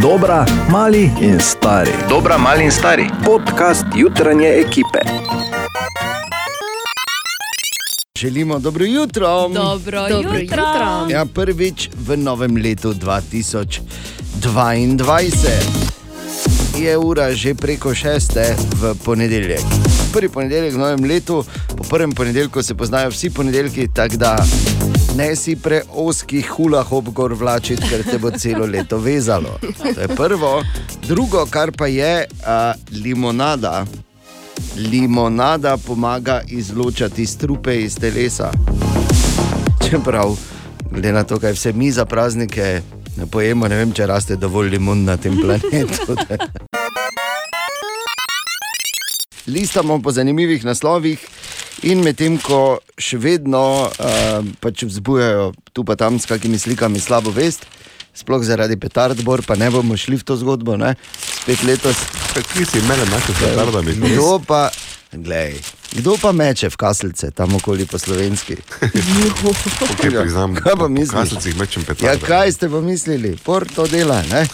Dobra, mali in stari. Dobra, mali in stari. Podcast jutranje ekipe. Želimo dobro jutro. Dobro, Dobro jutro. jutro. Ja, prvič v novem letu 2022 je ura že preko šeste v ponedeljek. Prvi ponedeljek v novem letu, po prvem ponedeljku se poznajo vsi ponedeljki, tako da ne si preoskih hulah obgor vlačiti, ker te bo celo leto vezalo. To je prvo. Drugo, kar pa je a, limonada. Limonada pomaga izločati strupe iz telesa. Čeprav, glede na to, kaj vse mi za praznike ne pojemo, ne vem, če raste dovolj limon na tem planetu. Listamo po zanimivih naslovih, in medtem ko še vedno uh, pač vzbujajo tu pa tam s kakimi slikami slabo vest, sploh zaradi petardbor, pa ne bomo šli v to zgodbo, ne? spet letos. Kaj si mene našel s petardami? Kdo pa, glej, kdo pa meče v kaselce tam okoli po slovenski? Okay, priznam, Kaj pa? Kaslicih mečem Ja, kaj ste pa mislili? Porto dela, ne?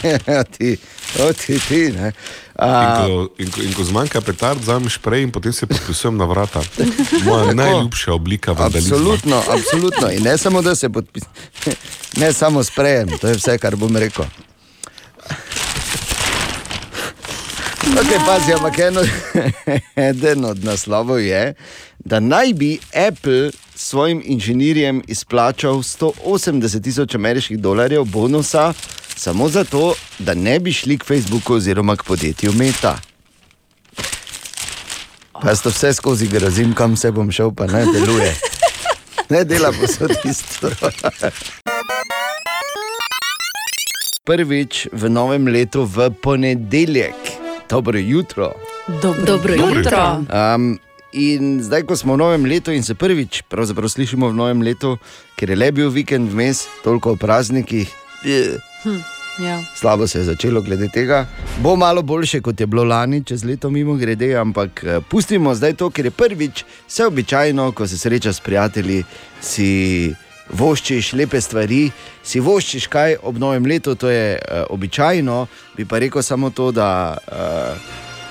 ti, o, ti, ti, ne? In A, ko, in, ko, in ko zmanjka petard, vzamem šprej in potem se podpisujem na vrata. Moja najljubša oblika vandalizma. absolutno, absolutno. In ne samo, da se podpiše, ne samo sprejem, to je vse, kar bom rekel. Okay, pazi, ampak eno, eden od naslovov je, da naj bi Apple svojim inženirjem izplačal 180 tisoč ameriških dolarjev bonusa, samo zato, da ne bi šli k Facebooku oziroma k podjetju Meta. Pa jaz to vse skozi grazim, kam se bom šel, pa ne deluje. Ne dela posod isto. Prvič v novem letu v ponedeljek. Dobro jutro. Dobro, Dobro jutro. Um, in zdaj, ko smo v novem letu in se prvič slišimo v novem letu, ker je le bil vikend vmes, toliko o praznikih, je, Ja. slabo se je začelo glede tega. Bo malo boljše, kot je bilo lani, čez leto mimo grede, ampak eh, pustimo zdaj to, ker je prvič, vse običajno, ko se srečaš s prijatelji, si voščiš lepe stvari, si voščiš kaj ob novem letu, to je uh, običajno, bi pa rekel samo to, da, uh,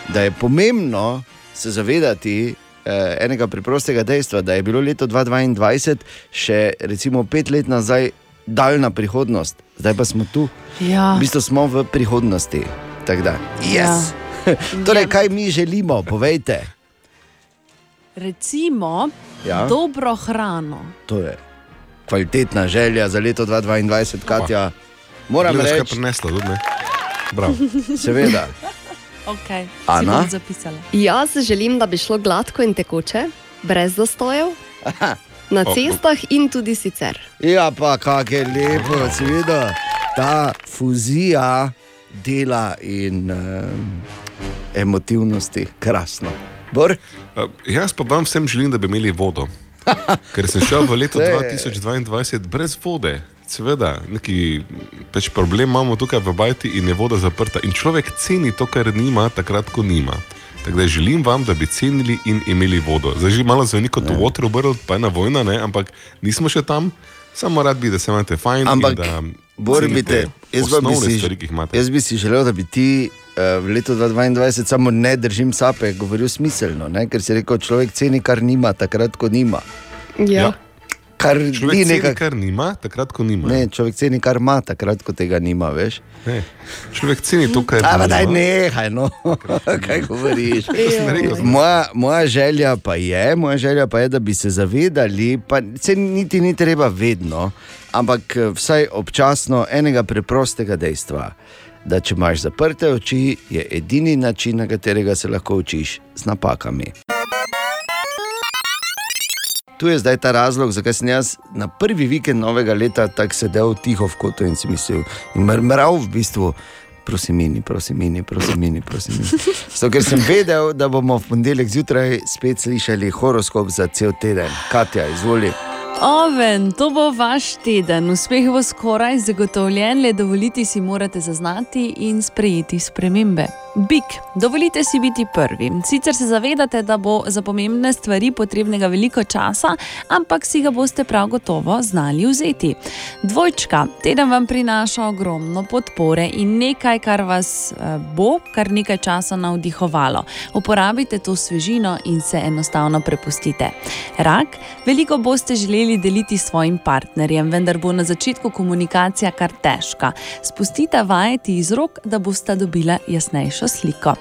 da je pomembno se zavedati. eh, Enega preprostega dejstva, da je bilo leto 2022 še recimo pet let nazaj daljna prihodnost, zdaj pa smo tu, Ja. v bistvu smo v prihodnosti. Tako da, yes. Ja. torej, kaj mi želimo, povejte. Recimo, Ja. dobro hrano. To je kvalitetna želja za leto 2022, Katja. Moram Gledaš, reči, prinesla, tudi ne? Bravo. seveda. Okay. Ana? Zapisala. Jaz želim, da bi šlo gladko in tekoče, brez zastojev, na O, o. cestah in tudi sicer. Ja, pa kako je lepo, seveda, ta fuzija dela in um, emotivnosti, krasno. Bor? Uh, jaz pa vam vsem želim, da bi imeli vodo. Ker sem šel v je- 2022 brez vode. Seveda, neki pač problem imamo tukaj v Bajti in je voda zaprta. In človek ceni to, kar nima, takrat, ko nima. Tako da želim vam, da bi cenili in imeli vodo. Zdaj že malo zveni kot Water World, pa ena vojna, ne? ampak nismo še tam, samo rad bi, da se imate fajn. Ampak, da Borbite, jaz, bi si- stvari, jaz bi si želel, da bi ti uh, v letu 2022 samo ne držim sape, govoril smiselno, ne? ker si rekel, človek ceni, kar nima, takrat, ko nima. Ja. Kar Človek ni ceni, nekaj, kar nima, takrat, ko nima. Ne, človek ceni, kar ima, takrat, ko tega nima, veš. Ne. Človek ceni to, kar Ampak ima. daj nehaj, no, kaj govoriš. Moja, moja želja pa je, moja želja pa je, da bi se zavedali, pa se niti ni treba vedno, ampak eh, vsaj občasno enega preprostega dejstva. Da, če imaš zaprte oči, je edini način, na katerega se lahko učiš, z napakami. Tu je zdaj ta razlog, zakaj sem jaz na prvi vikend novega leta tako sedel tiho v kotu in si mislil, in mrmral v bistvu. Prosim, mini, prosim, mini, prosim, mini, prosim. Mini. Zato, ker sem vedel, da bomo v ponedeljek zjutraj spet slišali horoskop za cel teden. Katja, izvoli. Oven, to bo vaš teden. Uspeh bo skoraj zagotovljen, le dovoliti si morate zaznati in sprejeti spremembe. Bik, dovolite si biti prvi. Sicer se zavedate, da bo za pomembne stvari potrebnega veliko časa, ampak si ga boste prav gotovo znali vzeti. Dvojčka, teden vam prinaša ogromno podpore in nekaj, kar vas eh, bo kar nekaj časa navdihovalo. Uporabite to svežino in se enostavno prepustite. Rak, veliko boste želeli deliti s svojim partnerjem, vendar bo na začetku komunikacija kar težka. Spustite vajeti iz rok, da boste dobila jasnejšo sliko.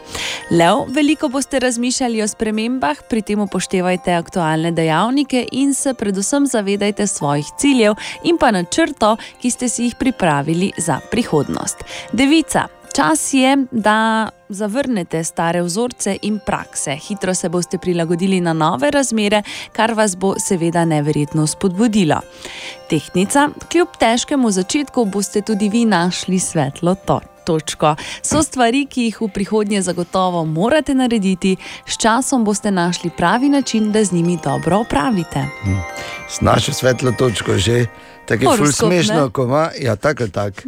Lev, veliko boste razmišljali o spremembah, pri tem upoštevajte aktualne dejavnike in se predvsem zavedajte svojih ciljev in pa načrtov, ki ste si jih pripravili za prihodnost. Devica. Čas je, da zavrnete stare vzorce in prakse. Hitro se boste prilagodili na nove razmere, kar vas bo seveda neverjetno spodbudilo. Tehnica, kljub težkemu začetku, boste tudi vi našli svetlo točko. Točko. So stvari, ki jih v prihodnje zagotovo morate narediti, s časom boste našli pravi način, da z njimi dobro opravite. S našo svetlo točko že, tako je ful smešno, ne? ko ima, ja, tako ali tako.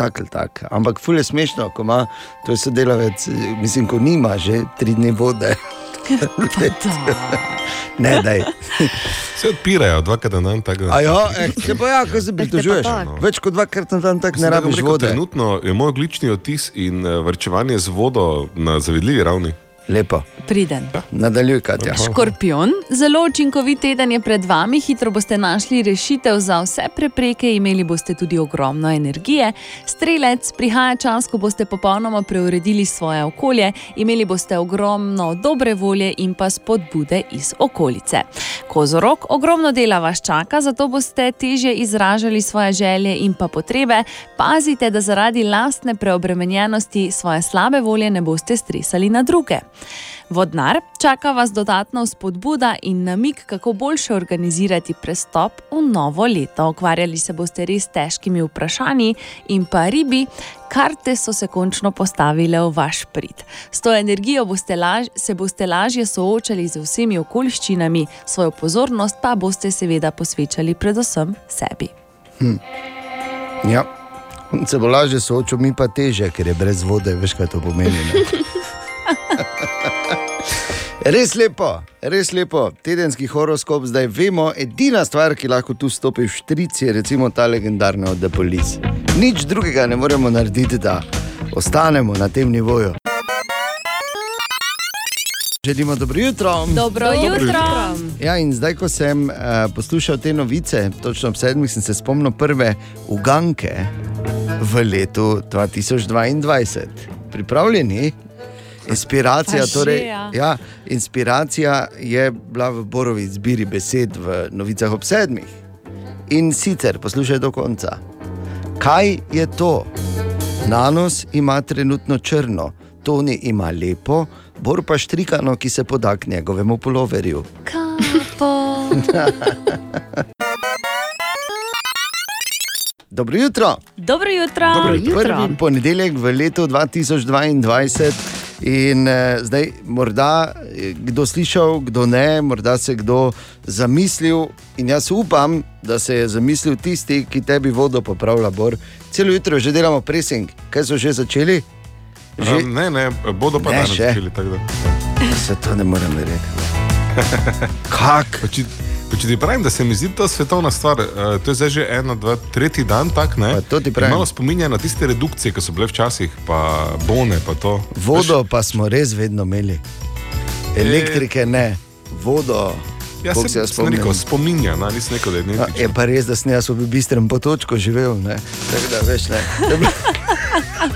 Tak ali tak. Ampak ful je smešno, ko ima, to je sodelavec, mislim, ko nima že tri dni vode. ne, daj. Se odpirajo dvakrat na dan. tako da- A ja, eh, se pa ja, ko se pritožuješ. tako. Več kot dvakrat na dan tako ne rabiš vode. Trenutno je moj oglični odtis in eh, varčevanje z vodo na zavidljivi ravni. Lepo, Priden. nadaljuj, Katja. Škorpion, zelo učinkovit teden je pred vami, hitro boste našli rešitev za vse prepreke, imeli boste tudi ogromno energije. Strelec, prihaja čas, ko boste popolnoma preuredili svoje okolje, imeli boste ogromno dobre volje in pa spodbude iz okolice. Kozorok, ogromno dela vas čaka, zato boste težje izražali svoje želje in pa potrebe. Pazite, da zaradi lastne preobremenjenosti svoje slabe volje ne boste stresali na druge. Vodnar, čaka vas dodatna spodbuda in namik, kako boljše organizirati prestop v novo leto. Ukvarjali se boste res težkimi vprašanji in pa ribi, karte so se končno postavile v vaš prid. S to energijo boste laž, se boste lažje soočali z vsemi okoliščinami, svojo pozornost pa boste seveda posvečali predvsem sebi. Ja. On Se bo lažje soočil, mi pa teže, ker je brez vode, veš kaj to pomeni. ne? Res lepo, res lepo. Tedenski horoskop zdaj vemo. Edina stvar, ki lahko tu stopi v štric, je recimo ta legendarna od The Police. Nič drugega ne moremo narediti, da ostanemo na tem nivoju. Želimo dobro jutro. Dobro jutro! Ja, in zdaj, ko sem uh, poslušal te novice, točno ob sedmih, sem se spomnil prve uganke v letu 2022. Pripravljeni? Inspiracija, že, torej, ja. ja, inspiracija je bila v Borovi zbiri besed v novicah ob sedmih. In sicer, poslušaj do konca. Kaj je to? Nanos ima trenutno črno, Toni ima lepo, Bor pa štrikano, ki se poda k njegovemu poloverju. Kapo. Dobro jutro! Dobro jutro! Dobro jutro. Prvi ponedeljek v letu 2022. In eh, zdaj, morda je kdo slišal, kdo ne, morda se kdo zamislil. In jaz upam, da se je zamislil tisti, ki tebi vodo popravlja. Bor. Celo jutro že delamo presing, kaj so že začeli? Že Um, ne, ne, bodo pa Ne, danes začeli. se to ne morem reči. Kak? Pa Če, ti pravim, da se mi zdi to svetovna stvar, uh, to je zdaj že eno, dva, tretji dan tak, ne? To ti pravim. Malo spominja na tiste redukcije, ki so bile včasih, pa bone, pa to. Vodo pa smo res vedno imeli, elektrike ne, vodo. Ja, koliko se, se jaz sem rekel, spomnim. spominja, no, nisem rekel, da je identično. je pa res, da sem jaz v bistrem potočku živel. Ne? Tako da veš, ne.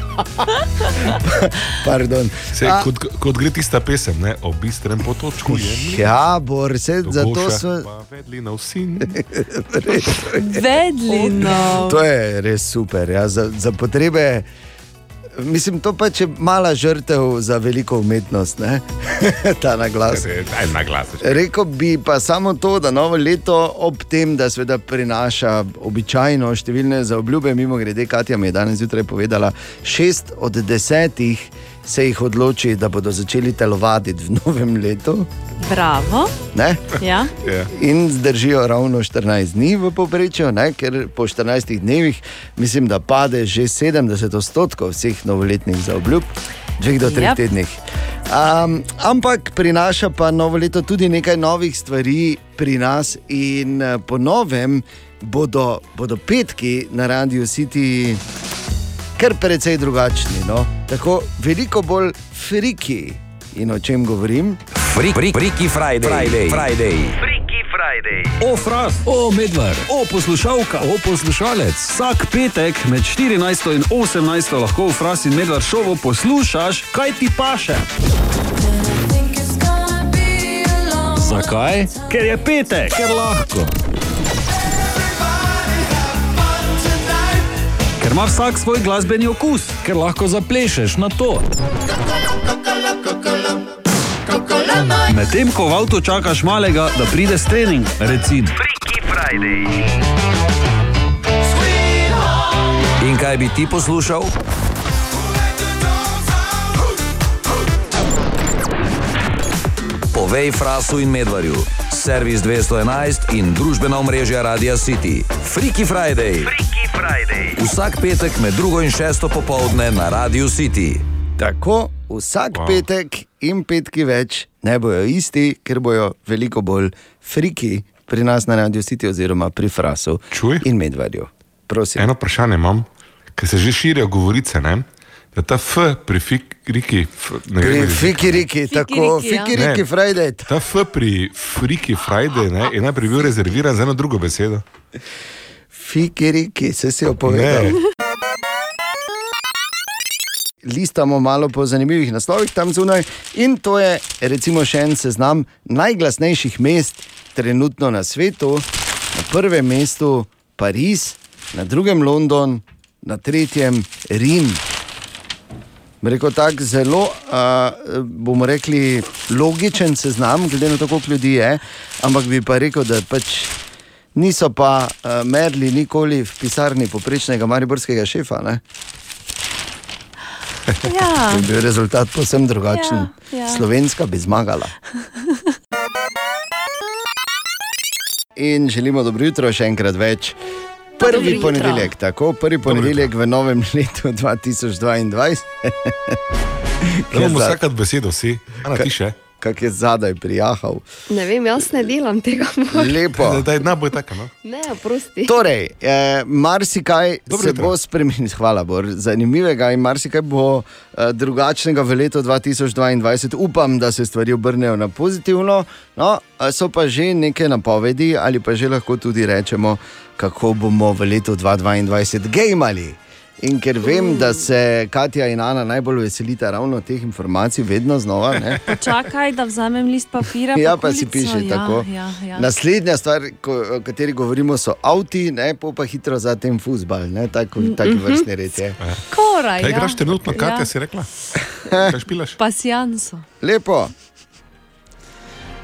Pardon. Se, A, kot, kot gre tista pesem, ne, o bistrem potočku je mlin, Ja, bor, se, do zato smo. pa vedli na vsin. Vedlino. To je res super. Ja, za, za potrebe. Mislim, to pač je mala žrtev za veliko umetnost, ne? ta naglas. Daj na glas. Rekl bi pa samo to, da novo leto ob tem, da seveda prinaša običajno številne zaobljube, mimo grede, Katja mi je danes zjutraj povedala, šest od desetih se jih odloči, da bodo začeli telovaditi v novem letu. Bravo. Ne? Ja. Ja. In zdržijo ravno 14 dni v povprečju, ne? ker po 14 dnevih mislim, da pade že 70 odstotkov vseh novoletnih zaobljub, dveh do treh Yep. tednih. Um, ampak prinaša pa novo leto tudi nekaj novih stvari pri nas, in eh, po novem bodo, bodo petki na Radiu City kar precej drugačni. No? Tako veliko bolj friki. In o čem govorim? Freaky Friday. Friday. Friday. O, fras, o, medved, o, poslušalka, o, poslušalec. Vsak petek med 14 in 18 lahko v fras in medved šovu poslušaš, kaj ti paše. Zakaj? Ker je petek, ker lahko. Ima vsak svoj glasbeni okus, ker lahko zaplešeš na to. Medtem ko v avtu čakaš malega, da pride s trening, recimo. In kaj bi ti poslušal? Povej frasu in medvarju. Servis 211 in družbena omrežja Radia City. Freaky Friday. Freaky Friday. Vsak petek med drugo in šesto popovdne na Radio City. Tako vsak wow. Wow. petek in petki več ne bojo isti, ker bojo veliko bolj friki pri nas na Radio City oziroma pri Frasu Čuj. in Medvedju. Prosim. Eno vprašanje imam, ker se že širijo govorice, ne? Da ta F pri Friki, f, ne Pri vem, Fiki Riki, tako Riki, ja. Friday. ta F pri Friki Friday ne, je najprej bil rezerviran za eno drugo besedo. Fiki Riki, se si opovedal. Ne, listamo malo po zanimivih naslovih tam zunaj. In to je recimo še en seznam najglasnejših mest trenutno na svetu. Na prvem mestu Pariz, na drugem London, na tretjem Rim. Rekel tako zelo, uh, bomo rekli, logičen seznam, glede na to, koliko ljudi je, ampak bi pa rekel, da pač niso pa uh, merili nikoli v pisarni poprečnega mariborskega šefa. Ne? Ja. Je bil rezultat povsem drugačen. Ja, ja. Slovenska bi zmagala. In želimo dobro jutro, še enkrat več. Prvi Dobro jutro. ponedeljek, tako prvi ponedeljek v novem letu 2022. ne bomo vsakat besedo vsi, a na tiše. Kak je zadaj prijahal. Ne vem, jaz ne delam tega. Lepo. Da je najbolj tako. No? Ne, prosti. Torej, eh, marsikaj Dobro se jutro. bo spremenil, hvala Bor, zanimivega in marsikaj bo eh, drugačnega v letu 2022. Upam, da se stvari obrnejo na pozitivno. No, so pa že neke napovedi, ali pa že lahko tudi rečemo, kako bomo v letu 2022 gejmali. In ker vem, da se Katja in Ana najbolj veselita ravno teh informacij, vedno znova. Ne? Čakaj, da vzamem list papirja. Ja, pa pa si piše ja, tako. Ja, ja. Naslednja stvar, ko, o kateri govorimo, so avti, ne pol pa hitro za tem fusbal, ne tako, taki vrstni red je. Koraj, Kaj ja. igraš trenutno, Katja, Ja. si rekla? Kaj špilaš? Pasjanso. Lepo.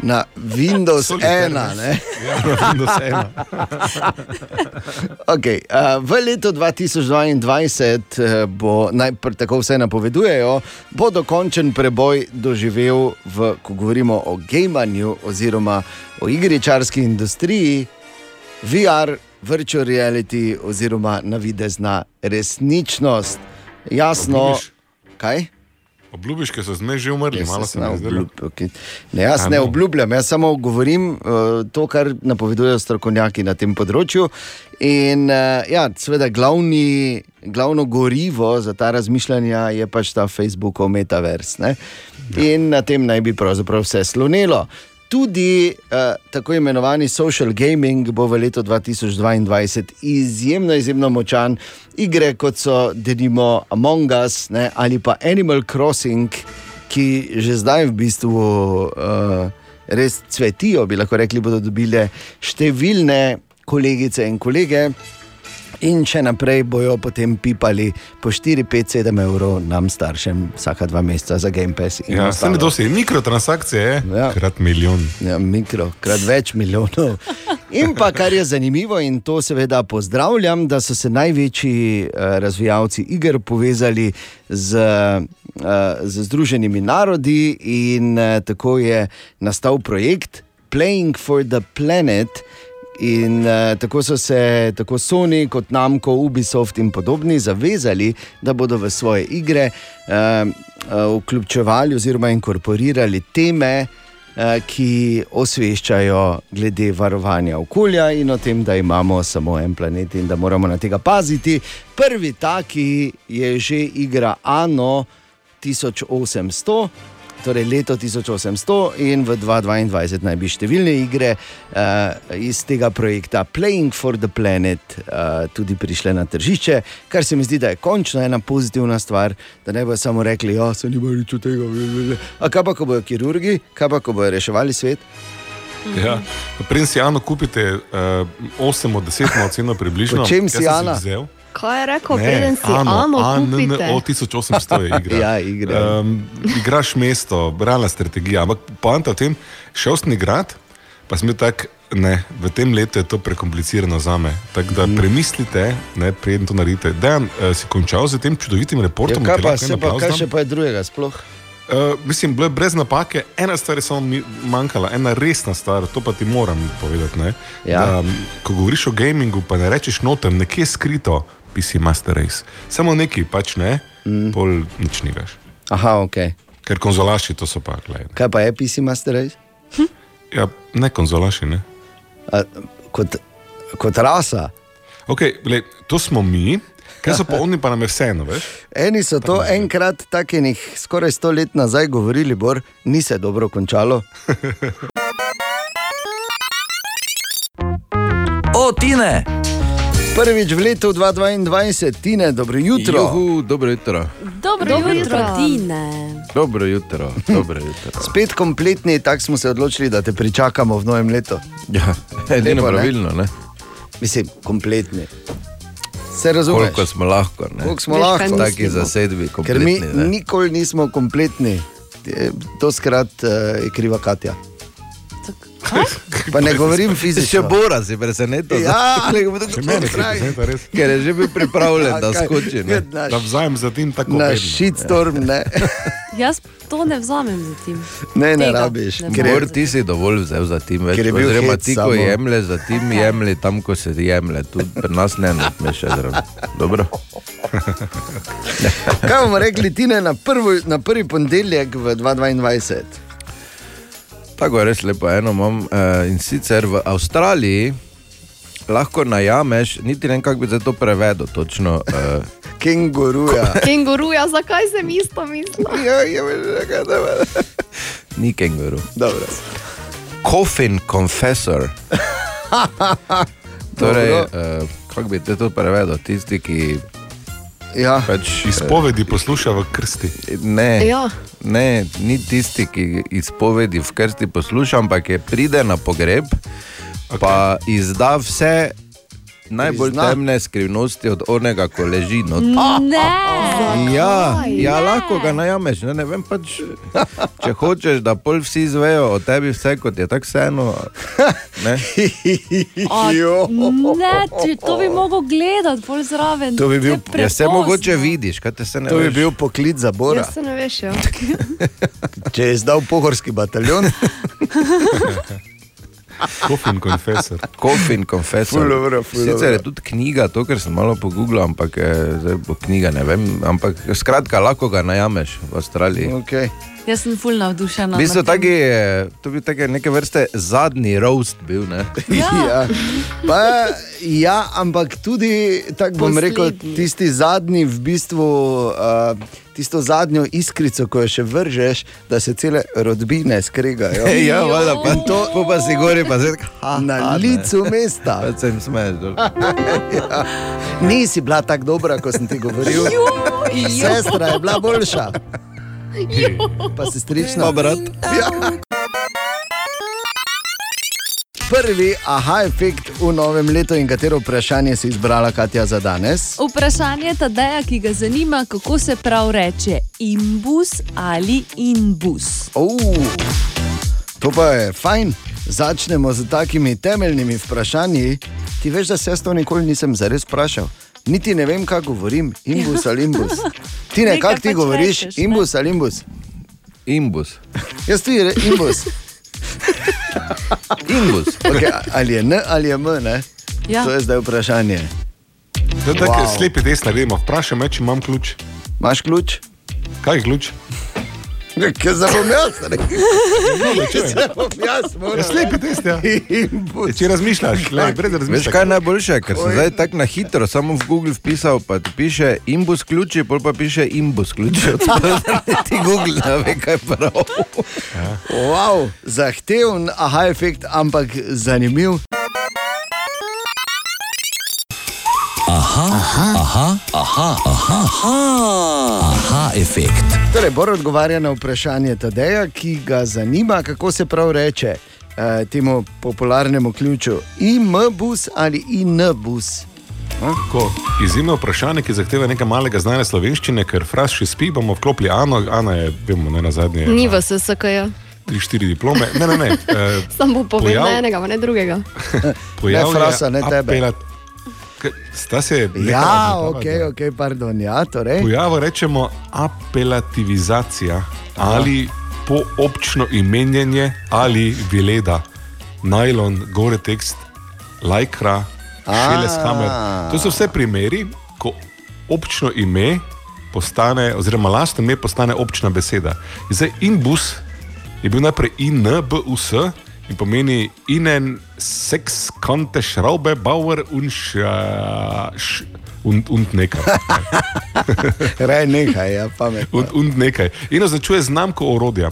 Na Windows Solitaire, 1. Ne? Ja, Windows 1. Okay, v letu 2022 uh, bo, naj, pr- tako vse napovedujejo, bo dokončen preboj doživel, v, ko govorimo o gamanju oziroma o igričarski industriji, VR, virtual reality oziroma navidezna resničnost. Jasno, kaj? Obljubiš, ker so zmej že umrli, Jaz malo se se ne mi je zdelo. obljub- okay. ne, jaz A, ne obljubljam, jaz samo govorim uh, to, kar napovedujejo strokovnjaki na tem področju. In uh, ja, seveda, glavni, glavno gorivo za ta razmišljanja je pač ta Facebookov metavers. Ne? In na tem naj bi pravzaprav vse slonilo. Tudi uh, tako imenovani social gaming bo v letu 2022 izjemno, izjemno močan. Igre kot so denimo Among Us ne, ali pa Animal Crossing, ki že zdaj v bistvu uh, res cvetijo, bi lahko rekli, bodo dobile številne kolegice in kolege. In še naprej bojo potem pipali po 4, 5, 7 evrov nam staršem vsaka dva meseca za Game Pass. Ja, se ne dosti, mikrotransakcije je, Ja. krat milijon. Ja, mikro, krat več milijonov. In pa kar je zanimivo, in to seveda pozdravljam, da so se največji uh, razvijalci iger povezali z, uh, z Združenimi narodi, in tako je nastal projekt Playing for the Planet. In uh, tako so se tako Sony kot Namco, Ubisoft in podobni zavezali, da bodo v svoje igre uh, uh, vključevali oziroma inkorporirali teme, uh, ki osveščajo glede varovanja okolja in o tem, da imamo samo en planet in da moramo na tega paziti. Prvi taki je že igra Ano 1800 torej leto 1800 in v 2022 naj bi številne igre uh, iz tega projekta Playing for the Planet uh, tudi prišle na tržišče, kar se mi zdi, da je končno ena pozitivna stvar, da ne bodo samo rekli, da so nima nič od tega. A kaj pa, ko bodo kirurgi, kaj pa, ko bodo reševali svet? Ja. Prej si Jano kupite uh, 8 od 10 na oceno približno. Čem si Jana? vzel. Kaj je rekel, preden si Ano kupite? O 1800 je igra. Ja, igra. Um, igraš mesto, realna strategija. Ampak poanta v tem, šel sem igrat, pa sem bil tak, ne, v tem letu je to prekomplicirano za me. Tako da Mhm. premislite, ne, preden to naredite. Dejan, uh, si končal z tem čudovitim Ja, reportom? kaj ti pa, se pa, kaj še pa je drugega sploh? Uh, mislim, bilo je brez napake, ena stvar je samo manjkala, ena resna stvar, to pa ti moram povedati. ne. Ja. Da, ko govoriš o gamingu, pa ne rečeš notem, nekje skrito, PC Master Race. Samo neki, pač ne, mm. pol nič ni več. Aha, ok. Ker konzolaši to so pa, gledaj. Kaj pa je PC Master Race? Ja, ne konzolaši, ne. A, kot, kot rasa. Okay, gled, to smo mi, ker so pa oni pa nam je vseeno, veš. Eni so to enkrat, tako enih skoraj sto let nazaj, govorili, bor, ni se dobro končalo. O, Tine! Prvič v letu 2022, Tine, dobro jutro. Juhu, dobro jutro. Dobro, Dobro jutro, jutro. Tine. Dobro jutro. Dobro jutro. Spet kompletni, tako smo se odločili, da te pričakamo v novem letu. Ja, edino Lepo, ne? pravilno, ne? Mislim, kompletni. Se razumeš? Koliko smo lahko, ne? Koliko smo Veš, lahko? Taki zasedbi, Ker mi kompletni, ne? nikoli nismo kompletni. Eh, To skrat uh, je kriva Katja. Pa ne govorim Še fizično. Bora si presenetil. Ja, Še meni se prezenta res. Ker je že bil pripravljen, da Kaj? skoči. Ne? Da vzamem za tim tako Na shitstorm, ne, Jaz to ne vzamem za tim. ne, ne Tega rabiš. ne Ker je, ti si dovolj vzel za tim več. Ker je bil Oziroma, hec ti, ko samo. jemlješ za tim, jemlji tam, ko se jemlje. Tudi pri nas ne notmeš zraven. Dobro. kaj bomo rekli, Tine, na, prvo, na prvi ponedeljek v 2022? Tako je res lepo, eno imam. Uh, in sicer v Avstraliji lahko najameš, niti ne vem, kako bi se to prevedel točno. Uh, Kenguruja. Kenguruja, zakaj sem isto mislil? Ja, ja, ja, ja, ni kenguru. Dobro. Coffin confessor. torej, uh, kako bi te to prevedel? Tisti, ki Ja. pač Izpovedi posluša v krsti. Ne, Ja. ne, ni tisti, ki izpovedi v krsti posluša, ampak je pride na pogreb, okay. pa izda vse najbolj Prizna. temne skrivnosti od onega, ko leži. No. Ne, Ja, ja, lahko ga najameš. Ne, ne vem, pač, če hočeš, da pol vsi izvejo o tebi, vse kot je tako vseeno. Ne? Jo. ne če, to bi mogel gledati, bolj zraven. To bi bil- Ja, se mogoče vidiš, kaj te se ne To bi veš. bil poklic za Bora. Jaz se ne veš, ja. Če je zdal pohorski bataljon, Kofin confessor. Coffin Confessor. Ful dobro, ful Sicer dobro. je tudi knjiga, to, kar sem malo pogooglil, ampak eh, knjiga, ne vem. Ampak skratka, lahko ga najameš v Avstraliji. okay. Jaz sem full navdušena. V bistvu taki, to bi take neke vrste zadnji roast bil. Ne? ja. Ja. Pa, ja, ampak tudi, tako bom rekel, tisti zadnji, v bistvu, uh, tisto zadnjo iskrico, ko jo še vržeš, da se cele rodbine skregajo. ja, valjda, pa to, to pa si gori, pa zdaj Na licu mesta. Pa se jim smeješ. dol. Ja. Nisi bila tako dobra, kot sem ti govoril. Sestra je bila boljša. Pa se strična. Pa brat. Ja. Prvi aha efekt v novem letu in katero vprašanje si izbrala Katja za danes? Vprašanje Tadeja, ki ga zanima, kako se prav reče imbus ali inbus. Oh, to pa je fajn. začnemo z takimi temeljnimi vprašanji. Ti veš, da se jaz to nikoli nisem zares vprašal. Niti ne vem, kaj govorim, imbus ali imbus. Ti ne, kako ti pač govoriš, rečeš, ne? imbus ali imbus. Imbus. Jaz ti re, imbus. Imbus. Okay, ali je N ali je M, ne? Ja. To je zdaj vprašanje. Da, da, Wow. Slepi test naredimo. Vprašaj me, če imam ključ. Imaš ključ? Kaj je ključ? Ker se bom jaz. Se bom jaz moral Ja, slepi test, ja. Imbus. Če razmišljaš, le, brez Veš razmišljanja. kaj je najboljše, ker sem zdaj tako na hitro samo v Google vpisal, pa ti piše imbus ključi, pol pa piše imbus ključi. ti Google ne ve, kaj je prav. Wow, zahteven aha efekt, ampak zanimiv. Aha, efekt. Torej, Bor odgovarja na vprašanje Tadeja, ki ga zanima, kako se prav reče eh, temu popularnemu ključu. IM-bus ali IN-bus. Tako, Izjemno vprašanje, ki zahteva nekaj malega znanja slovenščine, ker fraz še spi, bomo vklopili Ano. Ana je, vemo, ne na zadnje. Ni v SSK-ju, Tri, štiri diplome. Ne, ne, ne. Eh, sam bo povedal Pojav- ne enega, pa ne drugega. pojav Ne, frasa, ne tebe. apelat- Sta se Ja, nehala ok, obmetavati, ok, pardon. Ja, torej. Pojavu rečemo apelativizacija ali poobčno imenjanje ali vileda, najlon, gore tekst, lajkra, šeleshamer. To so vse primeri, ko občno ime postane, oziroma lastno ime postane občna beseda. In Zdaj, inbus je bil najprej in, b, u, s. In pomeni inen seks, kante, šraube, bauer in š, š, und, und nekaj. Raj nekaj, ja, pametno. Und, und nekaj. In označuje znamko orodja.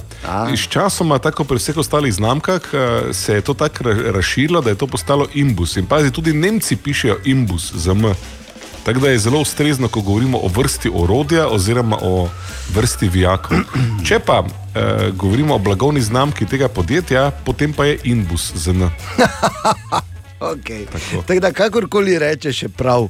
Sčasoma, tako pri vseh ostalih znamkah, eh, se je to tako ra- razširilo, da je to postalo imbus. In pazi, tudi Nemci pišejo imbus z M. Tako da je zelo ustrezno, ko govorimo o vrsti orodja oziroma o vrsti vijakov. Če pa eh, govorimo o blagovni znamki tega podjetja, potem pa je imbus z N. Okay. Tako. Tako da, kakorkoli rečeš, je prav.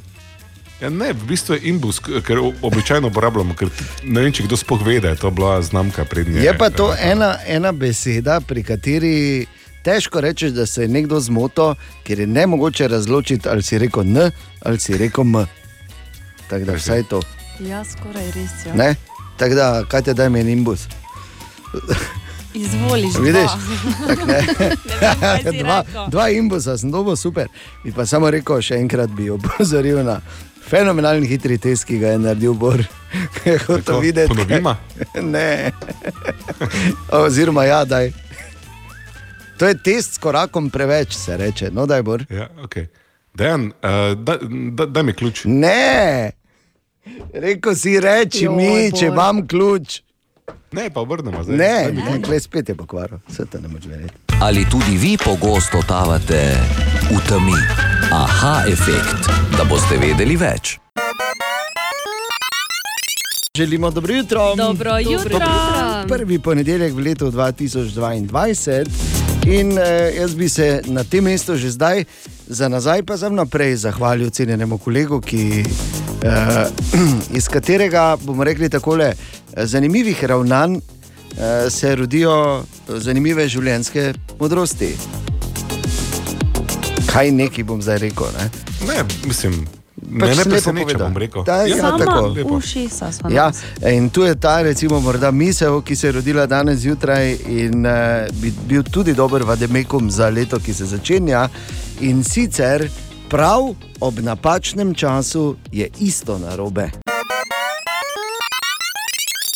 Ja, ne, v bistvu je imbus, k- ker običajno uporabljamo, ker ne vem, če kdo sploh ve, da je to bila znamka prednje. Je pa to ena, ena beseda, pri kateri težko rečeš, da se je nekdo zmotil, ker je ne mogoče razločiti, ali si rekel N ali si rekel M. Tako da vsaj to. Ja, skoraj res. Ja. Ne? Tako da, kaj te da meni imbus? Izvoliš. Vidiš? dva. Tak, ne. kaj si dva, dva imbusa, sem dobil super. Bi pa samo rekel, še enkrat bi opozoril na fenomenalni hitri test, ki ga je naredil Bor. Kaj je hotel videti? ponovima? ne. Oziroma, ja, daj. To je test s korakom preveč, se reče. No, daj, Bor. Ja, okay. Dejan, uh, da, da, daj mi ključ. Ne, rekel si reči Joj, mi, če Bor. imam ključ. Ne, pa obrnemo zdaj. Ne, ne, klej spet je pokvaril, vse to ne moreš verjeti. Ali tudi vi pogosto totavate v temi? Aha, efekt, da boste vedeli več. Želimo dobro jutro. Dobro jutro. Jutro. Prvi ponedeljek v letu 2022. In eh, jaz bi se na tem mestu že zdaj, za nazaj pa za naprej zahvalil cenjenemu kolegu, ki, eh, iz katerega bomo rekli takole, zanimivih ravnanj eh, se rodijo zanimive življenjske modrosti. Kaj neki bom zdaj rekel? Ne? Ne, mislim, Pač ne, ne lepo preseneča, povedal. bom rekel. Da, ja, Sama tako. Lepo. ušesa smo. Ja, in tu je ta, recimo, morda misel, ki se je rodila danes zjutraj in uh, bi bil tudi dober vademekum za leto, ki se začenja. In sicer prav ob napačnem času je isto narobe.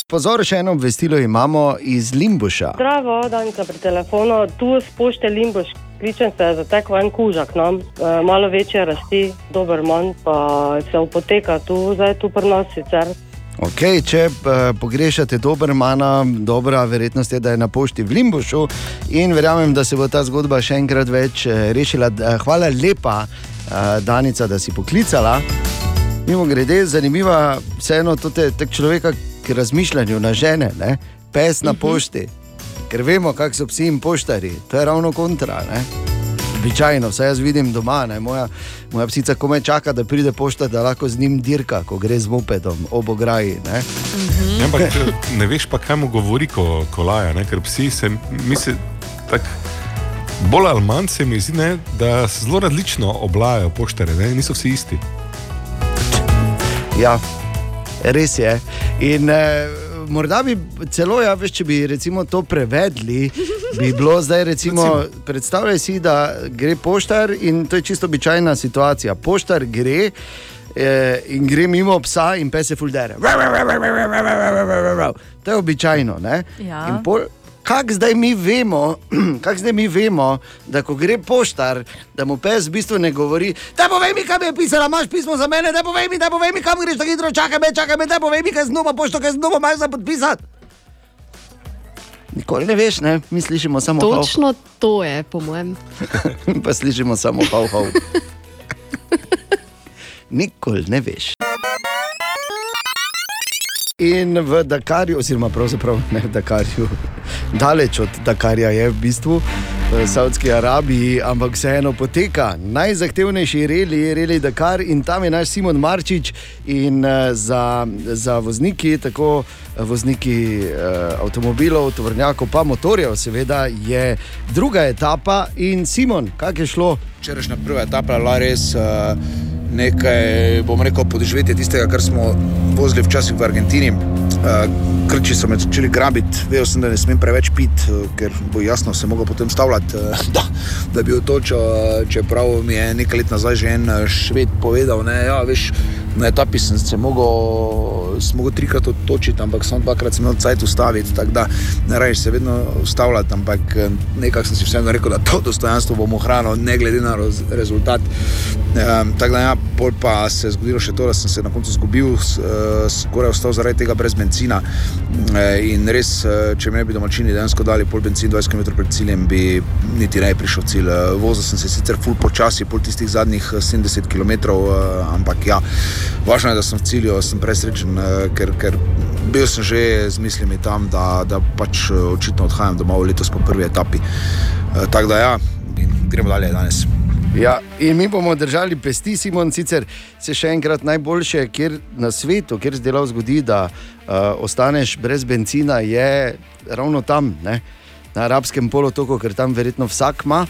Pozor, še eno obvestilo imamo iz Limbuša. Zdravo, Danica pri telefonu, tu s pošte Limboš, kličem se za tek en kužak, no? e, malo večje rasti, dober manj, pa se upoteka tu, zdaj tu pri nas sicer. Okay, če uh, pogrešate Dobermana, dobra verjetnost je, da je na pošti v Limbušu in verjamem, da se bo ta zgodba še enkrat več uh, rešila. Uh, hvala lepa, uh, Danica, da si poklicala. Mimo grede, zanimiva vseeno tudi tak človeka, ki razmišljanju na žene, ne? pes na pošti. Ker vemo, kako so psi in poštari, to je ravno kontra. Ne? Običajno, vse jaz vidim doma, ne? moja, moja psica komaj čaka, da pride pošta, da lahko z njim dirka, ko gre z mopedom ob ograji. Ne? Ja, ampak če ne veš pa, kaj mu govori, ko, ko laja, ne? ker psi se misli tako. Bolj ali manj se mi zdi, ne, da se zelo različno oblajajo poštare, ne? niso vsi isti. Ja, res je. In eh, morda bi celo, ja, veš, če bi recimo to prevedli, bi bilo zdaj, recimo, predstavljaj si, da gre poštar in to je čisto običajna situacija. Poštar gre. eh, In gre mimo psa, in pes je fuldere. To je običajno. ne? Ja. In pol- Kako zdaj mi vemo, kak zdaj mi vemo, da ko gre poštar, da mu pes v bistvu ne govori, da povej mi, kam je pisala, imaš pismo za mene, da povej mi, da povej mi, kam greš, da hitro čakaj me, čakaj me, da povej mi, kaj znova pošto, kaj znova imaš za podpisati. Nikoli ne veš, ne? mi slišimo samo hav, Točno to je, po mojem. pa slišimo samo hav, hav. Nikoli ne veš. In v Dakarju, oziroma pravzaprav ne v Dakarju, daleč od Dakarja je v bistvu v Saudski Arabiji, ampak vseeno poteka najzahtevnejši reli, reli Dakar in tam je naš Simon Marčič in eh, za, za vozniki, tako eh, vozniki eh, avtomobilov, tovornjakov, pa motorjev, seveda je druga etapa in Simon, kak je šlo? Včerajšnja prva etapa je bila res uh, nekaj, bom rekel, podoživetje tistega, kar smo vozili včasih v Argentini. Uh, Krči so me začeli grabiti, vedel sem, da ne smem preveč piti, uh, ker bo jasno se mogel potem stavljati, uh, da, da bi otočil. Uh, čeprav mi je nekaj let nazaj že en šved povedal, da ja, veš, na etapi sem se mogel, sem mogel trikrat otočiti, ampak samo dvakrat sem imel cajt ustaviti, tako da ne raje se vedno ustavljati, ampak eh, nekako sem si vseeno rekel, da to dostojanstvo bom ohranil, ne glede na roz, rezultat. Um, tako da ja, pol pa se je zgodilo še to, da sem se na koncu zgubil, s- eh, skoraj ostal zaradi tega brez benzina. Eh, In res, eh, če me ne bi domačini dejansko dali pol benzin 20 km pred ciljem, bi niti ne prišel cilj. Eh, Vozil sem se sicer full počasi, pol tistih zadnjih eh, 70 km, eh, ampak ja, važno je, da sem v cilju, sem presrečen, eh, ker, ker bil sem že z mislimi tam, da, da pač očitno odhajam domov letos po prvi etapi. Eh, Tako da ja, gremo dalje danes. Ja, in mi bomo držali pesti, Simon, sicer se še enkrat najboljše, kjer na svetu, kjer se delav zgodi, da uh, ostaneš brez benzina, je ravno tam, ne? na arabskem polotoku, ker tam verjetno vsak ima.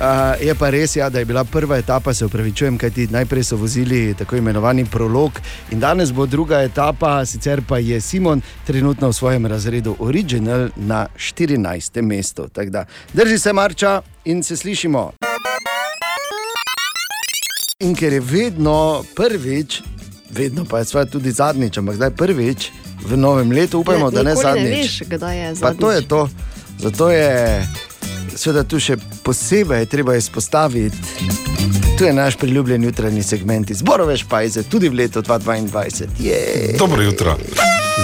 Uh, je pa res, ja, da je bila prva etapa, se upravičujem, kajti najprej so vozili tako imenovani prolog, in danes bo druga etapa, sicer pa je Simon trenutno v svojem razredu Original na 14. mestu. Tako da drži se marča in se slišimo. In ker je vedno prvič, vedno pa je svet tudi zadnjič, ampak zdaj prvič v novem letu, upajmo, da ne zadnjič. Ne veš, kdaj je Pa zadnjič. to je to. Zato je seveda tu še posebej treba izpostaviti. Tu je naš priljubljen jutranji segment izborove špajze, tudi v letu 2022. Je. Dobro jutro.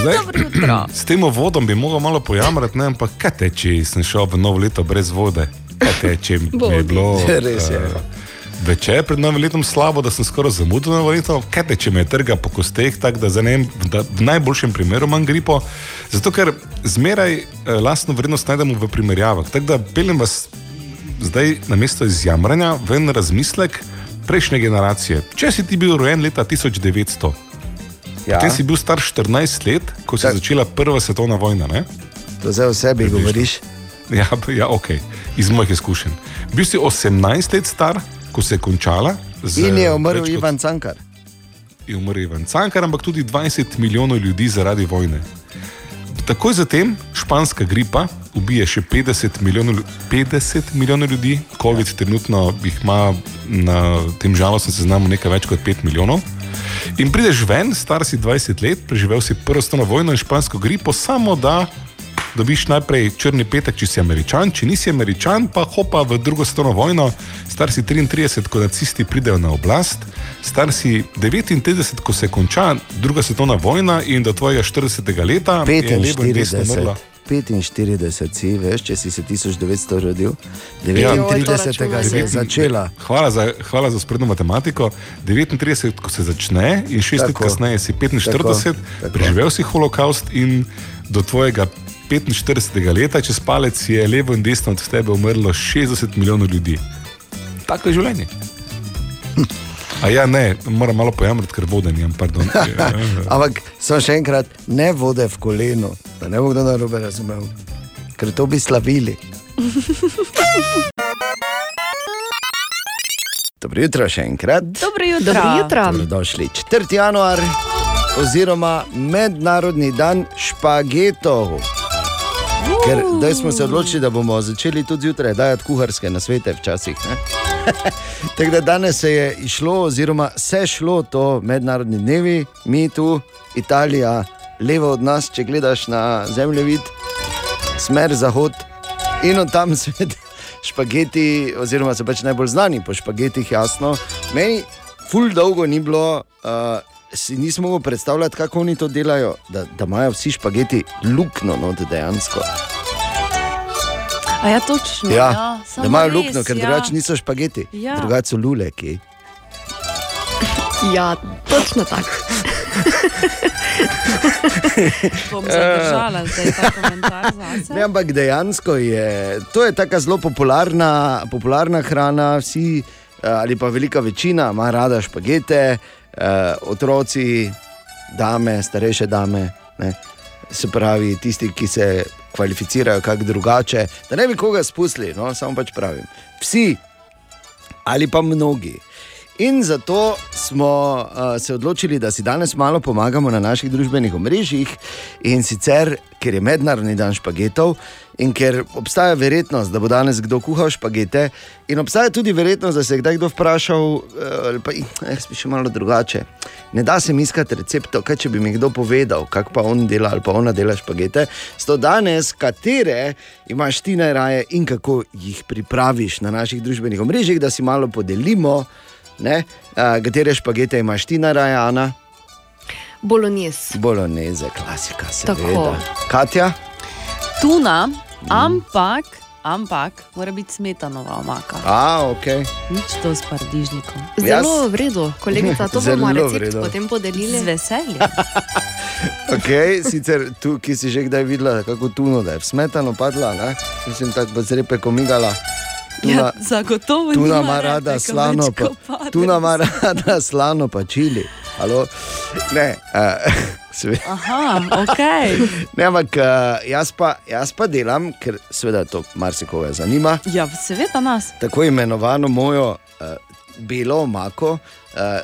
Zdaj, Dobro jutro. s tem vodom bi mogel malo pojamrati, ne, ampak kaj teče, sem šel v novo leto brez vode. Kaj teče, mi je bilo. Res je. eh, Večer pred novim letom slabo, da sem skoraj zamudil na leto, kaj teče, me trga po kosteh, tako da, ne da v najboljšem primeru imam gripo. Zato, ker zmeraj eh, lastno vrednost najdemo v primerjavah. Tako da peljem vas zdaj na mesto izjamranja v en razmislek prejšnje generacije. Če si ti bil rojen leta 1900, Ja. Potem si bil star 14 let, ko se je začela prva svetovna vojna. Ne? To zdaj o sebi Približno. govoriš. Ja, ja, ok, iz mojih izkušenj. Bil si 18 let star, ko se je končala. In je umrl kot- Ivan Cankar. Je umrl Ivan Cankar, ampak tudi 20 milijonov ljudi zaradi vojne. Takoj zatem španska gripa ubije še 50 milijonov, lju- 50 milijonov ljudi, COVID trenutno jih ima na tem žalostnem seznamu nekaj več kot 5 milijonov. In prideš ven, star si 20 let, preživel si prvo svetovno vojno in špansko gripo, samo da dobiš najprej črni petek, če si američan, če nisi američan, pa hopa v drugo svetovno vojno, star si 33, ko nacisti pridejo na oblast, star si 39, ko se konča druga svetovna vojna in do tvojega 40. leta je levo in desno 45. umrla. 45 si, veš, če si se 1900 rodil, Ja. 39. se je začela. Hvala za, hvala za sprednjo matematiko. 39, ko se začne, in 6 let kasneje si 45, Tako, tako, tako. preživel si holokaust, in do tvojega 45. leta, čez palec je levo in desno od tebe umrlo 60 milijonov ljudi. Tako je življenje. A ja, ne, moram malo pojamrati, ker vode nimam, pardon. Ampak samo še enkrat, ne vode v koleno, da ne bo kdo narobe razumel, ker to bi slavili. Dobro jutro še enkrat. Dobro jutro. Dobro jutro. Dobrodošli. 4. januar oziroma Mednarodni dan špagetov. Ker zdaj smo se odločili, da bomo začeli tudi zjutraj dajati kuharske nasvete, včasih. Tako da danes se je išlo, oziroma se šlo to mednarodni dnevi, mi tu, Italija, levo od nas, če gledaš na zemljevid, smer zahod in od tam svet špageti, oziroma so pač najbolj znani po špagetih, jasno. Meni ful dolgo ni bilo. Uh, Si nisem mogel predstavljati, kako oni to delajo, da, da imajo vsi špageti luknjo, no, dejansko. A ja, točno. Ja, ja, da imajo luknjo, ker ja. drugače niso špageti, Ja. drugače so luleki. Ja, točno tako. Bom zadržala zdaj ta komentar zase. Ne, ampak dejansko je to je tako zelo popularna, popularna hrana, vsi eh, ali pa velika večina ima rada špagete, otroci, dame, starejše dame. Ne. Se pravi, tisti, ki se kvalificirajo kako drugače, da ne bi koga spustili, no, samo pač pravim. Vsi ali pa mnogi. In zato smo uh, se odločili, da si danes malo pomagamo na naših družbenih omrežjih in sicer, ker je mednarodni dan špagetov in ker obstaja verjetnost, da bo danes kdo kuhal špagete, in obstaja tudi verjetnost, da se je kdaj kdo vprašal, uh, pa eh, spíš malo drugače. Ne da se mi iskati receptov, kaj če bi mi kdo povedal, kako pa on dela ali pa ona dela špagete. Sto danes, katere imaš ti najraje in kako jih pripraviš na naših družbenih omrežjih, da si malo podelimo. Ne? Uh, katere špagete imaš ti najraje, Ana? Bolognese. Bolognese, klasika, seveda. Katja? Tuna, ampak, ampak mora biti smetanova omaka. A, ok. Nič to s paradižnikom. Zelo v redu, kolegica, to bomo recept potem podelili. Z veseljem. Okay, sicer tu, ki si že kdaj videla, kako tuno, da je smetano padla, ne? mislim, tako bo zrepe komigala. Ja, zagotovo Tuna nima ima rada slano, pa, tuna ima rada slano, pa čili. Halo? Ne, uh, seveda. Aha, ok. Ne, ampak uh, jaz, pa, jaz pa delam, ker seveda to marsikoga zanima. Ja, seveda nas. Tako imenovano mojo uh, belo omako, uh,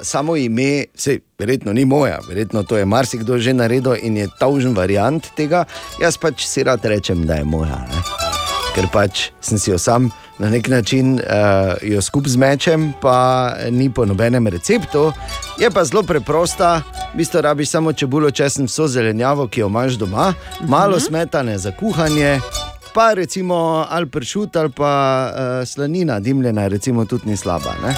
samo ime, se verjetno ni moja, verjetno to je marsikdo že naredil in je taužen variant tega. Jaz pač si rad rečem, da je moja. Ne? Ker pač sem si jo sam na nek način uh, jo skupaj zmečem, pa ni po nobenem receptu. Je pa zelo preprosta, v bistvu rabiš samo čebulo, česen, vso zelenjavo, ki jo imaš doma, malo smetane za kuhanje. Pa recimo ali pršut ali pa uh, slanina, dimljena, recimo tudi ni slaba. Ne?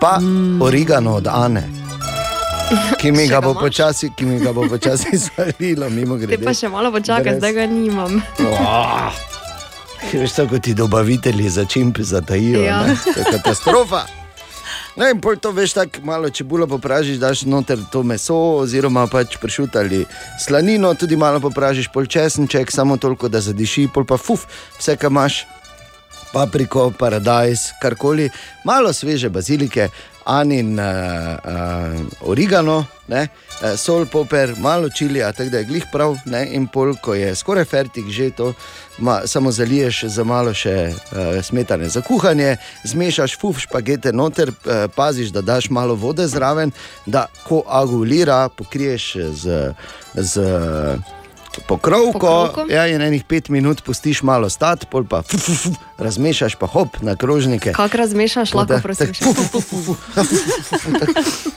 Pa mm. origano od Ane, ki mi ga bo počasi, ki mi ga bo počasi zvalilo, mimo Te grede. pa še malo počakaj, zdaj ga nimam. Oh, veš, tako ti dobavitelji za čimpi zatajijo. Ja. To je katastrofa. No, in pol to veš, tako malo čebulo popražiš, daš noter to meso, oziroma pač pršut ali slanino, tudi malo popražiš, pol česenček, samo toliko, da zadiši, pol pa fuf, vse, kar imaš, papriko, paradajz, karkoli, malo sveže bazilike, anin uh, uh, origano, ne, uh, sol, poper, malo čilija, tako da je glih prav, ne, in pol, ko je skoraj fertik, že to, ma, samo zaliješ za malo še uh, smetane za kuhanje, zmešaš fuf špagete noter, uh, paziš, da daš malo vode zraven, da ko agulira, pokriješ z. z Pokrovko, Pokrovko. ja, in enih pet minut pustiš malo stati, pol pa fu, fu, fu, razmešaš pa hop na krožnike. Kako razmešaš, lahko da- prosim. tako, fu, fu, fu, fu,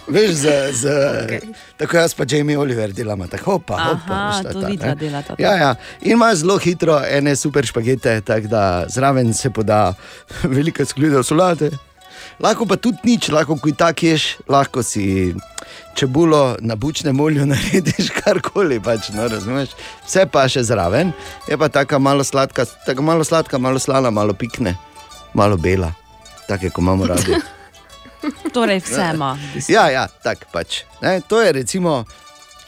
Veš, z, z, okay. tako jaz pa Jamie Oliver delamo, tako hopa, hopa. Aha, ta- ta, vidva ne. delata. Ja, ja. In imaš zelo hitro ene super špagete, tako da zraven se poda velika sklida solate. Lahko pa tudi nič, lahko ko tak ješ, lahko si čebulo na bučnem olju narediš karkoli, pač, no, razumeš? Vse pa še zraven, je pa tako malo sladka, tako malo sladka, malo slana, malo pikne, malo bela, take, ko imamo radi. Torej, vse ima. Ja, ja, tako pač. Ne, to je recimo,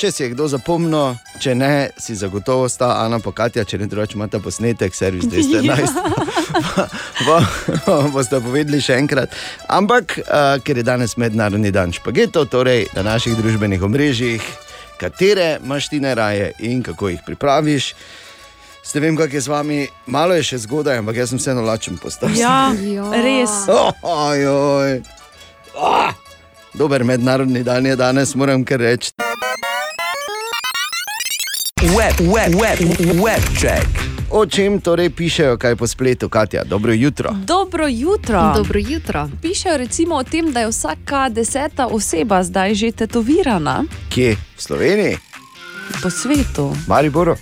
če si je kdo zapomnil, če ne, si zagotovo sta Ana Pokatja, če ne drugače imate posnetek, servis 211. Bo- Boste povedali še enkrat. Ampak, uh, ker je danes mednarodni dan špagetov, torej na naših družbenih omrežjih, katere imaš ti najraje in kako jih pripraviš. Ste vem, kako je z vami, malo je še zgodaj, ampak jaz sem vseeno lačen postal. Ja, res. Ojoj. Ah, dober mednarodni dan je danes, moram kar reči. Web, web, web, web check. O čem torej pišejo, kaj po spletu, Katja? Dobro jutro. Dobro jutro. Dobro jutro. Pišejo recimo o tem, da je vsaka deseta oseba zdaj že tetovirana Kje? V Sloveniji? po svetu. Mariboro?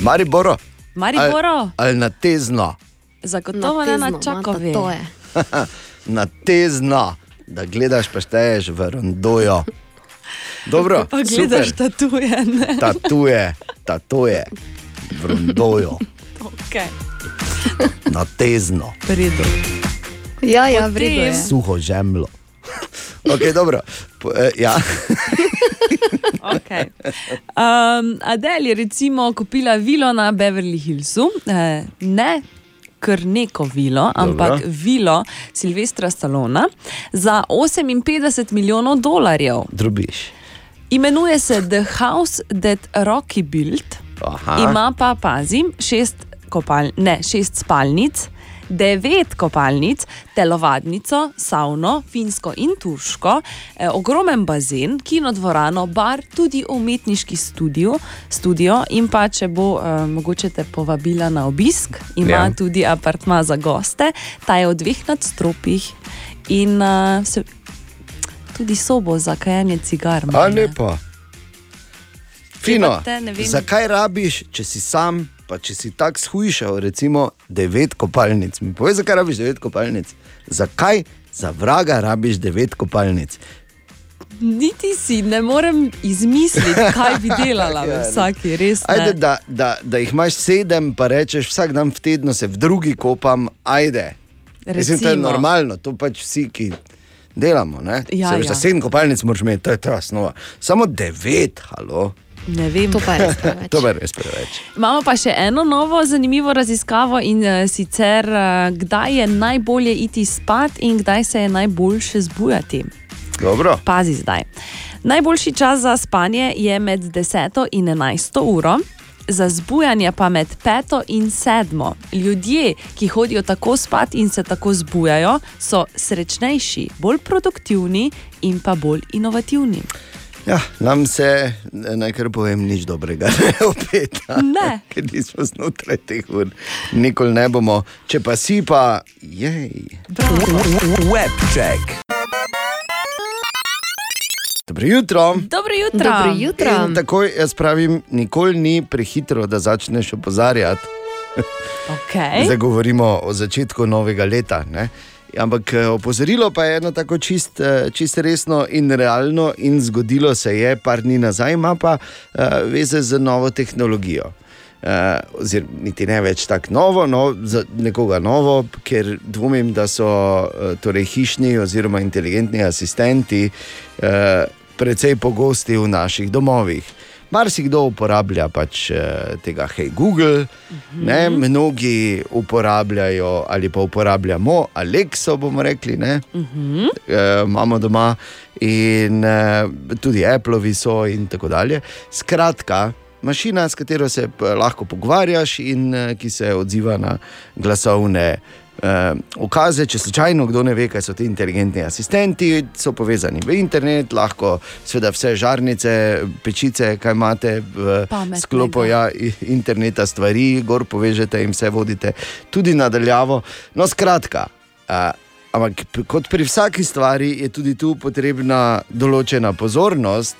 Mariboro? Mariboro, Ali, ali na tezno? zagotovo ne na čakovi. Je. na tezno, da gledaš, pa šteješ v rondojo. Dobro, Pa gledaš super. tatuje. ne? tatuje, tatuje, v rondojo, Okay. na tezno, Redu. Ja, ja, vredno je. suho žemlo. Okay, dobro. Po, eh, ja. Okay. Um, Adel je recimo kupila vilo na Beverly Hillsu, eh, ne kar neko vilo, ampak Dobro. vilo Silvestra Stallona za 58 milijonov dolarjev. Drubiš. Imenuje se The House That Rocky Built, Aha. ima pa, pazi, šest, kopal, ne, šest spalnic. Devet kopalnic, telovadnico, savno, finsko in turško, eh, ogromen bazen, kinodvorano, bar, tudi umetniški studio, studio in pa, če bo eh, mogoče te povabila na obisk, ima ja. tudi apartma za goste, ta je v dveh nadstropjih in eh, se, tudi sobo za kajanje cigar. A ne. lepo. Fino. Vem. Zakaj rabiš, če si sam, pa če si tako shujšal, recimo devet kopalnic? Mi povej, zakaj rabiš devet kopalnic? Zakaj za vraga rabiš devet kopalnic? Niti si ne morem izmisliti, kaj bi delala Ja, vsaki, res. ne. Ajde, da, da, da jih imaš sedem, pa rečeš vsak dan v tednu se v drugi kopam, ajde. Mislim, to je Recimo. normalno, to pač vsi, ki delamo. Ne? Ja, Se ja. sedem kopalnic moraš imeti, to je ta osnova. Samo devet, halo. Ne vem. To pa je res preveč. To je res preveč. Imamo pa še eno novo zanimivo raziskavo in uh, sicer, uh, kdaj je najbolje iti spat in kdaj se je najboljše zbujati. Dobro. Pazi zdaj. Najboljši čas za spanje je med 10 in 11 uro. Za zbujanje pa med 5 in 7. Ljudje, ki hodijo tako spat in se tako zbujajo, so srečnejši, bolj produktivni in pa bolj inovativni. Ja, nam se, naj kar povem, nič dobrega ne opeta. Ne. Ker nismo znotraj teh ur, nikoli ne bomo. Če pa si, pa jej. Web check. Dobro jutro. Dobro jutro. Dobro jutro. In takoj jaz pravim, nikoli ni prehitro, da začneš opozarjati. Okay. Zdaj govorimo o začetku novega leta. Ne? Ampak eh, opozorilo pa je eno tako čist, eh, čist resno in realno, in zgodilo se je par dni nazaj, ima pa uh, veze z novo tehnologijo. Uh, oziroma, niti ne več tako novo, no, za nekoga novo, ker dvomim, da so uh, torej hišni oziroma inteligentni asistenti uh, precej pogosti v naših domovih. Marsikdo uporablja pač tega Hey Google, ne, mnogi uporabljajo ali pa uporabljamo Alexo, bomo rekli, ne, eh, imamo doma in eh, tudi Appleovi so in tako dalje. Skratka, mašina, s katero se p- lahko pogovarjaš in eh, ki se odziva na glasovne. Uh, ukaze, če slučajno kdo ne ve, kaj so ti inteligentni asistenti, so povezani v internet, lahko seveda vse žarnice, pečice, kaj imate v Pametnega. sklopu ja, interneta, stvari, gor povežete in vse vodite tudi nadaljavo. No, skratka, uh, ampak kot pri vsaki stvari je tudi tu potrebna določena pozornost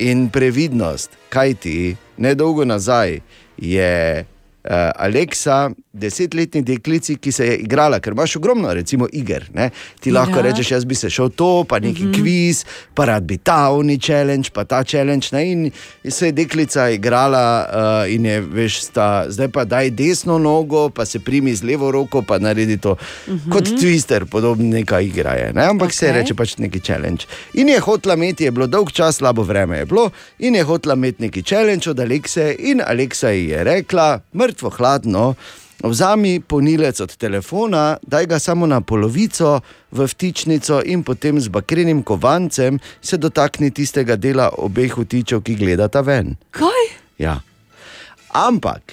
in previdnost, kaj ti nedolgo nazaj je. Uh, Aleksa, desetletni deklici, ki se je igrala, ker imaš ogromno, recimo, iger. Ne? Ti lahko Ja. rečeš, jaz bi se šel to, pa neki mm -hmm. kviz, pa rad bi ta uni challenge, pa ta challenge. Ne? In se je deklica igrala uh, in je, veš, sta, zdaj pa daj desno nogo, pa se primi z levo roko, pa naredi to. Mm -hmm. Kot twister, podobno neka igra je. Ne? Ampak okay. se reče pač neki challenge. In je hotla imeti, je bilo dolg čas, slabo vreme je bilo, in je hotla imeti neki challenge od Alekse, in Aleksa ji je rekla, mrtvo hladno. Vzami ponilec od telefona, daj ga samo na polovico v vtičnico in potem z bakrenim kovancem se dotakni tistega dela obeh vtičev, ki gledata ven. Kaj? Ja. Ampak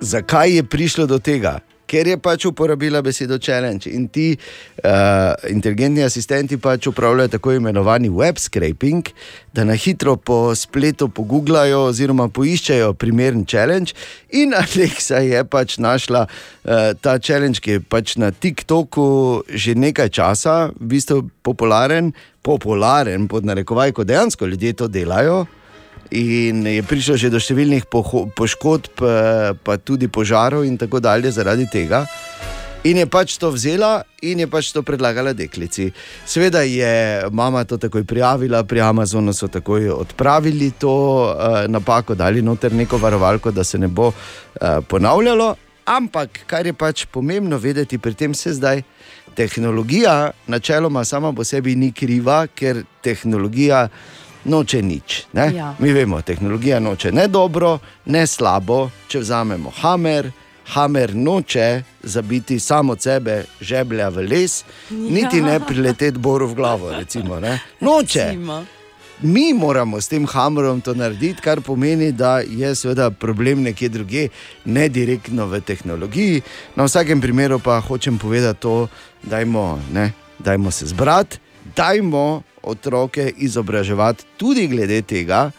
zakaj je prišlo do tega? Ker je pač uporabila besedo challenge in ti uh, inteligentni asistenti pač upravljajo tako imenovani web scraping, da na hitro po spletu pogooglajo oziroma poiščejo primeren challenge. In Alexa je pač našla uh, ta challenge, ki je pač na TikToku že nekaj časa, v bistvu popularen, popularen pod narekovaj, ko dejansko ljudje to delajo. In je prišlo že do številnih poškodb, eh, pa tudi požarov in tako dalje zaradi tega. In je pač to vzela in je pač to predlagala deklici. Sveda je mama to takoj prijavila, pri Amazonu so takoj odpravili to uh, napako, dali noter neko varovalko, da se ne bo uh, ponavljalo. Ampak, kar je pač pomembno vedeti pri tem, se zdaj tehnologija, načeloma sama po sebi ni kriva, ker tehnologija noče nič. ne. Ja. Mi vemo, tehnologija noče ne dobro, ne slabo. Če vzamemo Hammer, Hammer noče zabiti samo sebe žeblja v les, ja. niti ne prileteti boru v glavo. Recimo, ne. noče. Recimo. Mi moramo s tem hamrom to narediti, kar pomeni, da je seveda problem nekje drugje, ne direktno v tehnologiji. Na vsakem primeru pa hočem povedati to, dajmo, ne, dajmo se zbrati, dajmo otroke izobraževati tudi glede tega.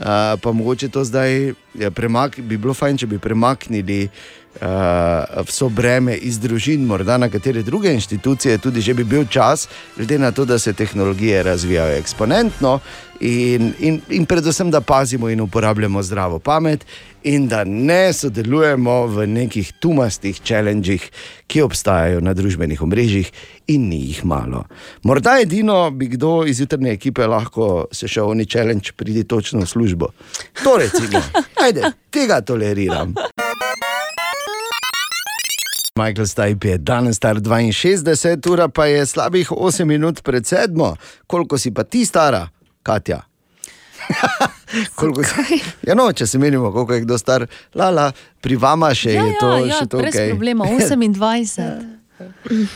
Uh, pa mogoče to zdaj ja, premak, bi bilo fajn, če bi premaknili uh, vso breme iz družin, morda na katere druge inštitucije, tudi že bi bil čas, glede na to, da se tehnologije razvijajo eksponentno in, in, in predvsem, da pazimo in uporabljamo zdravo pamet, in da ne sodelujemo v nekih tumastih challengih, ki obstajajo na družbenih omrežjih, in ni jih malo. Morda edino bi kdo iz jutrne ekipe lahko se šel oni challenge, pridi točno v službo. To recimo, ajde, tega toleriram. Michael Stipe je danes star 62, ura pa je slabih 8 minut pred sedmo. Koliko si pa ti stara, Katja? Koliko? Ja, no, če se menimo, koliko je kdo star, lala, pri vama še Ja, je to, ja, ja, še to brez okay. problema, 28.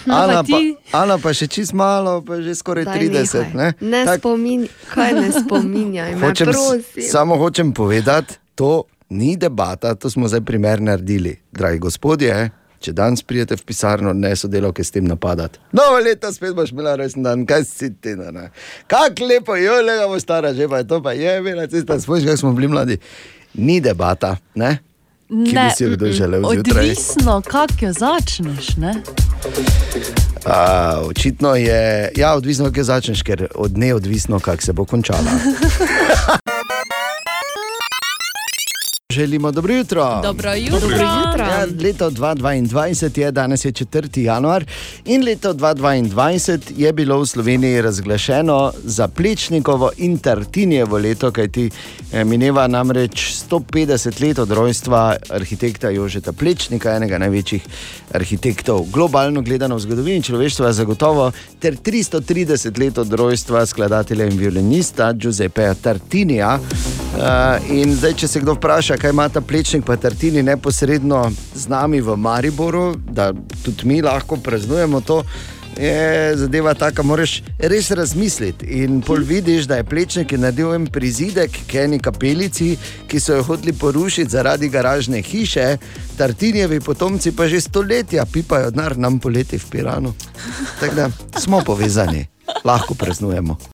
Ana, Pa pa? Ana pa še čist malo, pa že skoraj Daj 30. Ne? Ne Tak- spominj, kaj ne spominjaj, hočem, prosim. samo hočem povedati, to ni debata, to smo zdaj primer naredili. Dragi gospodje, če danes pridete v pisarno, ne sodelavke s tem napadati. Novo leto spet boš imela rojsten dan, kaj si ti na ne. Kako lepo, jo lega bo stara, že pa je to, pa je bila cesta, spomniš, kako smo bili mladi. Ni debata, ne? Ki bi si jo kdo želel zjutraj. Odvisno, kako jo začneš. Ne? A, očitno je, ja, odvisno, kako začneš, ker od neodvisno, kako se bo končala. Želimo dobro jutro. Dobro jutro. Dobro jutro. Ja, leto 2022 je, danes je 4. januar in leto 2022 je bilo v Sloveniji razglašeno za Plečnikovo in Tartinijevo leto, kajti eh, mineva namreč 150 let od rojstva arhitekta Jožeta Plečnika, enega največjih arhitektov globalno gledano v zgodovini človeštva, zagotovo, ter 330 let od rojstva skladatelja in violinista Giuseppeja Tartinija. Uh, in zdaj, če se kdo vpraša, kaj ima ta plečnik, pa Tartini neposredno z nami v Mariboru, da tudi mi lahko praznujemo to. Je zadeva taka, moraš res razmisliti. In pol vidiš, da je plečnik je naredil en prizidek k eni kapelici, ki so jo hoteli porušiti zaradi garažne hiše, Tartinjevi potomci pa že stoletja pipajo denar nam poleti v Piranu. Tako da smo povezani, lahko praznujemo.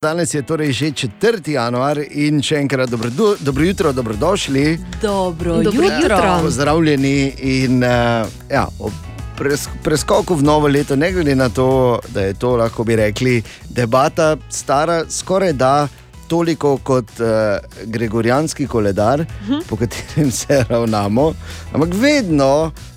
Danes je torej že 4. januar in še enkrat dobro, dobro jutro, dobrodošli. Dobro, Dobro jutro. jutro. Pozdravljeni in uh, ja, ob pres, preskoku v novo leto, ne glede na to, da je to lahko bi rekli debata stara skoraj da. Toliko kot uh, Gregorijanski koledar, po katerem se ravnamo, ampak vedno, uh,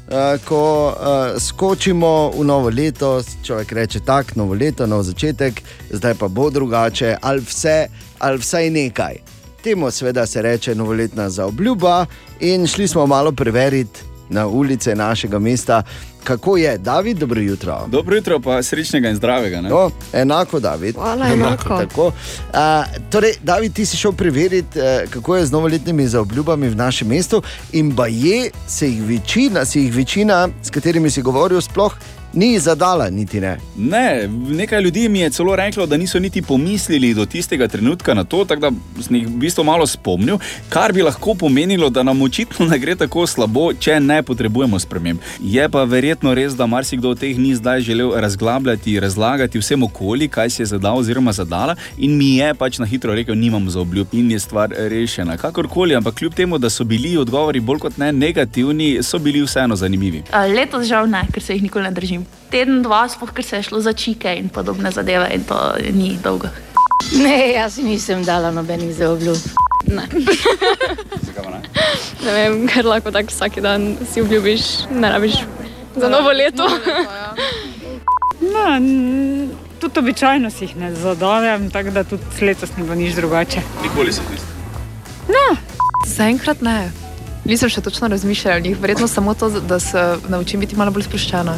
ko uh, skočimo v novo leto, človek reče: tako, novo leto, nov začetek, zdaj pa bo drugače, ali, vse, ali vsaj nekaj. Temu seveda se reče novoletna zaobljuba, in šli smo malo preveriti na ulice našega mesta, kako je, David, dobro jutro. Dobro jutro, pa srečnega in zdravega. Ne? No, enako, David. Hvala, enako. Tako. A, torej, David, ti si šel preveriti, eh, kako je z novoletnimi zaobljubami v našem mestu, in pa je, se jih večina, se jih večina, s katerimi si govoril, sploh Ni zadala, niti ne. Ne, nekaj ljudi mi je celo reklo, da niso niti pomislili do tistega trenutka na to, tako da sem jih v bistvu malo spomnil, kar bi lahko pomenilo, da nam očitno ne gre tako slabo, če ne potrebujemo sprememb. Je pa verjetno res, da marsikdo od teh ni zdaj želel razglabljati, razlagati vsem okoli, kaj si je zadal oziroma zadala, in mi je pač na hitro rekel, nimam za obljub in je stvar rešena. Kakorkoli, ampak kljub temu, da so bili odgovori bolj kot ne negativni, so bili vseeno zanimivi. A, Letos žal ne, ker se jih nikoli ne držim. Teden, dva, sploh ker se je šlo za čike in podobne zadeve, in to ni dolgo. Ne, jaz si nisem dala nobenih zaobljub. Ne. ne vem, ker lahko tako vsak dan si obljubiš, ne rabiš za novo leto. No, tudi običajno si jih ne zadavim, tako da tudi letos ni bilo nič drugače. Nikoli se niste. No, Zaenkrat ne. Nisem še točno razmišljala o njih, verjetno samo to, da se naučim biti malo bolj sproščena.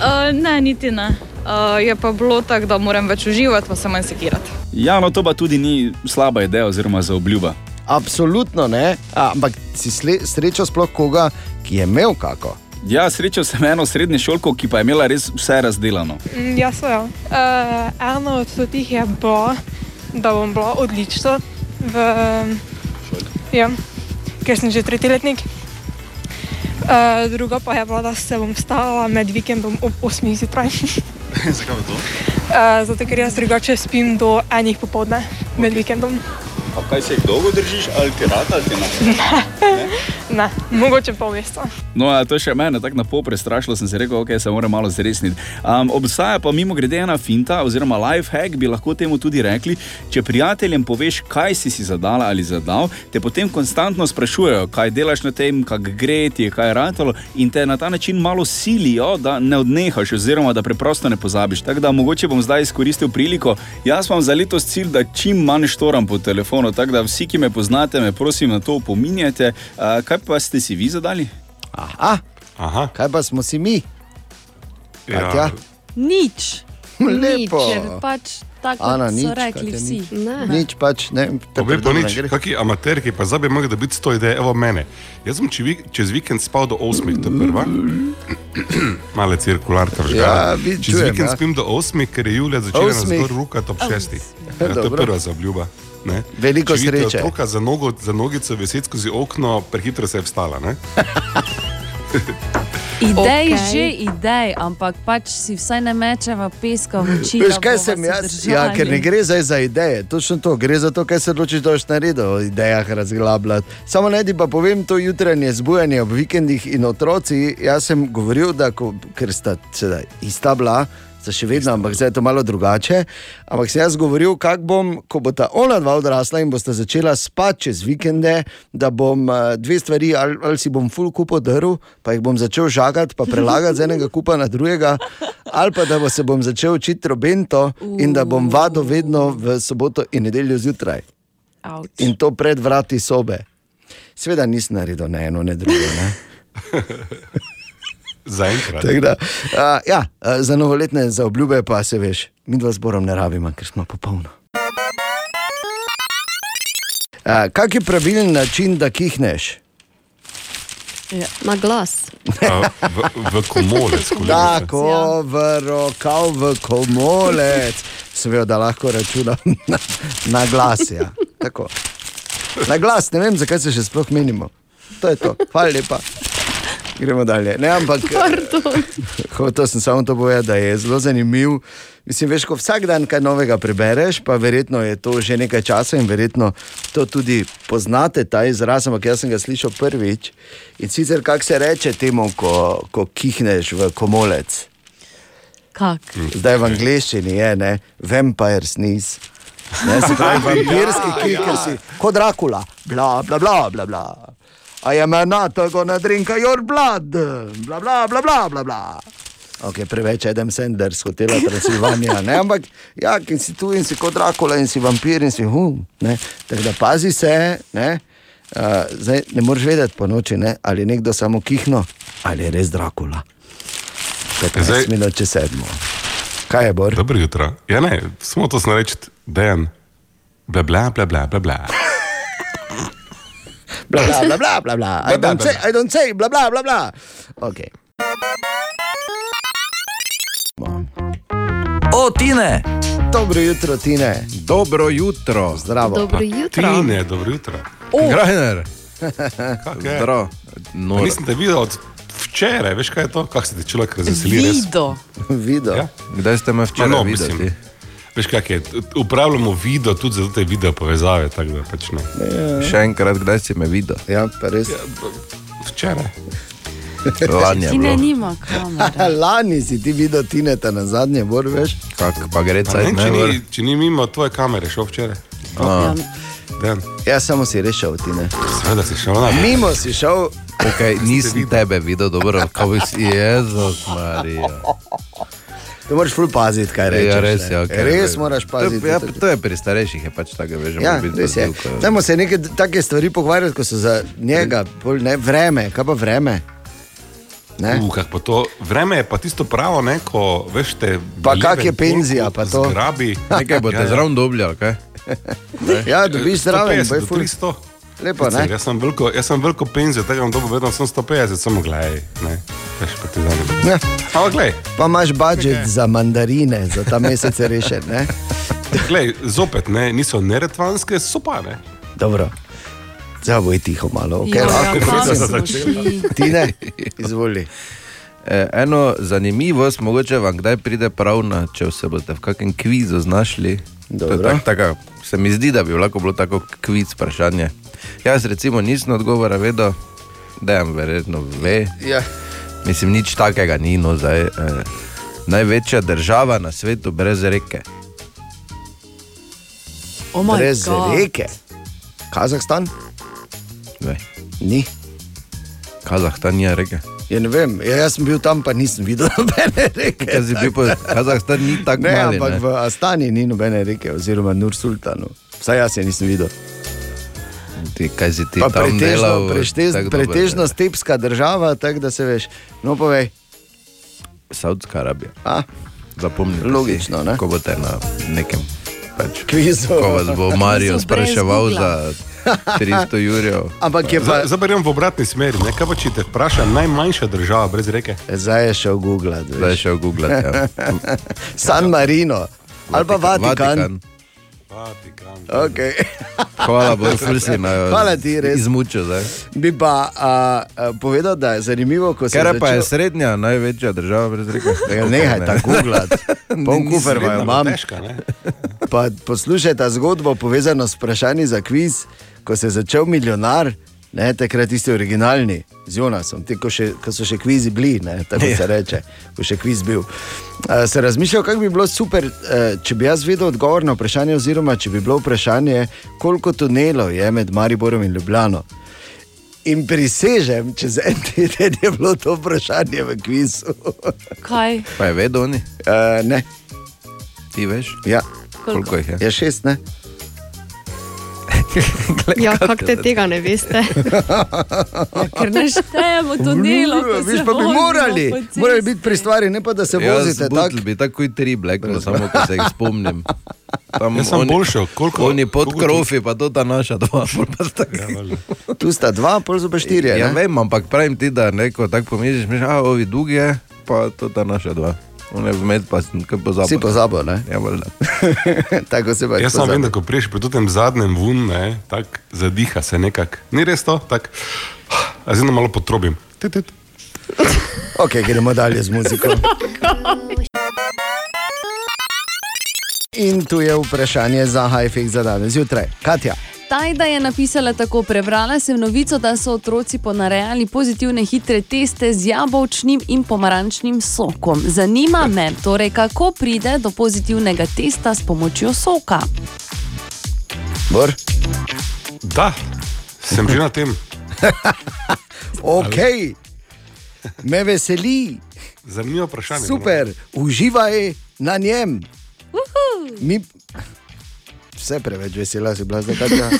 Uh, ne, niti ne. Uh, je pa bilo tako, da moram več uživati, pa se manj sekirati. Ja, no to pa tudi ni slaba ideja oziroma za obljuba. Absolutno ne, A, ampak si srečal sploh koga, ki je imel kako. Ja, srečal sem eno srednje šolko, ki pa je imela res vse razdelano. Mm, Jaz sem. Uh, eno od teh je bilo, da bom bila odlična v. Ja, ker sem že tretji letnik. Uh, druga pa je bila, da se bom stala med vikendom ob 8 zjutraj. Zakaj je to? Uh, zato ker jaz drugače spim do enih popovdne med vikendom. Pa kaj se jih dolgo držiš, ali ti rad ali ti ne? Ne, mogoče pol meseca. No, to je še mene tako na pol prestrašilo, sem si rekel, ok, se moram malo zresniti. Um, obstaja pa mimo grede ena finta, oziroma life hack, bi lahko temu tudi rekli. Če prijateljem poveš, kaj si si zadala ali zadal, te potem konstantno sprašujejo, kaj delaš na tem, kako gre ti, kaj je ratalo, in te na ta način malo silijo, da ne odnehaš, oziroma da preprosto ne pozabiš. Tako da mogoče bom zdaj izkoristil priliko. Jaz imam za letos cilj, da čim manj štoram po telefonu, tako da vsi, ki me poznate, me prosim na to opominjate. Uh, kaj pa ste si vi zadali? Aha, Aha. kaj pa smo si mi? Ja. Nič. Lepo. Ker pač tako Ana, so nič, rekli Katja, vsi. nič. Nič pač, ne. Povej pa dobro nič, ne kakšni amaterki, pa zdaj bi mogli dobiti sto idej, evo mene. Jaz sem če čez vikend spal do 8, to je prva. Male cirkularka vžgala. Ja, čez čujem, vikend ja. spim do 8, ker je Julija začela nas Osmih. gor rukati ob 6. Ja, to je Dobro. prva zabljuba. Ne? Veliko Če vidite sreče. Otroka za, nogo, za nogico veseti skozi okno, prehitro se je vstala. Ne? Idej, okay. že idej, ampak pač si vsaj ne mečeva peska v oči. Veš, kaj sem se jaz? držali. Ja, ker ne gre zdaj za ideje, točno to, gre za to, kaj se odločiš, da boš naredil, o idejah razglabljati. Samo naj ti pa povem to jutranje zbujanje ob vikendih in otroci. Jaz sem govoril, da ko, ker sta sedaj ista bila. Za še vedno, ampak zdaj je to malo drugače. Ampak sem jaz govoril, kako bom, ko bo ta ona dva odrasla in bosta začela spati čez vikende, da bom eh, dve stvari, ali, ali si bom full kupo drv, pa jih bom začel žagati, pa prelagati z enega kupa na drugega, ali pa da bo se bom začel učiti trobento in da bom vadil vedno v soboto in nedeljo zjutraj. Avč. In to pred vrati sobe. Sveda nisem naredil ne eno, ne drugo. Ne? Zaenkrat. Uh, ja, za novoletne za obljube pa se veš, mi dva zborom ne rabimo, ker smo popolno. Uh, kak je pravilen način, da kihneš? Ja. Na glas. A, v, v komolec, kolegica. Tako, v rokav, v komolec. Seveda, da lahko računam na, na glas. Ja. Tako. Na glas, ne vem, zakaj se še sploh menimo. To je to, hvala lepa. Gremo dalje. Ne, ampak, to sem samo to povedal, da je zelo zanimiv. Mislim, veš, ko vsak dan kaj novega prebereš, pa verjetno je to že nekaj časa in verjetno to tudi poznate, ta izraz, ampak jaz sem ga slišal prvič. In sicer, kako se reče temu, ko, ko kihneš v komolec. Kak? Zdaj v angleščini je, ne, vampire sneeze. Ne, se pravi, vampirski kih, ker si kot Dracula, bla, bla, bla, bla, bla. I am not gonna drink your blood, bla, bla, bla, bla, bla, bla. Ok, preveč Adam Sanders, hotela Transilvanija, ne, ampak ja, ki si tu in si kot Dracula in si vampir in si hum, ne, tako da pazi se, ne. Uh, zdaj ne moreš vedeti po noči, ne, ali je nekdo samo kihno, ali je res Dracula. 15 minut čez sedmo. Kaj je Bor? Dobro jutro. Ja, ne, samo to sem reči. Bla, bla, bla, bla, bla, bla. Bla bla bla bla bla bla. I don't say. I don't say bla bla bla bla. Okay. O, Tine! Dobro jutro, Tine. Dobro jutro. Zdravo. Dobro jutro. Tine, dobro jutro. Grajner. Kako je? Zdravo. Pa Nisem te videl od včeraj, veš kaj je to, kako se ti človek razveseli. res? Vido. Video. Ja? Kdaj ste me včeraj no, videli? mislim, Veš kaj je, upravljamo video tudi za te video povezave, tako da pač ne. Še enkrat, kdaj si me videl? Ja, pa res. Včeraj. Lani je Ti ne bilo. nima. Lani si ti videl Tineta na zadnje, bor veš. Kak, pa gre Pa cajt, Ne, ne, če, ni, če ni mimo tvoje kamere šel včeraj. Dan. Ja, samo si rešil, Tine. Seveda si šel na Mimo si šel. Okay, nisem tebe videl, dobro, kako si Jezus Marija. To moraš ful paziti, kaj rečeš. Ja, res ne. je. Okay. Res moraš paziti. To, ja, to je pri starejših, je pač tako, veš, Ja, res je. brzilka. Dajmo se neke take stvari pogovarjati, ko so za njega, pol ne, vreme, kaj pa vreme. Ne? Uh, pa to, vreme je pa tisto pravo, ne, ko veš te. Pa kak je penzija, pa to. Zgrabi. Nekaj boste zraven dobili, ali kaj? Ja, dobiš zraven, 150 bo je ful. 300. Lepo, Sicer, ne? Jaz sem veliko, jaz sem veliko penzijo, tega vam dobro vedno sem 150, samo gledaj, ne, veš pa ti zanima. Ja. Ampak glej, Pa imaš budžet za mandarine, za ta mesec je rešen. Ne? glej, zopet ne, niso neretvanske, so pa ne. Dobro. Zdaj bo je tiho malo, ok, Ja, lahko smo šli? Ti ne, izvoli. E, eno zanimivost, mogoče vam kdaj pride prav na, če se boste v kakšnem kvizu znašli. Tak, taka, se mi zdi, da bi lahko bilo tako kviz vprašanje. Jaz recimo nisem odgovora vedel, da jim verjetno ve. Ja. Mislim, nič takega ni. No, zdaj, eh, največja država na svetu brez reke. Oh my Brez God. reke. Kazahstan? Ne. Ni. Kazahstan je reke. Ja, ne vem, ja, jaz sem bil tam, pa nisem videl nobene reke. Kaj si bil, pa Kazahstan ni tako Ne, mali. ampak ne. v Astani ni nobene reke, oziroma Nur Sultanu. Vsaj jaz je nisem videl. Ti, kaj si ti Pa tam pretežno, delal? preštez, pretežno stepska država, tako da se veš. No, povej. Saudska Arabija. A? Zapomnite Logično, si, ne? Ko boste na nekem pač, Kvizu. Ko vas bo Marijo spraševal za 300 jurjev. Ampak je pa. Zdaj gremo v obratni smeri, ne, kaj pa če te vpraša najmanjša država brez reke? Zdaj je šel googlat. veš. Zdaj je šel googlat. Ja. San Marino. Ali pa Vatikan. Vatikan. Okay. Hvala, bo fulsi na Hvala ti, res. Izmučil zdaj. Bi pa a, a, povedal, da je zanimivo, ko se Ker pa je začel- srednja največja država brez reke. Ja, nehaj tako googlati. Poln Ni kufer imajo, imam. Ne? Pa poslušajte zgodbo povezano s vprašanji za kviz, ko se je začel milijonar, ne, takrat tisti originalni, z Jonasom, ti, ko, še, ko so še kvizi bili, ne, tako se reče, ko še kviz bil. Uh, se razmišljal, kako bi bilo super, uh, če bi jaz vedel odgovor na vprašanje, oziroma če bi bilo vprašanje, koliko tunelov je med Mariborom in Ljubljano. In prisežem, čez en teden je bilo to vprašanje v kvizu. Kaj? Pa je vedel oni? Uh, ne. Ti veš? Ja. Koliko jih je? Je šest, ne? Ja, kako te tega ne veste? Ker ne štejemo to delo. Viš se pa bi morali, morali biti pri stvari, ne pa da se vozite tako. tako. bi tako kot tri blekno, samo ko se jih spomnim. Tam Jaz sem bolj šel, koliko- Oni pod krofi, pa to ta naša dva. pa sta taki. Tu sta dva, pol pa štirje. Ja, ne? vem, ampak pravim ti, da neko tako pomisliš, misliš, a ovi dugi je, pa to ta naša dva. Vmes pa sem kaj pozabil. Si pozabil, ne? Ja. Tako se pač Jaz sem pozabi. vem, da ko priješ pri tem zadnjem vun, ne, tako zadiha se nekako. Ni res to, tako. A zdaj malo potrobim. Tit, tit. Ok, gremo dalje z muziko. In tu je vprašanje za Hajfik za danes zjutraj. Katja, Tajda je napisala tako: Prebrala sem novico, da so otroci ponarejali pozitivne hitre teste z jabolčnim in pomarančnim sokom. Zanima me, torej, kako pride do pozitivnega testa s pomočjo soka. Bor? Da, sem že na tem. ok, me veseli, Zanimivo vprašanje. super, uživaj na njem. Mi... Vse preveč vesela si bila, zdaj Katja.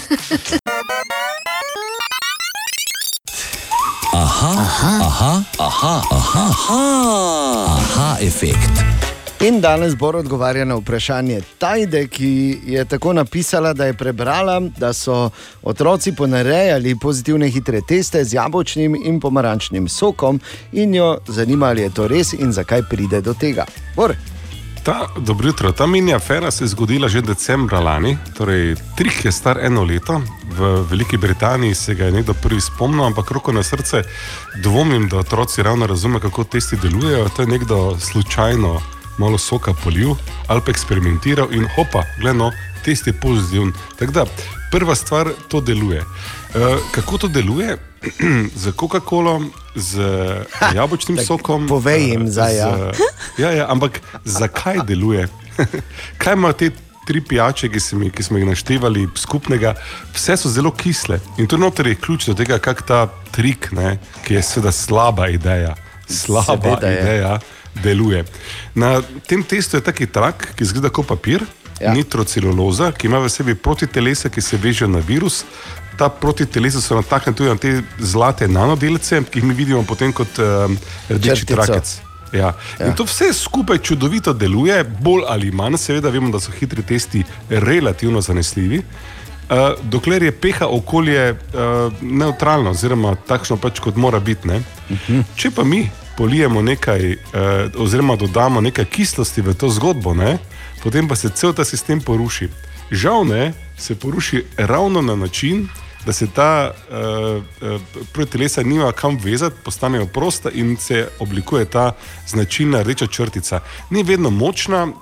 Aha, aha, aha, aha, aha, aha, aha efekt. In danes Bor odgovarja na vprašanje Tajde, ki je tako napisala, da je prebrala, da so otroci ponarejali pozitivne hitre teste z jabolčnim in pomarančnim sokom in jo zanima, ali je to res in zakaj pride do tega. Bor, Ta, dobro jutro. Ta mini afera se je zgodila že decembra lani, torej trik je star eno leto. V Veliki Britaniji se ga je nekdo prvi spomnil, ampak roko na srce dvomim, da otroci ravno razumejo, kako testi delujejo. To je nekdo slučajno malo soka polil ali pa eksperimentiral in hopa, gledano, test je pozitiven. Tako da prva stvar, to deluje. Uh, kako to deluje? z Coca-Colom, z jabolčnim Tak sokom. povej jim eh, zdaj, ja. z- ja, ja, ampak zakaj deluje? Kaj ima te tri pijače, ki, jih- ki smo jih naštevali, skupnega? Vse so zelo kisle. In to noter je ključ do tega, kako ta trik, ne, ki je seveda slaba ideja, slaba Seveda je. ideja, deluje. Na tem testu je taki trak, ki izgleda kot papir. Ja. Nitroceluloza, ki ima v sebi protitelesa, ki se vežejo na virus. Ta protitelesa so nataknjena tudi na te zlate nanodelce, ki jih mi vidimo potem kot um, rdeči Črtico. trakec. Ja. Ja. In to vse skupaj čudovito deluje, bolj ali manj, seveda vemo, da so hitri testi relativno zanesljivi. Uh, dokler je pH okolje uh, neutralno, oziroma takšno pač kot mora biti. ne. Če pa mi polijemo nekaj, uh, oziroma dodamo nekaj kislosti v to zgodbo, ne, potem pa se cel ta sistem poruši. Žal ne, se poruši ravno na način, da se ta uh, uh, protelesa nima kam vezati, postanejo prosta in se oblikuje ta značilna rdeča črtica. Ni vedno močna, uh,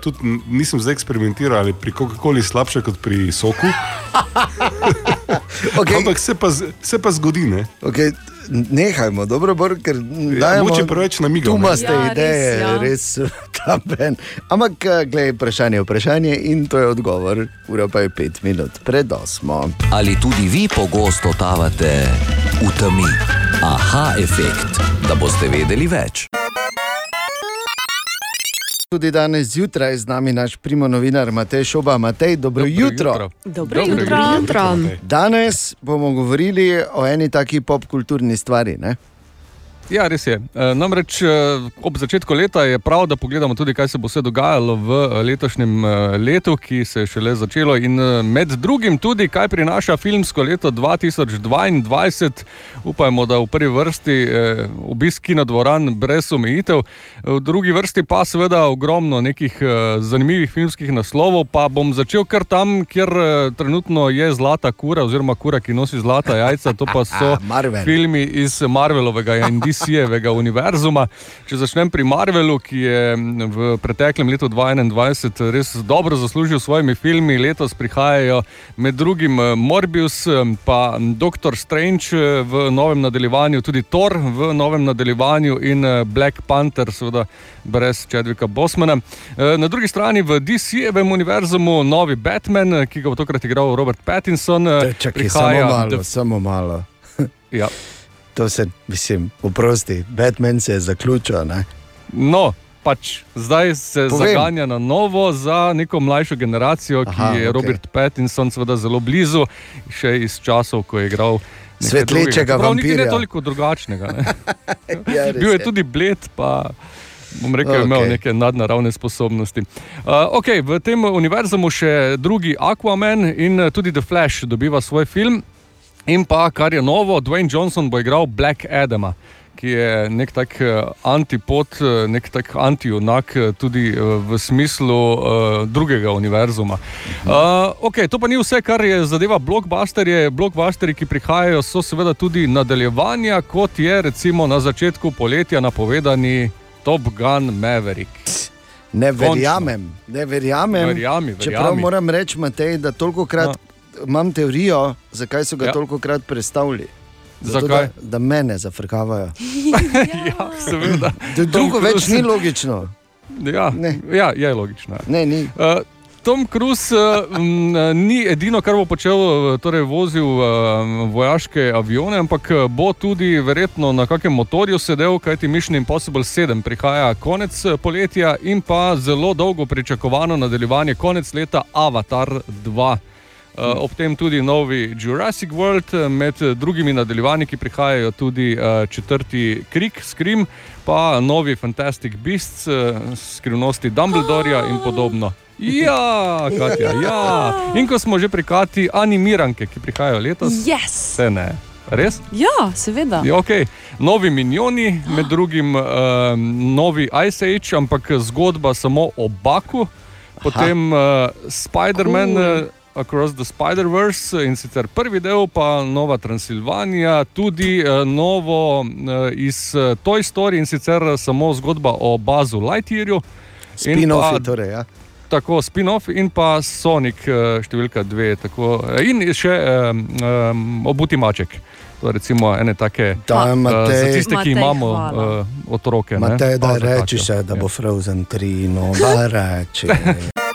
tudi nisem zdaj eksperimentiral ali pri Coca-Coli slabše kot pri soku. okay. Ampak se pa, se pa zgodi. Ne? Okay. Nehajmo, dobro, bor, ker dajemo, mogoče preveč namigov, Tu ne. imate Ja, res, ideje, ja. res, ta ben. Ampak, eh, gledaj, vprašanje je vprašanje in to je odgovor. Ura pa je pet minut pred osmo. Ali tudi vi pogosto totavate v temi? Aha, efekt, da boste vedeli več. Tudi danes zjutraj z nami naš primo novinar Matej Šoba. Matej, dobro, dobro jutro. Dobro Dobro jutro. jutro. Danes bomo govorili o eni taki popkulturni stvari. Ne? Ja, res je. E, Namreč e, ob začetku leta je prav, da pogledamo tudi, kaj se bo vse dogajalo v e, letošnjem letu, ki se je šele začelo. In med drugim tudi, kaj prinaša filmsko leto 2022. Upajmo, da v prvi vrsti obisk kinodvoran brez omejitev, v drugi vrsti pa seveda ogromno nekih zanimivih filmskih naslovov. Pa bom začel kar tam, kjer trenutno je zlata kura, oziroma kura, ki nosi zlata jajca, to pa so filmi iz Marvelovega in DC-jevega univerzuma. Če začnem pri Marvelu, ki je v preteklem letu 2021 res dobro zaslužil s svojimi filmi, letos prihajajo med drugim eh, Morbius, pa Doctor Strange eh, v novem nadaljevanju, tudi Thor v novem nadaljevanju in eh, Black Panther, seveda brez Chadvika Bosmana. Na drugi strani v DC-jevem univerzumu novi Batman, ki ga bo tokrat igral Robert Pattinson. Čakaj, samo prihaja malo, The samo malo. Ja. To se, mislim, oprosti, Batman se je zaključil. Ne? No, pač zdaj se Povem. Zaganja na novo za neko mlajšo generacijo, ki Aha, Aha, je okej. Robert Pattinson, seveda zelo blizu, še iz časov, ko je igral. Svetlečega. Čeprav Niti vampirja. ne toliko drugačnega. Ne. Ja, res Bil je tudi bled, pa bom rekel, okay. imel neke nadnaravne sposobnosti. Uh, okay, v tem univerzumu še drugi Aquaman in eh, tudi The Flash dobiva svoj film. In pa, kar je novo, Dwayne Johnson bo igral Black Adama. Ki je nek tak eh, antipod, eh, nek tak antijunak, eh, tudi v smislu uh, drugega univerzuma. Uh, okay, to pa ni vse, kar je zadeva blockbusterje. Blockbusterji, ki prihajajo, so seveda tudi nadaljevanja, kot je recimo na začetku poletja napovedani Top Gun Maverick. Ne Končno. verjamem, ne verjamem. Verjami, Čeprav verjami. moram reči, Matej, da toliko krat imam teorijo, zakaj so ga Ja. ja. toliko krat predstavili. Zato, Zakaj? Da, da mene zafrkavajo. ja, seveda. Da drugo več ni logično. Ja, ja je logično. ja. Ne, ni. Uh, Tom Cruise uh, ni edino, kar bo počel, uh, torej vozil uh, vojaške avione, ampak bo tudi verjetno na kakem motorju sedel, kajti Mission Impossible 7 prihaja konec poletja in pa zelo dolgo pričakovano nadaljevanje konec leta Avatar 2. Uh, ob tem tudi novi Jurassic World, eh, med drugimi nadaljevanji, prihajajo tudi četrti Krik, Scream, pa novi Fantastic Beasts, skrivnosti Dumbledorja in podobno. Ja, Katja, ja. In ko smo že pri Kati, animiranke, ki prihajajo letos, Yes. se ne. Res? Ja, seveda. Ja, okay. Novi minioni, med drugim uh, novi Ice Age, ampak zgodba samo o Baku, potem uh, Spider-Man. Cool. Uh, Across the Spider-Verse in sicer prvi del, pa Nova Transilvanija, tudi uh, novo uh, iz uh, Toy Story in sicer samo zgodba o Bazu Lightyearju. In Spin-offi, pa- torej, ja. Tako, spin-off in pa Sonic uh, številka dve. Tako, eh, in še um, um, obuti maček. To je recimo ene take Da, uh, Matej. za tiste, ki Matej, imamo hvala. uh, otroke. ne. Matej, da Pa za reči še, da bo Frozen 3, no, da reči.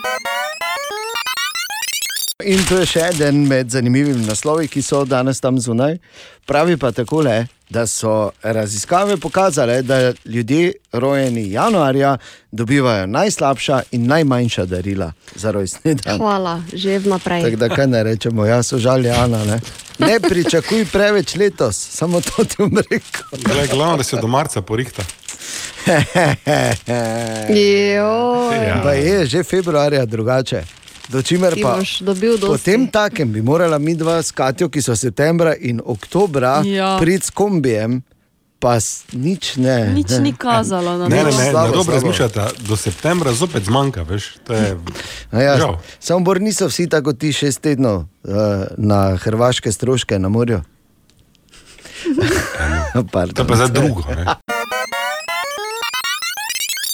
In to je še eden med zanimivimi naslovi, ki so danes tam zunaj. Pravi pa takole, da so raziskave pokazale, da ljudje rojeni januarja dobivajo najslabša in najmanjša darila za rojstni dan. Hvala, že vnaprej. Tako da kaj ne rečemo, jaz so žaljana. Ne? ne pričakuj preveč letos, samo to ti bom rekel. Glej, glavno, da se do marca porihta. Ja. Pa je že februarja drugače. Dočimer pa boš dobil dosti. po tem takem bi morala mi dva s Katjo, ki so septembra in oktobra Ja. priti s kombijem, pa nič ne. Nič ni kazalo na Ne, ne, to. ne, Slabo, ne dobro razmišljate, do septembra zopet zmanjka, veš. To je No ja, samo bor niso vsi tako kot ti šest tednov uh, na hrvaške stroške na morju. To pa za drugo. Ne?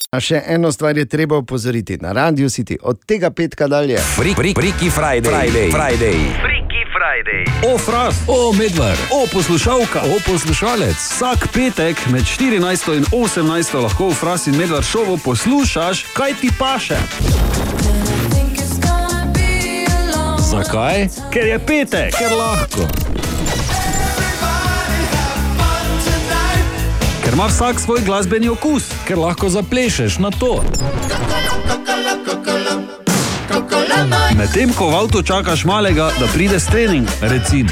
A še eno stvar je treba opozoriti na Radio City, od tega petka dalje. Freaky Friday. Friday. Friday. O, fras, o, medvard, o, poslušalka, o, poslušalec. Vsak petek med 14 in 18 lahko v fras in medvard šovu poslušaš, kaj ti paše. Zakaj? Ker je petek, ker lahko. Ker ima vsak svoj glasbeni okus, ker lahko zaplešeš na to. Medtem ko v avtu čakaš malega, da pride s trening, recimo.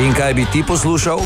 In kaj bi ti poslušal?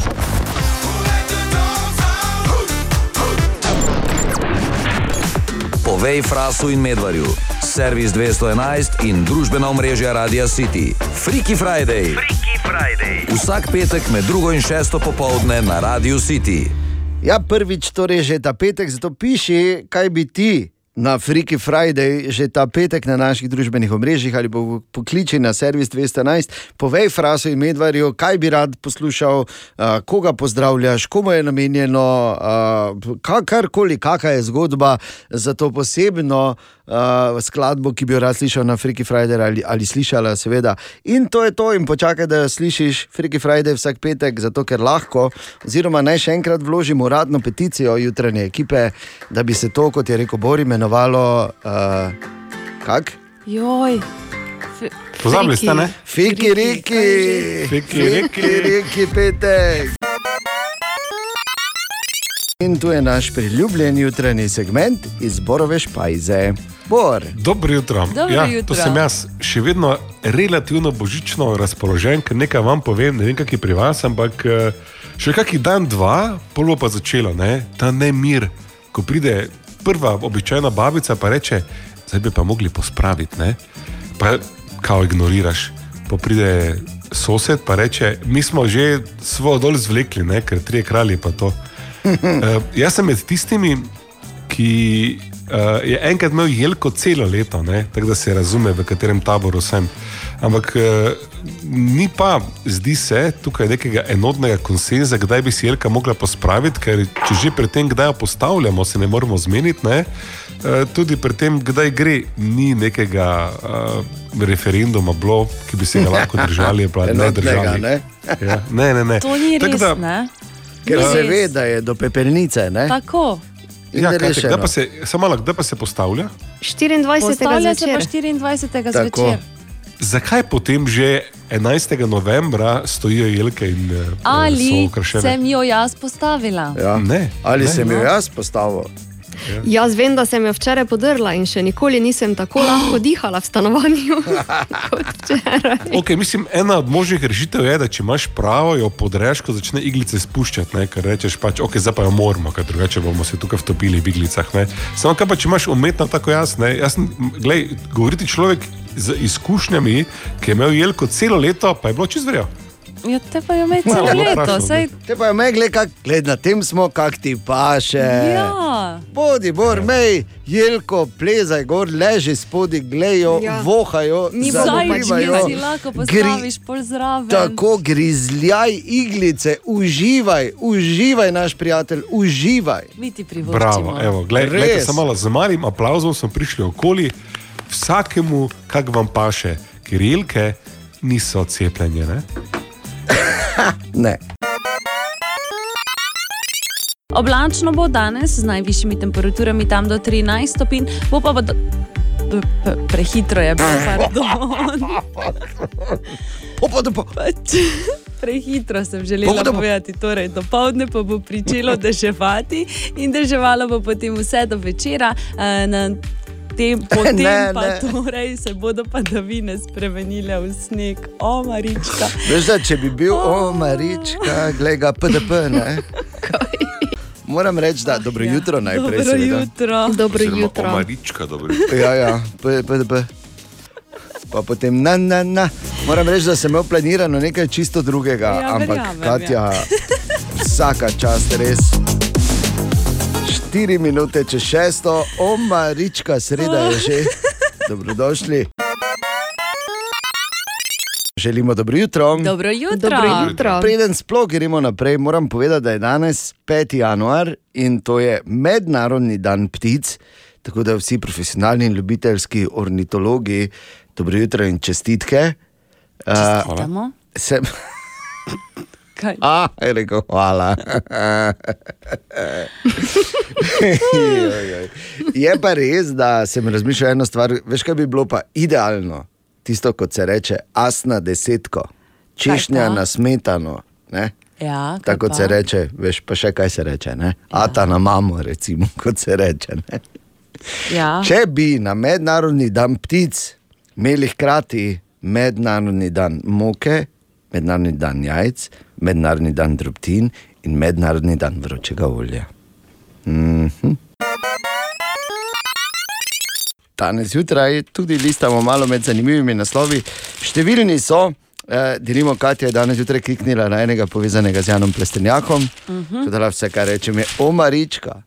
Povej Frasu in Medvarju, servis 211 in družbena omrežja Radia City. Freaky Friday. Freaky Friday. Vsak petek med drugo in šesto popovdne na Radio City. Ja, prvič torej že ta petek, zato piši, kaj bi ti na Freaky Friday že ta petek na naših družbenih omrežjih ali po- pokliči na servis 211, povej Frasu in Medvarju, kaj bi rad poslušal, uh, koga pozdravljaš, komu je namenjeno, uh, ka- karkoli, kakšna je zgodba za to posebno. Uh, skladbo, ki bi jo rad slišal na Freaky Friday ali, ali slišala, seveda. In to je to, in počakaj, da jo slišiš Freaky Friday vsak petek, zato ker lahko, oziroma naj še enkrat vložimo uradno peticijo jutranje ekipe, da bi se to, kot je rekel Bor, imenovalo. Uh, kak? Joj. Pozabili ste, ne? Fiki, riki, Fiki, fiki, riki, petek. In tu je naš priljubljen jutranji segment iz Borove špajze. Bor. Dobro jutro. Dobro ja, jutro. To sem jaz, še vedno relativno božično razpoložen, ker nekaj vam povem, ne vem, kak je pri vas, ampak eh, še kakšen dan, dva, polo pa začelo, ne? ta nemir, ko pride prva običajna babica, pa reče, zdaj bi pa mogli pospraviti, ne? pa kao ignoriraš. Pa pride sosed, pa reče, mi smo že svojo dol zvlekli, ne? ker trije kralji pa to. Uh, jaz sem med tistimi, ki uh, je enkrat imel jelko celo leto, ne, tako da se razume, v katerem taboru sem. Ampak uh, ni pa, zdi se, tukaj nekega enotnega konsenza, kdaj bi si jelka mogla pospraviti, ker če že pri tem, kdaj jo postavljamo, se ne moramo zmeniti. Ne, uh, tudi pri tem, kdaj gre, ni nekega uh, referenduma, bilo, ki bi se ga lahko držali, pa ne držali. ne? Ja, ne, ne, ne. To ni res, da- ne? Ker Ni se res. ve, da je do pepelnice. Ne? Tako. In Ja, kaj, kdaj pa se, samo malo, kdaj pa se postavlja? 24. Postavlja se pa zvečer. 24. Tako. zvečer. Zakaj potem že 11. novembra stojijo jelke in eh, so Ali okrašene? sem jo jaz postavila? Ja. Ne, Ali ne. sem jo jaz postavil? Jaz vem, da sem jo včeraj podrla in še nikoli nisem tako lahko dihala v stanovanju. Okay, mislim, ena od možnih rešitev je, da če imaš pravo, jo podreš, ko začne iglice spuščati, ne, ker rečeš, pač, ok, zdaj pa jo moramo, ker drugače bomo se tukaj vtopili v iglicah. Ne. Samo kaj pa, če imaš umetno tako jaz sem, glej, govoriti človek z izkušnjami, ki je imel jelko celo leto, pa je bilo čez vrjo. Ja, te pa je Malo celo bo leto, saj Te pa je megle, kak, gled na tem smo, kak ti paše. Ja. Bodi, bor, mej, jelko, plezaj gor, leži spodaj, glejo, Ja. vohajo, Ni bilo pač si lahko postaviš pol zraven. Tako grizljaj iglice, uživaj, uživaj, naš prijatelj, uživaj. Mi ti privoščimo. Bravo, evo, gled, gledajte, samo malo z malim aplauzom smo prišli okoli, vsakemu, kak vam paše, ker jelke niso cepljenje. Ne? Ne. Oblačno bo danes z najvišjimi temperaturami tam do 13 stopinj, bo pa do... Prehitro je bilo, pardon. Pač, prehitro sem želela povedati. Torej, do povdne pa bo pričelo deževati in deževalo bo potem vse do večera. eh, Na tem, potem Ne, pa ne. torej se bodo padavine spremenile v sneg, o Marička. Veš, da če bi bil, o, Marička, glej ga, PDP, ne? Moram reči, da dobro jutro najprej. Dobro seveda. jutro. Dobro Oziroma Omarička, dobro Ja, ja, P- PDP. Pa potem na, na, na. Moram reči, da sem imel planirano nekaj čisto drugega, Ja, ampak verjamem, Katja, vsaka čast res. 4 minute čez šesto, o Marička, sreda je že. Dobrodošli. Želimo dobro jutro. Dobro jutro. Dobro jutro. Preden sploh gremo naprej, moram povedati, da je danes 5. januar in to je mednarodni dan ptic. Tako da vsi profesionalni in ljubiteljski ornitologi, dobro jutro in čestitke. Čestitamo. sem, Kaj? A, je rekel, hvala. Je pa res, da sem razmišljal eno stvar. Veš, kaj bi bilo pa idealno? Tisto, kot se reče, asna desetko, češnja na smetano. Ne? Ja, Tako pa? se reče, veš pa še kaj se reče. Ja. Ata na mamo, recimo, kot se reče. Ne? Ja. Če bi na mednarodni dan ptic imeli hkrati mednarodni dan moke, mednarodni dan jajc, mednarodni dan drobtin in mednarodni dan vročega olja. Mhm. Danes zjutraj tudi listamo malo med zanimivimi naslovi. Številni so, eh, delimo, Katja je danes zjutraj kliknila na enega povezanega z Janom Plestenjakom. Mhm. Tako da vse, kar rečem, je omarička.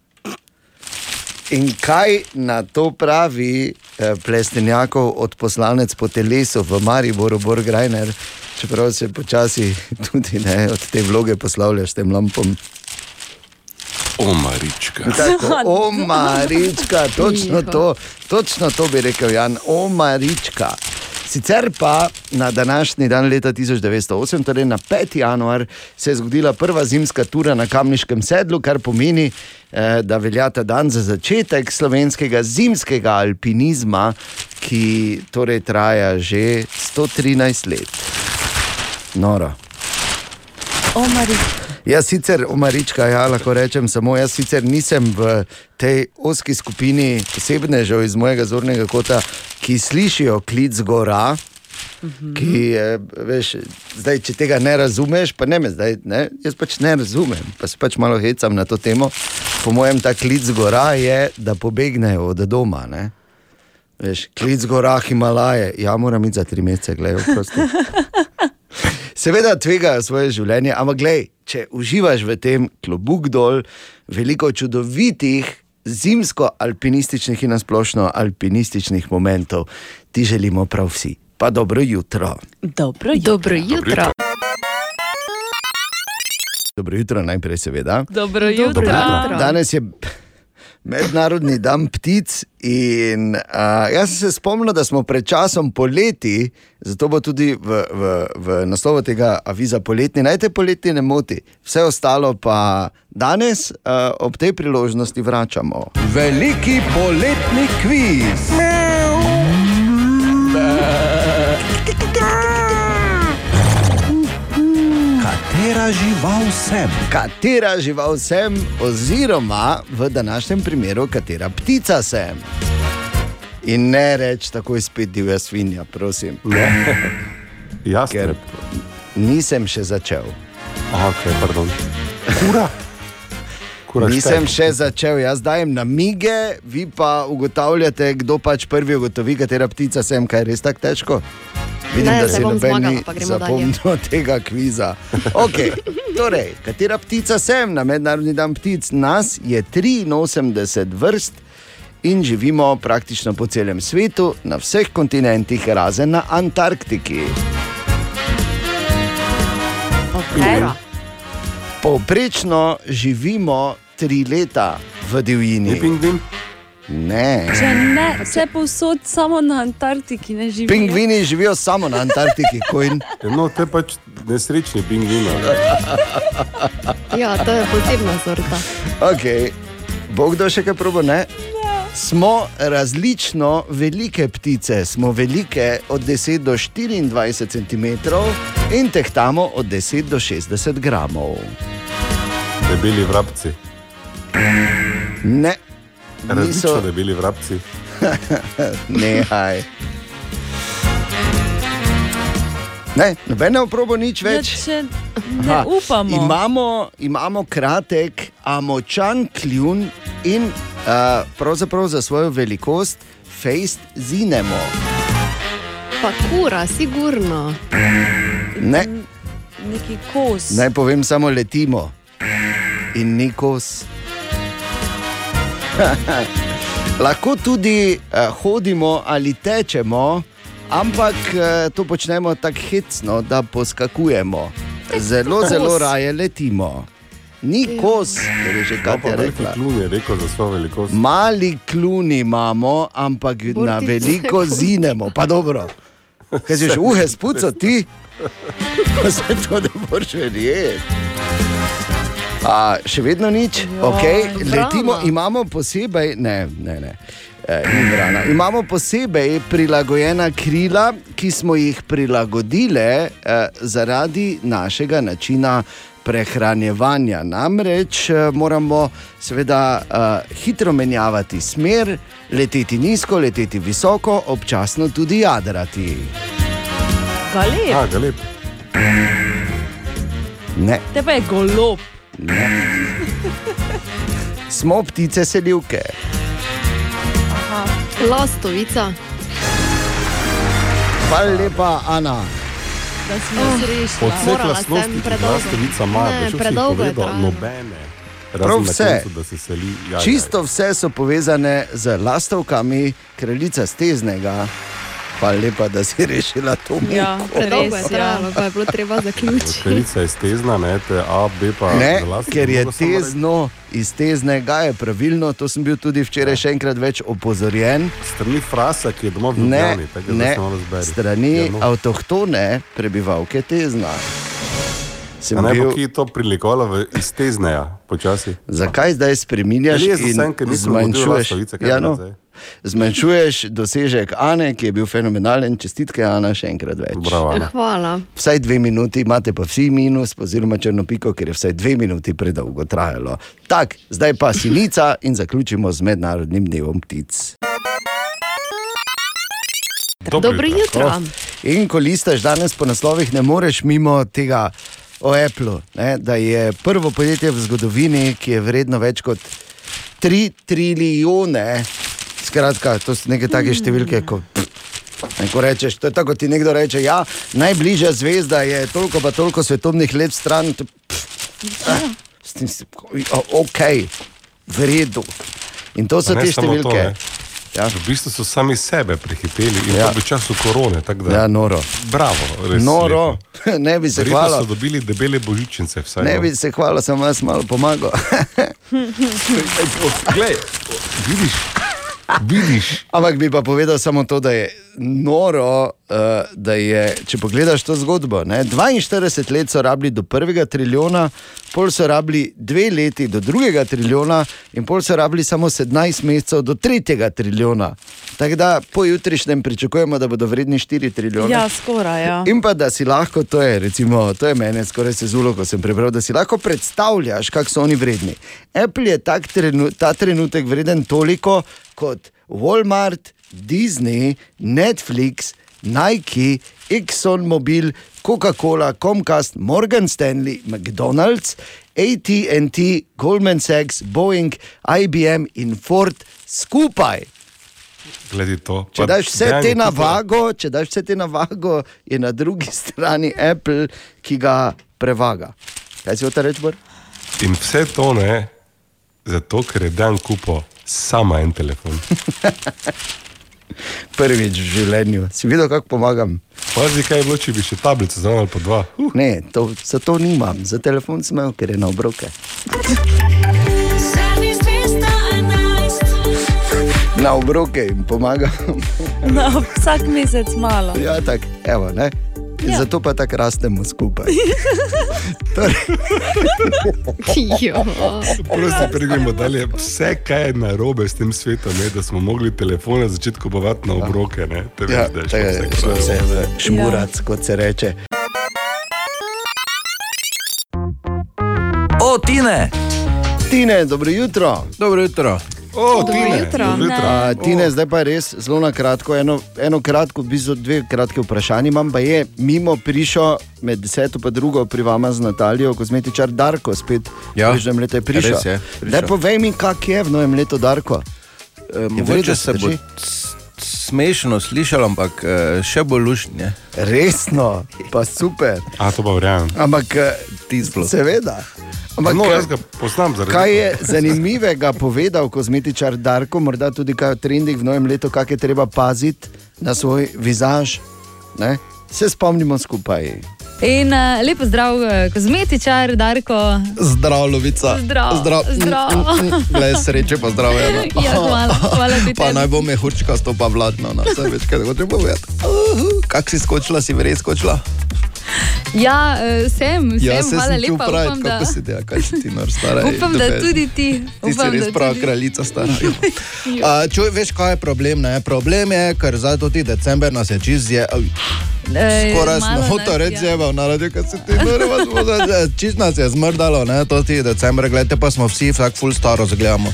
In kaj na to pravi eh, Plestenjakov od poslanec po telesu v Mariboru, Borgrajner, čeprav se počasi tudi ne, od te vloge poslavljaš tem lampom. Omarička. Tako, o Marička, točno to, točno to bi rekel Jan, o Marička. Sicer pa na današnji dan leta 1908, torej na 5. januar, se je zgodila prva zimska tura na Kamniškem sedlu, kar pomeni, eh, da velja ta dan za začetek slovenskega zimskega alpinizma, ki torej traja že 113 let. Noro. O Marička. Jaz sicer, Omarička, ja, lahko rečem samo, jaz sicer nisem v tej oski skupini posebnežev iz mojega zornega kota, ki slišijo klic gora. Ki, je, veš, zdaj, če tega ne razumeš, pa ne me zdaj, ne, jaz pač ne razumem, pa se pač malo hecam na to temo. Po mojem, ta klic gora je, da pobegnejo od doma. Ne. Veš, klic gora Himalaje, ja, moram iti za tri mesece, gledaj, prosto. Seveda tvegajo svoje življenje, ampak glej, če uživaš v tem klobuk dol, veliko čudovitih zimsko-alpinističnih in nasplošno alpinističnih momentov, ti želimo prav vsi. Pa dobro jutro. Dobro jutro. Dobro jutro. Dobro jutro, najprej seveda. Dobro jutro. Danes je mednarodni dan ptic in uh, jaz sem se spomnil, da smo pred časom poleti, zato bo tudi v, v, v naslovu tega aviza poletni, naj te poletni ne moti, vse ostalo pa danes uh, ob tej priložnosti vračamo. Veliki poletni kviz. Katera žival sem? Katera žival sem, oziroma v današnjem primeru, katera ptica sem. In ne reči takoj spet divja svinja, prosim. Jasno. Ker nisem še začel. Ok, pardon. Kura. Kuraš Nisem še začel, jaz dajem namige, vi pa ugotavljate, kdo pač prvi ugotovi, katera ptica sem, kaj je res tako težko. Vidim, Ne, da bom noben ni pa gremo zapomnil tega kviza. Okay. Torej, katera ptica sem na mednarodni dan ptic? Nas je 83 vrst in živimo praktično po celem svetu, na vseh kontinentih, razen na Antarktiki. Okay. Povprečno živimo tri leta v divjini. Ne. Če ne, vse povsod, samo na Antarktiki ne živijo. Pingvini živijo samo na Antarktiki. Kojn. No, te pač nesrečni pingvini. Ja, to je posebna sorta. Okay. Bo kdo še kaj probo? Ne? Smo različno velike ptice, smo velike od 10 do 24 cm in tehtamo od 10 do 60 gramov. Debeli vrabci. Ne, Različno debeli vrabci. Nehaj. Ne, nobene oprobo nič več. Ja, če ne Aha, upamo. Imamo, imamo kratek, a močan kljun in pravzaprav za svojo velikost fejst zinemo. Pa kura, sigurno. Ne, Neki kos. naj povem samo letimo in ni kos. Lahko tudi uh, hodimo ali tečemo, ampak uh, to počnemo tako hecno, da poskakujemo. Zelo, zelo raje letimo. Ni kos, ker je že Ja, veliki rekla. klun je rekel za svojo velikost. Mali kluni imamo, ampak na Bortice. veliko zinemo. Pa dobro. Kaj si že uhe spuco ti? Pa se to ne moreš verjeti. A, še vedno nič, okay. letimo, imamo posebej, ne, ne, ne. E, vrana. Imamo posebej prilagojena krila, ki smo jih prilagodili e, zaradi našega načina prehranjevanja. Namreč e, moramo seveda e, hitro menjavati smer, leteti nizko, leteti visoko, občasno tudi jadrati. Galeb. A, galeb. Ne, Te pa je golob. ne. Smo ptice selivke. Lastovica. Hvala lepa, Ana. Da si nas rešila. Odsekla Morala sem, slosti, ki predolgo. Ne, predolgo je povedal, nobene. Prav vse. koncu, da se seli jaja. Čisto vse so povezane z lastovkami, kraljica steznega. Hvala lepa, da si rešila to muko. Ja, Predolgo je ja. trajalo, pa je bilo treba zaključiti. Kraljica je stezna, ne, te A, B pa Ne, ker je tezno iz teznega, je pravilno, to sem bil tudi včeraj še enkrat več opozorjen. Strani frasa, ki je doma v Ne, Ljubljani, tako da ne, se malo zberi. strani Ja, no. avtohtone prebivalke tezna. Sem A ne, bil, ki je to prilikovalo iz tezneja, počasi. zakaj zdaj spreminjaš in zmanjšuješ? Ja, no, zdaj? Zmanjšuješ dosežek Ane, ki je bil fenomenalen, čestitke Ana še enkrat več. Bravo, Ana. Hvala. Vsaj dve minuti, imate pa vsi minus, oziroma črno piko, ker je vsaj dve minuti predolgo trajalo. Tako, zdaj pa sinica in zaključimo z mednarodnim dnevom ptic. Dobro Dobro jutro. jutro. In ko listaš danes po naslovih, ne moreš mimo tega o Apple, ne, da je prvo podjetje v zgodovini, ki je vredno več kot 3 trilijone. Skratka, to so neke take številke, ko Ko rečeš, to je tako, ti nekdo reče, ja, najbližja zvezda je toliko pa toliko svetovnih let stran. to- pff, eh, s tem si- Ok, v redu. In to so te to, številke. ne. Ja. V bistvu so sami sebe prehiteli in Ja. to v času korone. Da, Ja, noro. Bravo, res. Noro, ne bi se hvala. so dobili debele božičnice. Vsaj, Ne no. bi se hvala, sem vas malo pomagal. Glej, vidiš, vidiš. Ampak bi pa povedal samo to, da je noro, uh, da je, če pogledaš to zgodbo, ne, 42 let so rabili do prvega trilijona, pol so rabili dve leti do drugega trilijona, in pol so rabili samo 17 mesecev do tretjega trilijona. Tako da po jutrišnjem pričakujemo, da bodo vredni 4 trilijone. Ja, skoraj. Ja. In pa da si lahko, to je, recimo, to je meni skoraj se zulo, ko sem prebral, da si lahko predstavljaš, kako so oni vredni. Apple je tak trenu, ta trenutek vreden toliko kot Walmart, Disney, Netflix, Nike, ExxonMobil, Coca-Cola, Comcast, Morgan Stanley, McDonald's ATT, Goldman Sachs, Boeing, IBM in Ford skupaj. To. Če daš vse te na vago, če daš vse te na vago, je na drugi strani Apple, ki ga prevaga. Kaj si hotel reči, Bor? In vse to ne, zato ker je dan kupo samo en telefon. Prvič v življenju. Si videl, kako pomagam? Pazi, kaj je bilo, če bi še tablico znal ali pa dva. Uh. Ne, to, za to nimam, za telefon sem imel, ker je na obroke. Na obroke jim pomagam. No, vsak mesec malo. Ja, tako, evo, ne. Ja. Zato pa tako rastemo skupaj. Torej, Prosim, pridemo dalje. Vse, kaj je narobe s tem svetom, je, da smo mogli telefone začeti kupovati na obroke. Ne? Te ja, veš, da je šlo vse v šmurac, ja. kot se reče. O, Tine! Tine, dobro jutro. Dobro jutro. O, Dobro Tine, jutro. dobro jutro. A, Tine, zdaj pa res zelo na kratko. Eno, eno kratko, v bistvu dve kratke vprašanje imam. Pa je mimo prišel med deseto in drugo pri vama z Natalijo, kozmetičar Darko, spet Ja, v prejšnjem letu je prišel. res je, prišel. Daj povej mi, kak je v novem letu Darko. E, Je Mogoče vredo se bo drži? s- smešno slišalo, ampak e, še bolj luštne. Resno, pa super. A to pa verjamem. Ampak ti sploh. Seveda. Ampak, no, kaj- jaz ga poznam zaradi Kaj je tega. zanimivega povedal kozmetičar Darko, morda tudi kaj o trendih v novem letu, kaj je treba paziti na svoj vizaž? Ne? Se spomnimo skupaj. In uh, lepo zdrav, uh, kozmetičar, Darko. Zdrav, lovica. Zdrav, Zdrav. zdrav. Glej, sreče, pa zdrav. Ja, hvala, hvala ti. Pa naj bo mehurčka, to pa vladno, na vse več, kaj hočeš povedati. Kak si skočila, si res skočila? Ja, uh, sem, sem, Ja, se hvala sem ti lepa. upravil, Upam, da, si ti, kaj si ti nor stara. upam, da tudi ti. Ti si Upam, res prava tudi- kraljica, stara. A, čuj, veš, kaj je problem? Ne? Problem je, ker zdaj tudi december nas je čist je. Ej, Skoraj smo reči, je. zjebal, naredi, kaj se ti nore, čist nas je zmrdalo, ne, to ti decembr, gledajte pa smo vsi, vsak full staro zgledamo.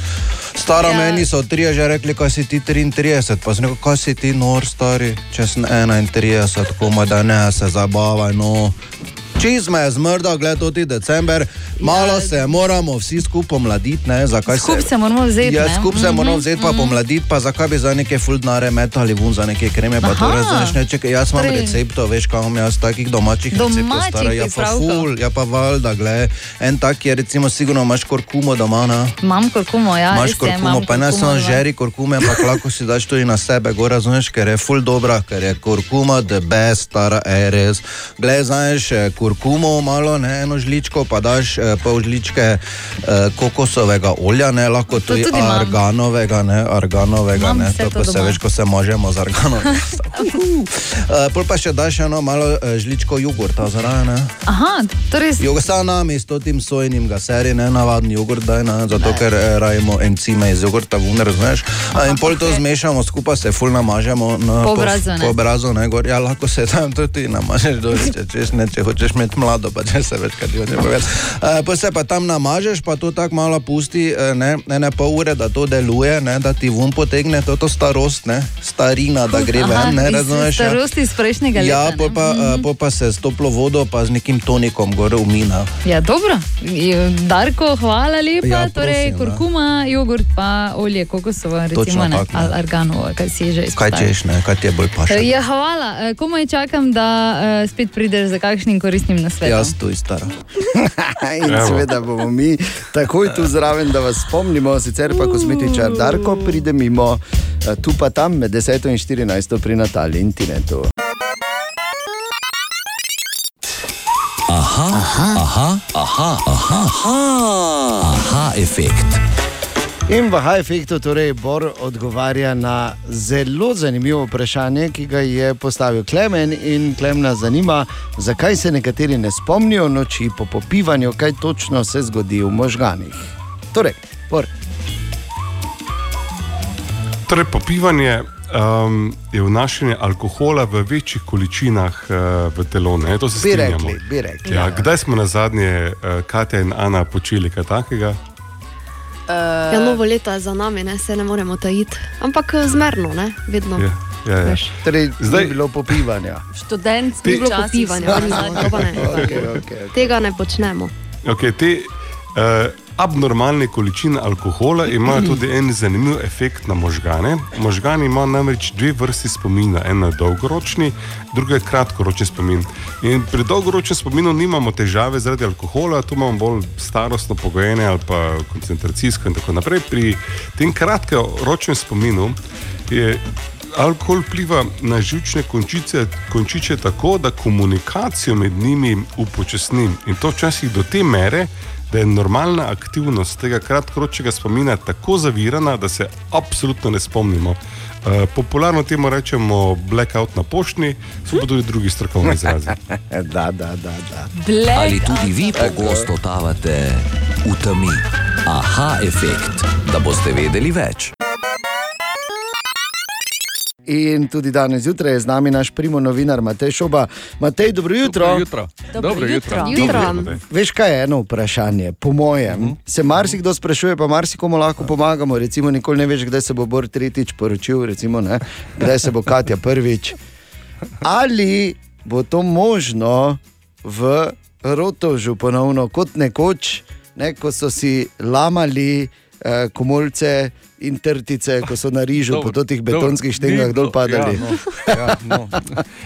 Stara Ja. meni so trije že rekli, kaj si ti 33, pa sem rekel, kaj si ti nor stari, če sem 31, komaj da ne, se zabavaj, no. Čez me je zmrdal, gledaj, to ti december, malo ja. se moramo vsi skupaj mladiti, ne, zakaj Skup se moramo vzeti, Ja, skup se moramo Mhm, vzeti, pa mhm. pomladiti, pa zakaj bi za neke fuldnare metali vun za neke kreme, pa to Aha. razumeš, ne, čekaj, jaz imam Torej- receptov, veš, imam jaz takih domačih receptov, Domačih stara, ja pa ful, ja pa valjda, gled, en tak je, recimo, sigurno imaš kurkumo doma, ne. Imam kurkumo, ja. Imaš res kurkumo, pa ne samo ja. žeri kurkume, ampak lahko si daš tudi na sebe, gor razumeš, ker je full dobra, ker je kurkuma the best, stara eres. Glej, znaš eh, kurkumo malo, ne eno žličko, pa daš eh, pol žličke eh, kokosovega olja, ne lahko tudi, tudi arganovega, ne arganovega, Imam ne to, to ko se veš, ko se možemo z arganom. Uh, pol pa še daš eno malo uh, žličko jogurta zraven. ne. Aha, torej. Jugoslavami s tem sojenim gaseri, ne navaden jogurt, daj, ne, zato ker eh, rajemo encime iz jogurta, vun, razumeš. A, In pol to zmešamo skupaj, se ful namažemo na Po obrazu, ne. po obrazu, ne, gor. Ja, lahko se tam tudi namažeš, dol, če, češ, ne, če hočeš imeti mlado, pa če se več kaj ti hoče povedati. Uh, pa se pa tam namažeš, pa to tako malo pusti, eh, ne, ne, ne pol ure, da to deluje, ne, da ti vun potegne to, to starost, ne, starina, da gre ven, ne, razumeš. ja. Starosti iz prejšnjega leta. Ja, ne? pol pa, uh, pol pa se s toplo vodo, pa z nekim tonikom gor umina. Ja, dobro. Darko, hvala lepa. Ja, Ja, torej, prosim, da. kurkuma, jogurt, pa olje kokosovo, recimo, Točno ne, tako, ne. ali arganovo, kaj si že Kaj izpostavil. češ, ne, kaj ti je bolj paše? Ja, hvala. Komaj čakam, da spet prideš za kakšnim koristnim nasvetom. Jaz tu stara. In seveda bomo mi takoj tu zraven, da vas spomnimo, sicer pa kozmetičar Darko pride mimo, eh, tu pa tam med 10 in 14 pri Nataliji in Tinetu. Aha, aha, aha, aha, aha, aha, aha efekt. In v High-Effectu torej Bor odgovarja na zelo zanimivo vprašanje, ki ga je postavil Klemen. In Klemen nas zanima, zakaj se nekateri ne spomnijo noči po popivanju, kaj točno se zgodi v možganih. Torej, Bor. Torej, popivanje um, je vnašanje alkohola v večjih količinah uh, v telo. Ne? To se Bi strinjamo. rekli, bi rekli. Ja, kdaj smo na zadnje, uh, Katja in Ana, počeli kaj takega? Ja, novo leto je za nami, ne, se ne moremo tajiti. Ampak eh, zmerno, ne, vedno. Ja, ja, ja. Veš. Torej, Zdaj- ni bilo popivanja. Študent, Ni bilo popivanja, ali pa ne. Okay, okay, okay. Tega ne počnemo. Okay, te, Uh, abnormalne količine alkohola imajo tudi en zanimiv efekt na možgane. Možgani imajo namreč dve vrsti spomina, en je dolgoročni, drugi je kratkoročni spomin. In pri dolgoročnem spominu nimamo težave zaradi alkohola, tu imamo bolj starostno pogojene ali pa koncentracijsko in tako naprej. Pri tem kratkoročnem spominu je alkohol vpliva na žilčne končice, končiče tako, da komunikacijo med njimi upočasni. In to včasih do te mere, da je normalna aktivnost tega kratkoročnega spomina tako zavirana, da se absolutno ne spomnimo. Uh, popularno temu rečemo blackout na poštni, so pa tudi drugi strokovni izrazi. da, da, da. da. Ali tudi vi pogosto tavate v temi? Aha, efekt, da boste vedeli več. In tudi danes zjutraj je z nami naš primo novinar Matej Šoba. Matej, dobro jutro. Dobro jutro. Dobro Dobro jutro. jutro. Dobro. Veš, kaj je eno vprašanje? Po mojem, mm -hmm. se marsikdo sprašuje, pa marsikomu lahko pomagamo. Recimo, nikoli ne veš, kdaj se bo Bor tretjič poročil, recimo, ne? kdaj se bo Katja prvič. Ali bo to možno v Rotovžu ponovno, kot nekoč, ne, ko so si lamali eh, komolce in trtice, ko so na rižu po teh betonskih štengah dol padali. Ja, no, ja, no.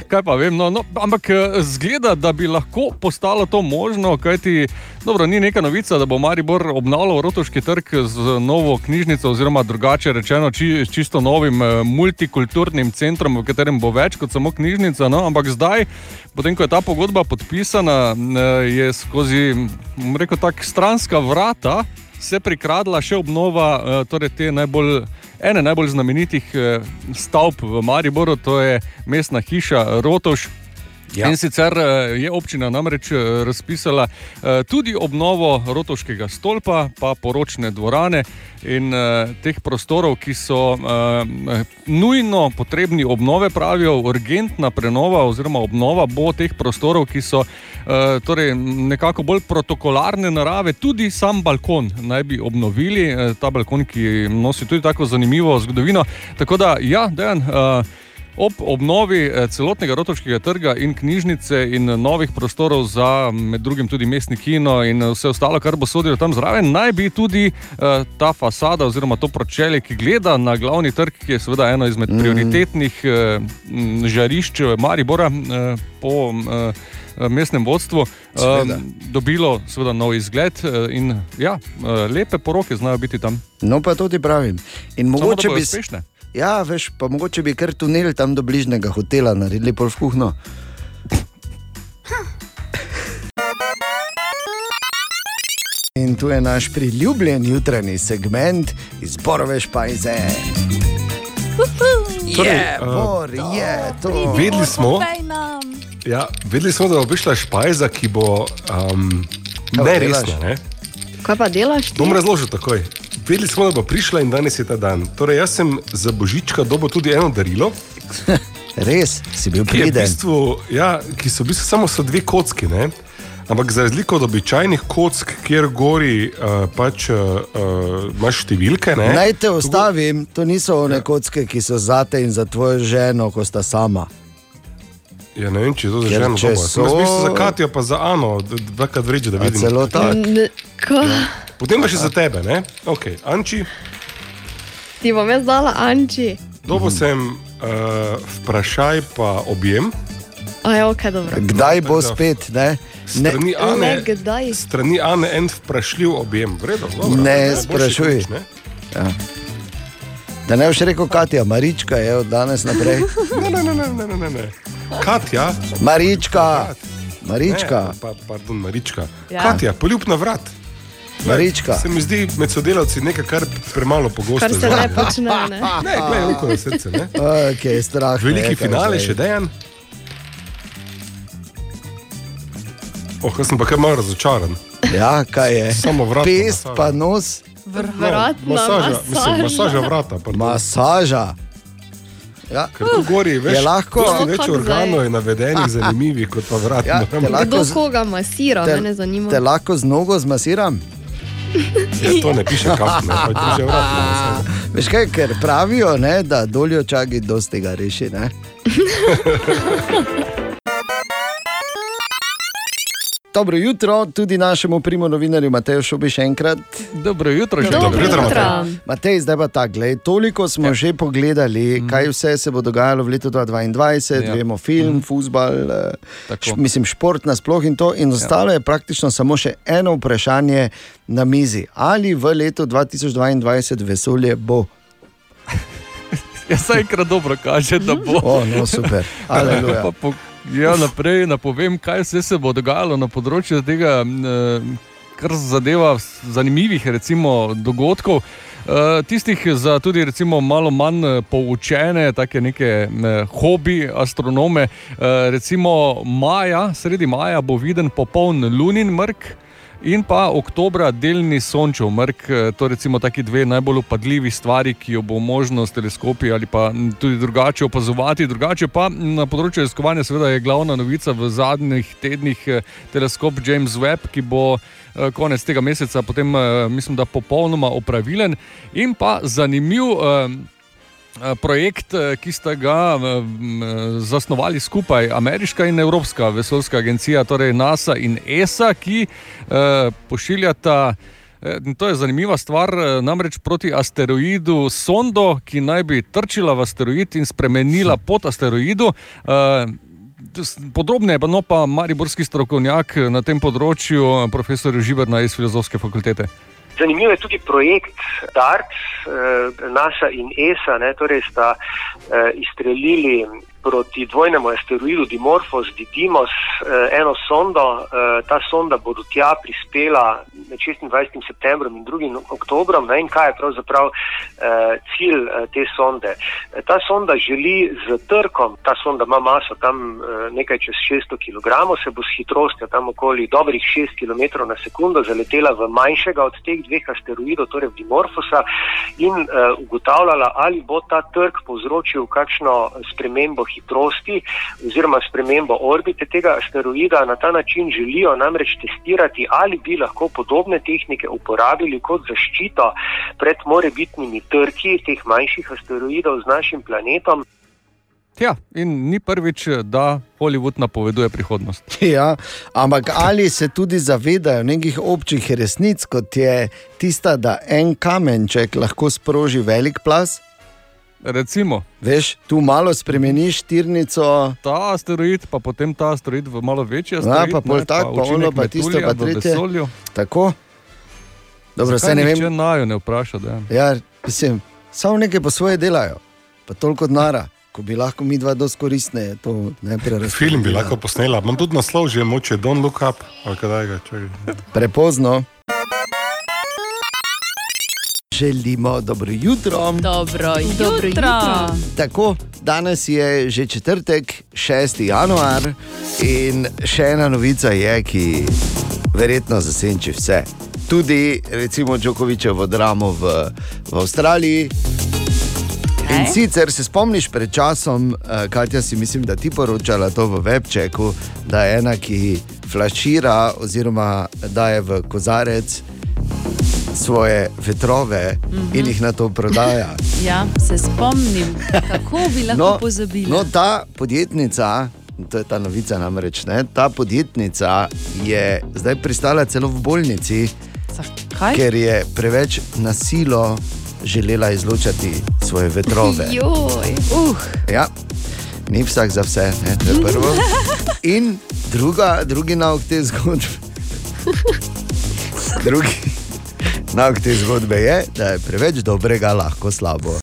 Kaj pa vem, no, no, ampak eh, zgleda, da bi lahko postalo to možno, kajti dobro, ni neka novica, da bo Maribor obnavljal Rotoški trg z novo knjižnico, oziroma drugače rečeno, či, čisto novim eh, multikulturnim centrom, v katerem bo več kot samo knjižnica. No, ampak zdaj, potem ko je ta pogodba podpisana, eh, je skozi, rekel tako, stranska vrata se prikradla še obnova torej te najbolj, ene najbolj znamenitih stavb v Mariboru, to je mestna hiša Rotoš. Ja. In sicer je občina namreč razpisala tudi obnovo rotoškega stolpa, pa poročne dvorane in teh prostorov, ki so nujno potrebni obnove, pravijo, urgentna prenova oziroma obnova bo teh prostorov, ki so torej nekako bolj protokolarne narave, tudi sam balkon naj bi obnovili, ta balkon, ki nosi tudi tako zanimivo zgodovino. Tako da, ja, dejan. Ob obnovi celotnega rotovskega trga in knjižnice in novih prostorov za med drugim tudi mestni kino in vse ostalo, kar bo sodilo tam zraven, naj bi tudi uh, ta fasada oziroma to pročelje, ki gleda na glavni trg, ki je seveda eno izmed mm. prioritetnih uh, žarišč Maribora uh, po uh, mestnem vodstvu, uh, dobilo seveda nov izgled uh, in ja, uh, lepe poroke znajo biti tam. No, pa tudi pravim. In mogoče bi uspešne. Ja, veš, pa mogoče bi kar tunel tam do bližnjega hotela naredili pol v kuhno. In tu je naš priljubljen jutranji segment izborove špajze. Torej, Je, eh, bor, je, to. Vedeli smo, ja, vedeli smo, da bo prišla špajza, ki bo um, Kaj ne delaš? resna. Ne? Kaj pa delaš? ti? Bom razložil takoj. Vedeli smo, da bo prišla in danes je ta dan. Torej, jaz sem za božička dobil tudi eno darilo. Res, si bil ki, je v bistvu, ja, ki so v bistvu samo so dve kocki. Ne? Ampak za razliko od običajnih kock, kjer gori uh, pač, uh, imaš številke. Ne? Naj te ustavim, to niso one kocke, ki so zate in za tvojo ženo, ko sta sama. Ja, ne vem, če je to za ženo. če. Sem Jaz mislim za Katijo, pa za Ano, dvakrat vreče, da A vidim. celo tako? Ko? Potem pa še za tebe, ne? Ok, Anči, Ti bom jaz dala Anči. dobo sem uh, vprašaj pa objem. Je ok, dobro. Kdaj bo spet? Ne, Strani Ne, Ane, kdaj? strani Ane en vprašljiv objem. Vredo, dobro, ne boljše sprašuj. kot nič, ne? Ja. Da ne boš rekel, Katja, Marička je od danes naprej. Ne, ne, ne, ne, ne, ne, ne, ne. Katja. Marička, Marička. Ne, pa, pardon, Marička. Ja. Ja. Katja, poljub na vrat. Marička. Se mi zdi med sodelavci nekaj, kar premalo pogosto Kar se ne počne, ne. Ne, gledaj, roko na srce. Ne? Okay, strah, Veliki ne, finale še dejan. Oh, jaz sem pa kar malo razočaran. Ja, kaj je? Samo vrat. Pest pa nos. Vratna masaža, mislim, masaža. masaža vrata. pardon. Masaža. Ja. Ker tu gori več, Je lahko- dosti več organov je navedenih, zanimivih kot pa vrat. Ja, lahko Kdo koga masira, te- mene zanima. Te lahko z nogo zmasiram? Ja, to ne piše ne, pa piše vrat. ne. Veš kaj, ker pravijo, ne, da doljo čagi dosti ga reši. Dobro jutro tudi našemu primu novinarju Mateju Šobi še enkrat. Dobro jutro, že Dobro jutro, Matej. Matej, zdaj pa tako, glej, toliko smo ja. že pogledali, mm. kaj vse se bo dogajalo v letu 2022, ja. vemo film, mm. futbal, š, mislim šport nasploh in to. In ostalo ja. je praktično samo še eno vprašanje na mizi. Ali v letu 2022 vesolje bo? Jaz se enkrat dobro kaže, da bo. O, no, super. Aleluja. Ja, naprej napovem, kaj vse se bo dogajalo na področju tega, eh, kar zadeva zanimivih recimo, dogodkov. Eh, Tistih za tudi recimo, malo manj eh, poučene, tako neke hobi astronome. Recimo maja, sredi maja bo viden popoln lunin mrk. In pa oktobra delni sončev mrk, eh, to recimo taki dve najbolj upadljivi stvari, ki jo bo možno s teleskopi ali pa tudi drugače opazovati. Drugače pa na področju raziskovanja seveda je glavna novica v zadnjih tednih eh, teleskop James Webb, ki bo eh, konec tega meseca potem, mislim, da popolnoma opravilen in pa zanimiv. Eh, Projekt, eh, ki sta ga eh, zasnovali skupaj, ameriška in evropska vesoljska agencija, torej NASA in ESA, ki pošiljata. To je zanimiva stvar, namreč proti asteroidu Sondo, ki naj bi trčila v asteroid in spremenila pot asteroidu. Podrobneje pa no pa mariborski strokovnjak na tem področju, profesor Živerna iz Filozofske fakultete. Zanimiv je tudi projekt DART, eh, NASA in ESA, ne, torej sta eh, izstrelili proti dvojnemu asteroidu Dimorphos, Didymos, eh, eno sondo. Eh, ta sonda bo do tja prispela med 26. septembrom in 2. oktobrom. Ne, in kaj je pravzaprav eh, cilj eh, te sonde? Eh, ta sonda želi z trkom, ta sonda ima maso tam eh, nekaj čez 600 kg, se bo s hitrostjo tam okoli dobrih 6 km na sekundo zaletela v manjšega od teh dveh asteroidov, torej v Dimorphosa, in uh, ugotavljala, ali bo ta trk povzročil kakšno spremembo hitrosti oziroma spremembo orbite tega asteroida. Na ta način želijo namreč testirati, ali bi lahko podobne tehnike uporabili kot zaščito pred morebitnimi trki teh manjših asteroidov z našim planetom. Ja, in ni prvič, da Hollywood napoveduje prihodnost. Ja, ampak ali se tudi zavedajo nekih občih resnic, kot je tista, da en kamenček lahko sproži velik plas? Recimo. Veš, tu malo spremeniš tirnico. Ta asteroid, pa potem ta asteroid v malo večji Ja, asteroid. pa pol ne, tak, pa ono, pa tisto, pa v tretje. Tako. Dobro, Zakaj se ne vem. naju ne vpraša. Da? Ja, mislim, samo nekaj po svoje delajo, pa toliko denara, ko bi lahko mi dva dosti koristne to ne preračunali. Film bi lahko posnela, imam tudi naslov, že moče Don't Look Up, ali kdaj ga čakaj. Prepozno. Želimo dobro jutro. Dobro Dobro jutro. Tako, danes je že četrtek, 6. januar, in še ena novica je, ki verjetno zasenči vse. Tudi, recimo, Džokovičevo dramo v, v Avstraliji. In sicer se spomniš pred časom, eh, Katja, si mislim, da ti poročala to v Webčeku, da je ena, ki flašira oziroma daje v kozarec svoje vetrove mm -hmm. in jih na to prodaja. Ja, se spomnim, kako bi lahko no, pozabila. No, ta podjetnica, to je ta novica namreč, ne, ta podjetnica je zdaj pristala celo v bolnici, Zakaj? ker je preveč nasilo želela izločati svoje vetrove. Joj. Uh. Ja, ni vsak za vse, ne, to je prvo. In druga, drugi nauk te zgodbe. Drugi nauk te zgodbe je, da je preveč dobrega lahko slabo.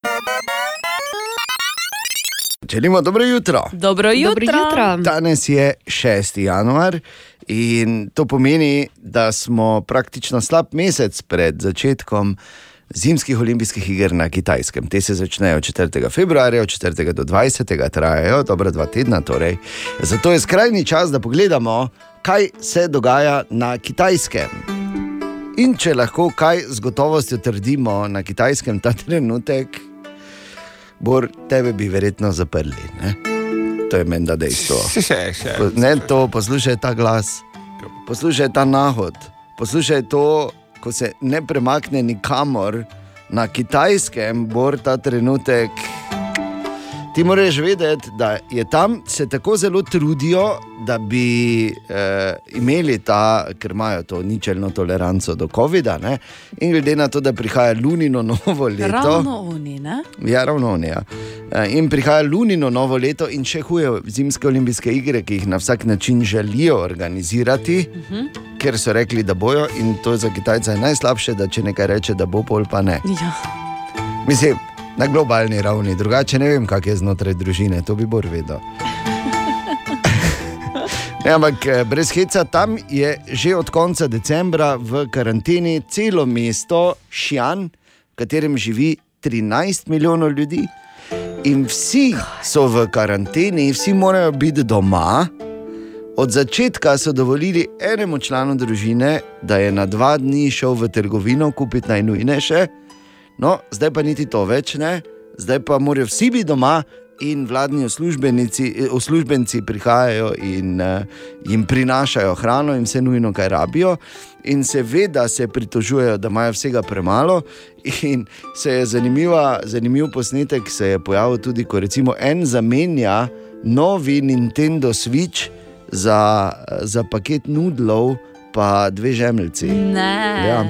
Želimo dobro jutro. Dobro jutro. Dobro jutro. Danes je 6. januar in to pomeni, da smo praktično slab mesec pred začetkom zimskih olimpijskih iger na Kitajskem. Te se začnejo 4. februarja, od 4. do 20. trajajo, dobro dva tedna. Torej. Zato je skrajni čas, da pogledamo, kaj se dogaja na Kitajskem. In če lahko kaj z gotovostjo trdimo na Kitajskem ta trenutek, Bor, tebe bi verjetno zaprli. Ne? To je menda dejstvo. Po- Ne to, poslušaj ta glas, poslušaj ta nahod, poslušaj to, ko se ne premakne nikamor na kitajskem, bor ta trenutek. Ti moraš vedeti, da je tam se tako zelo trudijo, da bi eh, imeli ta, ker imajo to ničelno toleranco do COVID-a. ne, In glede na to, da prihaja Lunino novo leto. Ravno oni, ne? Ja, ravno oni. Ja. Eh, In prihaja Lunino novo leto, in še huje, zimske olimpijske igre, ki jih na vsak način želijo organizirati, Mhm. ker so rekli, da bojo. In to je za Kitajce najslabše, da če nekaj reče, da bo, pol pa ne. Ja. Mislim, na globalni ravni, drugače ne vem, kak je znotraj družine, to bi bolj vedel. Ne, ampak eh, brez heca, tam je že od konca decembra v karanteni celo mesto Šijan, v katerem živi 13 milijonov ljudi. In vsi so v karanteni, vsi morajo biti doma. Od začetka so dovolili enemu članu družine, da je na dva dni šel v trgovino kupiti najnujnejše, no, zdaj pa niti to več ne, zdaj pa morajo vsi biti doma. In vladni uslužbenci, prihajajo in uh, jim prinašajo hrano in vse nujno, kaj rabijo. In seveda se pritožujejo, da imajo vsega premalo. In se je zanimiva, zanimiv posnetek se je pojavil tudi, ko recimo en zamenja novi Nintendo Switch za, za paket nudlov, pa dve žemljici. Ne. Ja,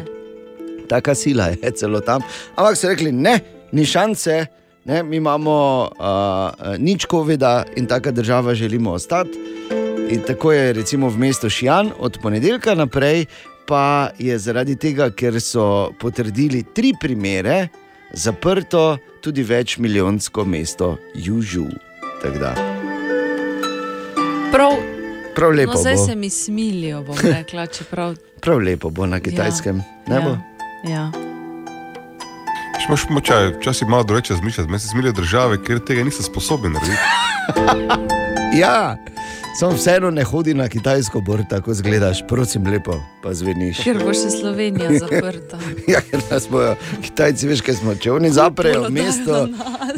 taka sila je celo tam. Ampak so rekli, ne, ni šance, ne, mi imamo uh, nič COVID-a in taka država želimo ostati. In tako je recimo v mestu Šijan od ponedeljka naprej, pa je zaradi tega, ker so potrdili tri primere, zaprto tudi večmilijonsko mesto Južu. Tako da, Prav, prav lepo no, zdaj bo. se mi smilijo, bom rekla, čeprav. Prav lepo bo na kitajskem. Ja. Ne bo? Ja. Če imaš močaj, včasih malo drugače razmišljati, meni se smilijo države, ker tega niso sposobni narediti. Ja, sem vseeno ne hodi na kitajsko, bor tako zgledaš, prosim, lepo, pa zveniš. Ker bo še Slovenija zaprta. Ja, ker nas bojo Kitajci, veš, kaj smo, če oni zaprejo mesto,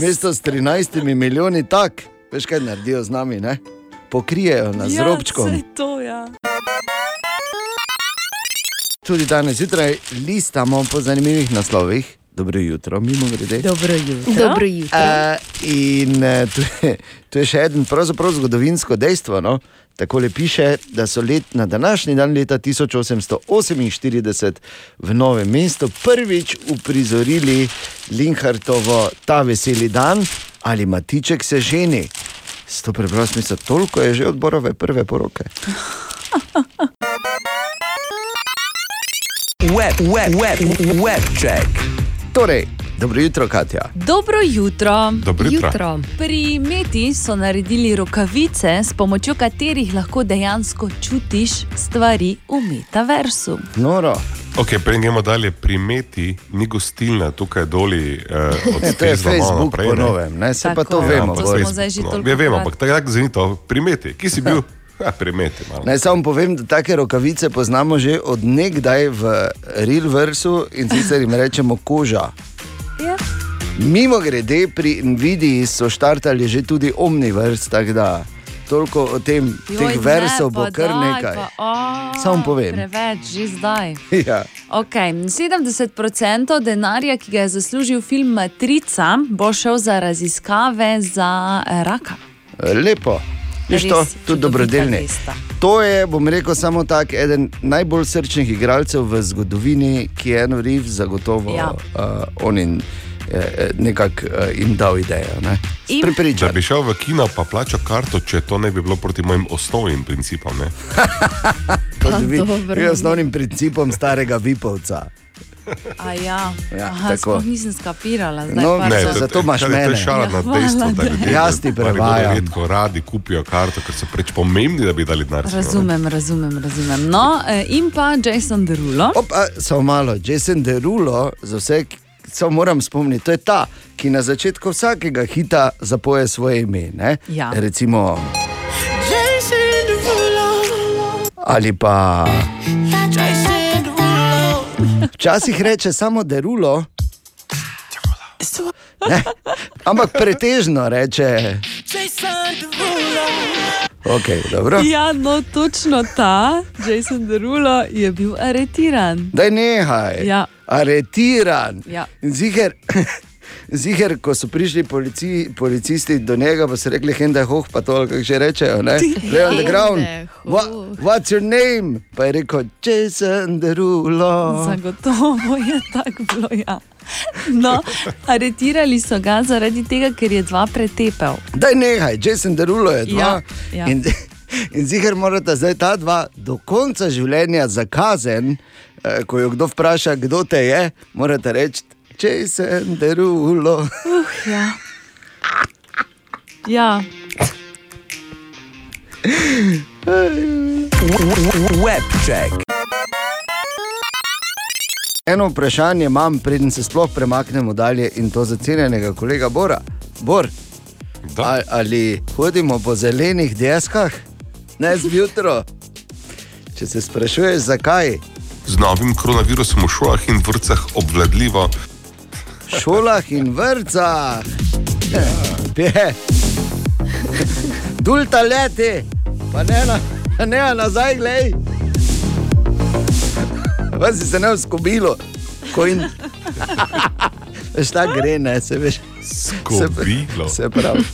mesto s 13 milijoni, tak, veš, kaj naredijo z nami, ne? pokrijejo nas z robčkom. Ja, saj to, ja. Tudi danes zjutraj listamo po zanimivih naslovih. Dobro jutro, mimo grede. Dobro jutro. Dobro jutro. Uh, in uh, tu, je, tu je še en pravzaprav zgodovinsko dejstvo. No? Takole piše, da so let, na današnji dan leta 1848 v Novem mestu prvič uprizorili Linhartovo ta veseli dan ali Matiček se ženi. S to preprosto mislijo, toliko je že odborove prve poroke. Web, web, web, web check. Torej, dobro jutro, Katja. Dobro jutro. Dobro jutro. Jutro. Pri Meti so naredili rokavice, s pomočjo katerih lahko dejansko čutiš stvari v metaversu. Noro. Ok, preden gremo dalje, primeti, ni gostilna tukaj doli. Eh, to je Facebook naprej, po ne. novem, ne, pa Tako, to vemo. to Bor. smo zdaj že No, toliko ja, vemo, ampak tako zini to, primeti. Kje si bil? Ja, primeti. Naj samo povem, da take rokavice poznamo že od nekdaj v Realversu in sicer jim rečemo koža. Ja. Mimo grede, pri Nvidiji so štartali že tudi Omniverse, tako da toliko o tem, teh versov bo kar nekaj. Samo povem. Preveč, že zdaj. Ja. Okay. 70% denarja, ki ga je zaslužil film Matrica, bo šel za raziskave za eh, raka. Lepo. Viš to, tudi dobrodelni. To je, bom rekel, samo tak eden najbolj srčnih igralcev v zgodovini, ki je eno riv zagotovo Ja. uh, on in eh, nekako uh, jim dal idejo. Ne? In- Da bi šel v kino, pa plačal karto, če to ne bi bilo proti mojim osnovnim principom. Vi osnovnim principom starega Vipovca. A ja, Ja, Aha, tako. nisem skapirala. Zdaj No, pa ne, so- to- zato imaš je- To mene. je šala Ja, dejstvo, da ljudje Jaz ti marsikdo prevajam. redko radi kupijo karto, ker so preč pomembni, da bi dali denar. Razumem, razumem, razumem. No, eh, in pa Jason Derulo. Opa, samo malo, Jason Derulo, za vse, ki- samo moram spomniti, to je ta, ki na začetku vsakega hita zapoje svoje ime. Ne? Ja. Recimo, ali pa včasih reče samo Derulo. Ne, ampak pretežno reče. Okay, dobro. Ja, no, točno ta, Jason Derulo, je bil aretiran. Daj nehaj. Ja. Aretiran. Ja. In ziger, Ziger, ko so prišli polici, policisti do njega, pa so rekli, je hoh, pa to, kako že rečejo. Ne? Lay on the ground. What, what's your name? Pa je rekel, Jason Derulo. Zagotovo je tako bilo. Ja. No, aretirali so ga zaradi tega, ker je dva pretepel. Daj nehaj, Jason Derulo je dva. Ja, ja. In, in ziger morata zdaj ta dva do konca življenja za kazen, eh, ko jo kdo vpraša, kdo te je, morate reči, Jason Derulo. Uh, ja. ja. Webček. Eno vprašanje imam, preden se sploh premaknemo dalje in to za cenjenega kolega Bora. Bor, ali, ali hodimo po zelenih deskah, ne zjutraj? Če se sprašuješ, zakaj? Z novim koronavirusom v šolah in vrtcah obvladljivo. Šolah in vrtcah. Ja. Dulta leti, pa ne, na, ne nazaj, glej. Pa si se ne uskobilo, ko in. Veš, ta gre, ne, se veš. Skobilo. Se, se pravi.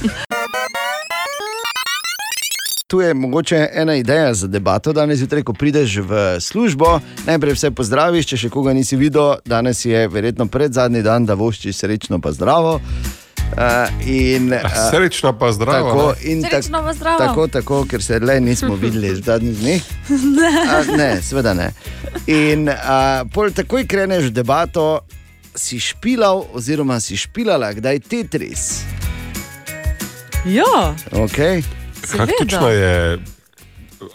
Tu je mogoče ena ideja za debato danes zjutraj, ko prideš v službo. Najprej vse pozdraviš, če še koga nisi videl, danes je verjetno pred zadnji dan, da voščiš srečno pa zdravo. Uh, in, uh, Srečno pa zdravo. Tako, in Srečno pa zdravo. Tako, tako, ker se le nismo videli v zadnjih dneh. Ne. A, ne, seveda ne. In uh, pol takoj kreneš v debato, si špilal, oziroma si špilala, kdaj Tetris. Ja, Okay. Kaj točno je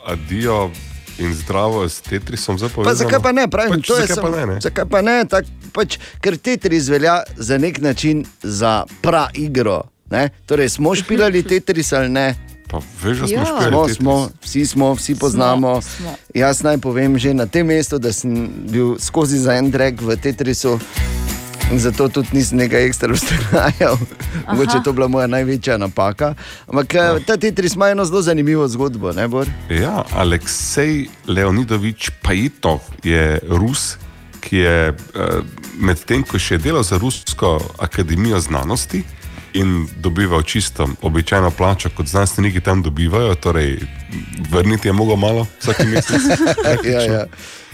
adijo in zdravo s Tetrisom Pa zapovedano? zakaj pa ne, pravim, pač, to je zakaj samo, pa ne, ne? Zakaj pa ne, tak, pač, ker Tetris velja za nek način za pra igro. Ne? Torej, smo špilali Tetris ali ne? Pa veš, da smo Ja. špilali Smo, smo, vsi smo, vsi poznamo. Smo, smo. Jaz naj povem že na tem mestu, da sem bil skozi za en drek v Tetrisu. In Zato tudi nisem nekaj ekstra ustrajal. Mogoče je to bila moja največja napaka. Ampak ja. ta Tetris ima eno zelo zanimivo zgodbo, ne Bor? Ja, Aleksej Leonidovič Pajitov je Rus, ki je eh, medtem, ko še je delal za Rusko akademijo znanosti in dobival čisto običajno plačo, kot znanstveniki tam dobivajo, torej vrniti je mogel malo vsak mesec. ja, ja.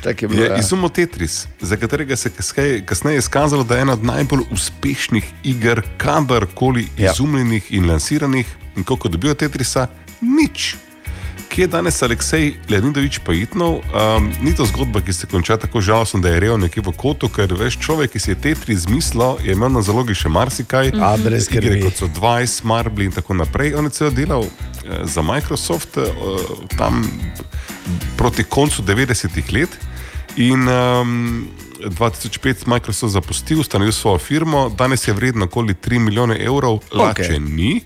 Tak je bilo, Je ja. izumil Tetris, za katerega se je kasneje- izkazalo, da je ena od najbolj uspešnih iger, kadarkoli ja. izumljenih in lansiranih. In koliko dobijo Tetrisa? Nič. Kje je danes Aleksej Leonidovič Pajitnov? Um, ni to zgodba, ki se konča tako žalostno, da je real nekje v kotu, ker veš, človek, ki si je Tetris izmislil, je imel na zalogi še marsikaj. A, brez igre, skrbi. kot so Dvice, Marble in tako naprej. On je celo delal eh, za Microsoft eh, tam proti koncu 90-ih let. In um, 2005 Microsoft zapustil, ustanovil svojo firmo, danes je vreden okoli 3 milijone evrov, lače okay. ni.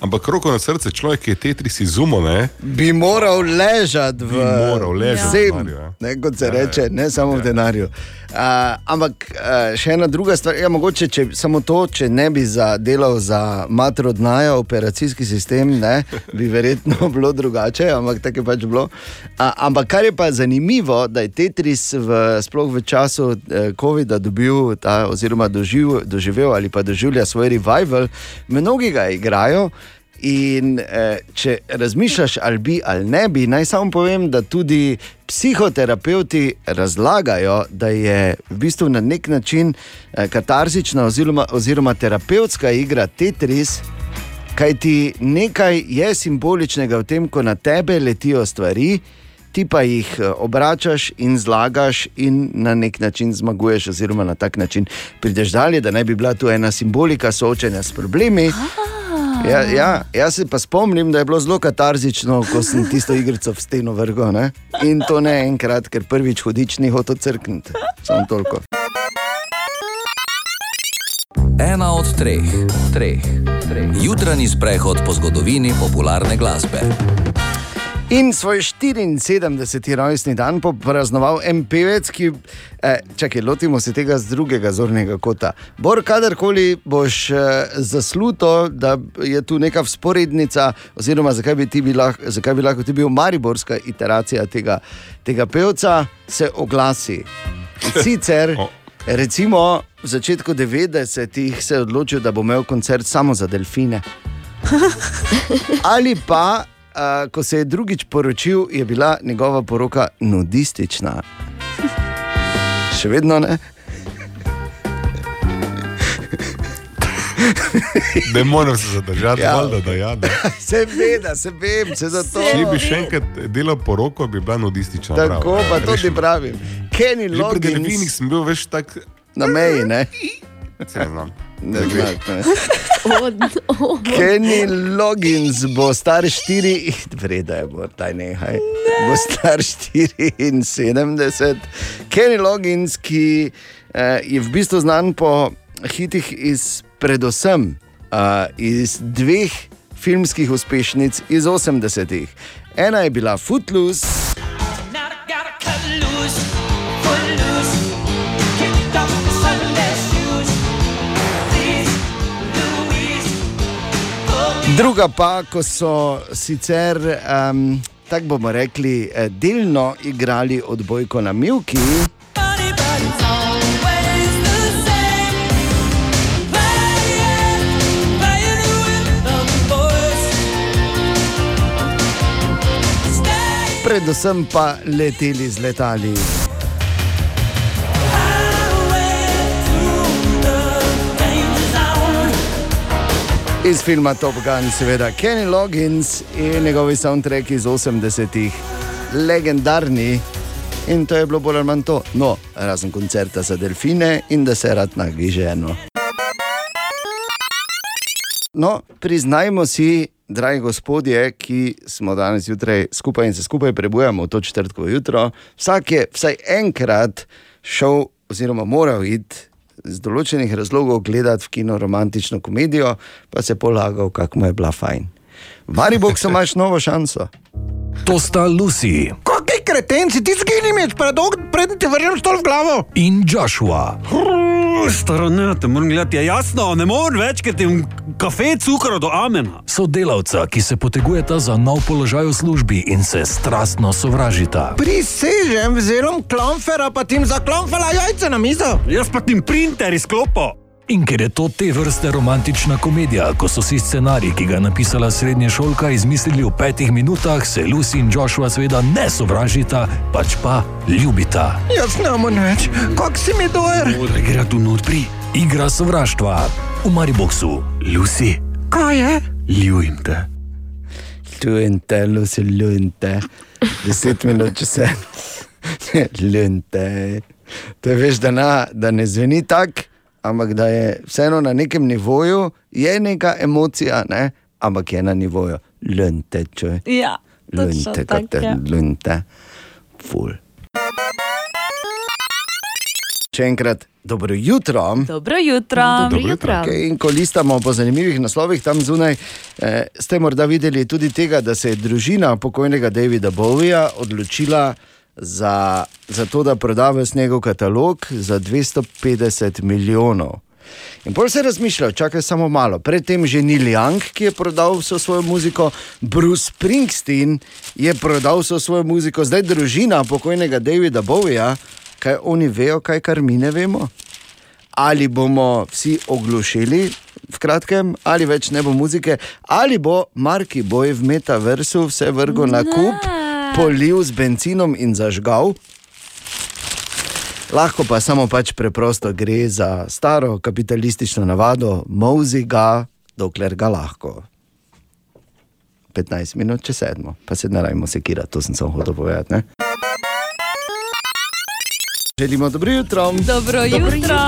Ampak roko na srce, človek, ki je Tetris izumil, ne, Bi moral ležati v Vsem, denarju, ja. ne, kot se Ja, ja. reče, ne samo v denarju. Uh, ampak uh, še ena druga stvar, ja, mogoče če, samo to, če ne bi za, delal za matro dnaja, operacijski sistem, ne, bi verjetno bilo drugače, ampak tako je pač bilo. Uh, ampak kar je pa zanimivo, da je Tetris v, sploh v času uh, COVID-a dobil, ta, oziroma doživ, doživel ali pa doživlja svoj revival, mnogi ga igrajo. In eh, če razmišljaš, ali bi ali ne bi, naj samo povem, da tudi psihoterapeuti razlagajo, da je v bistvu na nek način eh, katarzična oziroma, oziroma terapevtska igra Tetris, kaj ti nekaj je simboličnega v tem, ko na tebe letijo stvari. Ti pa jih eh, obračaš in zlagaš, in na nek način zmaguješ, oziroma na tak način prideš dalje, da naj bi bila tu ena simbolika soočanja s problemi. Ja, ja, jaz se pa spomnim, da je bilo zelo katarzično, ko sem tisto igrico v steno vrgel. Ne? In to ne enkrat, ker prvič hodič ni hotel crkniti. Samo toliko. Ena od treh, treh, treh. Jutranji sprehod po zgodovini popularne glasbe. In svoj 74. rojstni dan bo praznoval en pevec, ki, eh, čakaj, lotimo se tega z drugega zornega kota. Bor, kadarkoli boš eh, zasluto, da je tu neka sporednica, oziroma zakaj bi, ti bi lahko, zakaj bi lahko ti bil mariborska iteracija tega, tega pevca, se oglasi. Sicer, recimo, v začetku 90-ih se je odločil, da bo imel koncert samo za delfine. Ali pa, uh, ko se je drugič poročil, je bila njegova poroka nudistična. Še vedno ne. Ne morem se zadržati, Ja. ja. da ja. Ne. Seveda, se vem, se za to. Če bi še enkrat delal poroko, bi bila nudistična. Tako bravo. pa tudi Rešil. pravim. Kenny Že pri delfinih Loggins sem bil več tak. na meji, ne? Se znam. Ne, ne, ne. Od, od. Kenny Loggins bo star 4, vreda je, bo taj nehaj. Bo star 74. Kenny Loggins, ki eh, je v bistvu znan po hitih iz predvsem eh, iz dveh filmskih uspešnic iz 80-ih. Ena je bila Footloose. Druga pa, ko so sicer, um, tako bomo rekli, eh, delno igrali odbojko na Milki. Predvsem pa leteli z letali. Iz filma Top Gun, seveda Kenny Loggins in njegovi soundtrack iz 80-ih, legendarni. In to je bilo bolj ali manj to, no, razen koncerta za delfine in da se rad nagi ženo. No, priznajmo si, dragi gospodje, ki smo danes zjutraj skupaj in se skupaj prebujamo v to četrtkovo jutro, vsak je vsaj enkrat šel, oziroma moral iti iz določenih razlogov gledati v kino romantično komedijo, pa se polagal, kako mu je bila fajn. V Mariboku imaš novo šanso. To sta Lucy Kakšni kretenci, ti zgini mi, predtem ti vrnem stol v glavo. in Joshua. Staro, ne, te moram gledati, je jasno, ne morem več, ker ti kafe cukro do amena. Sodelavca, ki se potegujeta za nov položaj v službi in se strastno sovražita. Prisežem, vzelom klonfera, pa tim za klonfera jajce na mizo. Jaz pa tim printer izklopo. In ker je to te vrste romantična komedija, ko so si scenarij, ki ga je napisala srednja šolka, izmislili v petih minutah, se Lucy in Joshua seveda ne sovražita, pač pa ljubita. Jaz ne morem več, kak si mi dojer. Da gre tu notri. Igra sovraštva v Mariboku. Lucy, Kaj je? ljubim te. Lunte, lusi lunte, deset minut če se. lunte. To je veš, da, na, da ne zveni tako, ampak da je vseeno na nekem nivoju, je neka emocija, ne? ampak je na nivoju lunte, če Ja, lunte, kot te je. lunte, ful. Še enkrat, dobro jutro. Dobro jutro. Dobro jutro. Okay, in ko listamo po zanimivih naslovih tam zunaj, eh, ste morda videli tudi tega, da se je družina pokojnega Davida Bowija odločila za, za to, da proda ves njegov katalog za 250 milijonov. In bolj se je razmišljal, čakaj samo malo. Predtem že Neil Young, ki je prodal vso svojo muziko, Bruce Springsteen je prodal vso svojo muziko, zdaj družina pokojnega Davida Bowija, kaj oni vejo, kaj kar mi ne vemo. Ali bomo vsi oglušili, v kratkem, ali več ne bo muzike, ali bo Marki Boj v metaversu vse vrgel na kup, polil z benzinom in zažgal. Lahko pa samo pač preprosto gre za staro kapitalistično navado, mauzi ga, dokler ga lahko. 15 minut, če sedmo, pa se ne rajmo sekirati, to sem samo hotel povedati. Ne? Želimo dobro jutro. Dobro jutro.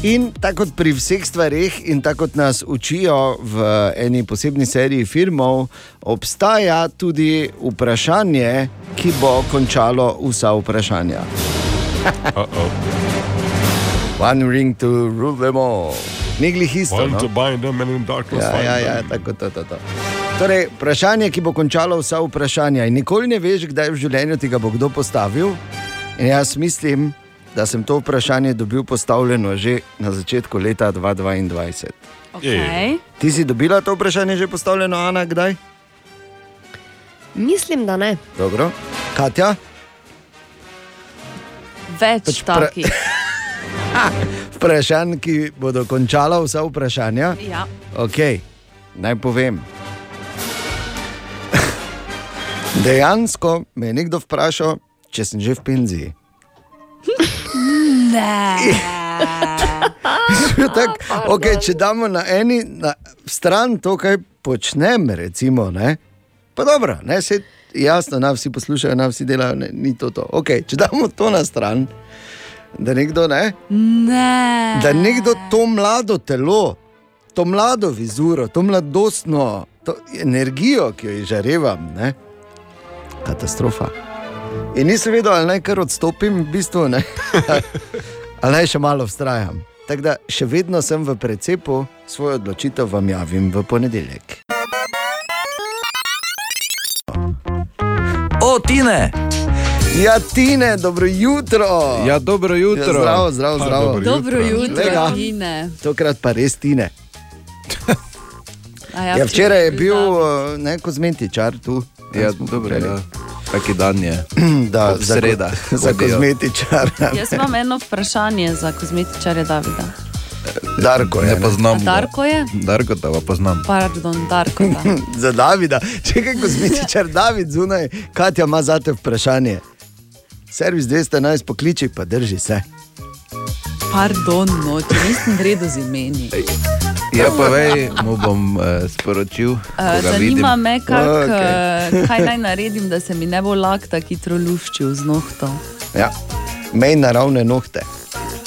In tako kot pri vseh stvarih, in tako kot nas učijo v eni posebni seriji filmov, obstaja tudi vprašanje, ki bo končalo vsa vprašanja. One ring to rule them all. Negli isto. One No? to bind them in darkness Ja, ja, ja, tako to, to, to. Torej, vprašanje, ki bo končalo vsa vprašanja, in nikoli ne veš, kdaj v življenju ti ga bo kdo postavil. In jaz mislim, da sem to vprašanje dobil postavljeno že na začetku leta 2022. Okay. Ti si dobila to vprašanje že postavljeno, Ana, kdaj? Mislim, da ne. Dobro. Katja? Več Pač pra- takih. Vprašanj, ki bodo končala vsa vprašanja. Ja. Okay. Naj povem. Dejansko me je nekdo vprašal, če sem že v penziji. Ne. tak, okay, če damo na eni na stran to, kaj počnem, recimo, ne? pa dobro, ne, se, jasno, na vsi poslušajo, na vsi delajo, ne, ni to to. Okay, če damo to na stran, da nekdo ne. Ne. Da nekdo to mlado telo, to mlado vizuro, to mladostno to energijo, ki jo izžarevam, ne? katastrofa. In nisem vedel, ali naj kar odstopim, v bistvu ne. ali naj še malo vztrajam. Tako da še vedno sem v precepu, svojo odločitev vam javim v ponedeljek. O, Tine! Ja, Tine, dobro jutro. Ja, dobro jutro. Ja, zdravo, zdravo, Pa, zdravo. dobro Dobro jutro, Lega. Tine. Tokrat pa res Tine. A Ja, včeraj je bil uh, ne kozmetičar tu. Ja, dobro, ja. Taki dan je. Da, Ob za, za hodijo. kozmetičar. Jaz imam eno vprašanje za kozmetičarja Davida. Darko je. Ne poznam. A Darko je? Darko te pa poznam. Pardon, Darko. Da. za Davida. Če je kozmetičar David zunaj, Katja ima za te vprašanje. Servis 211 pokliči, pa drži se. Pardon, no, če nisem v redu z imeni. Ja, pa vej, mu bom uh, sporočil. Uh, ga vidim. zanima me, kak, Okej. okay. kaj naj naredim, da se mi ne bo lak tako hitro luščil z nohtom. Ja. Mej naravne nohte.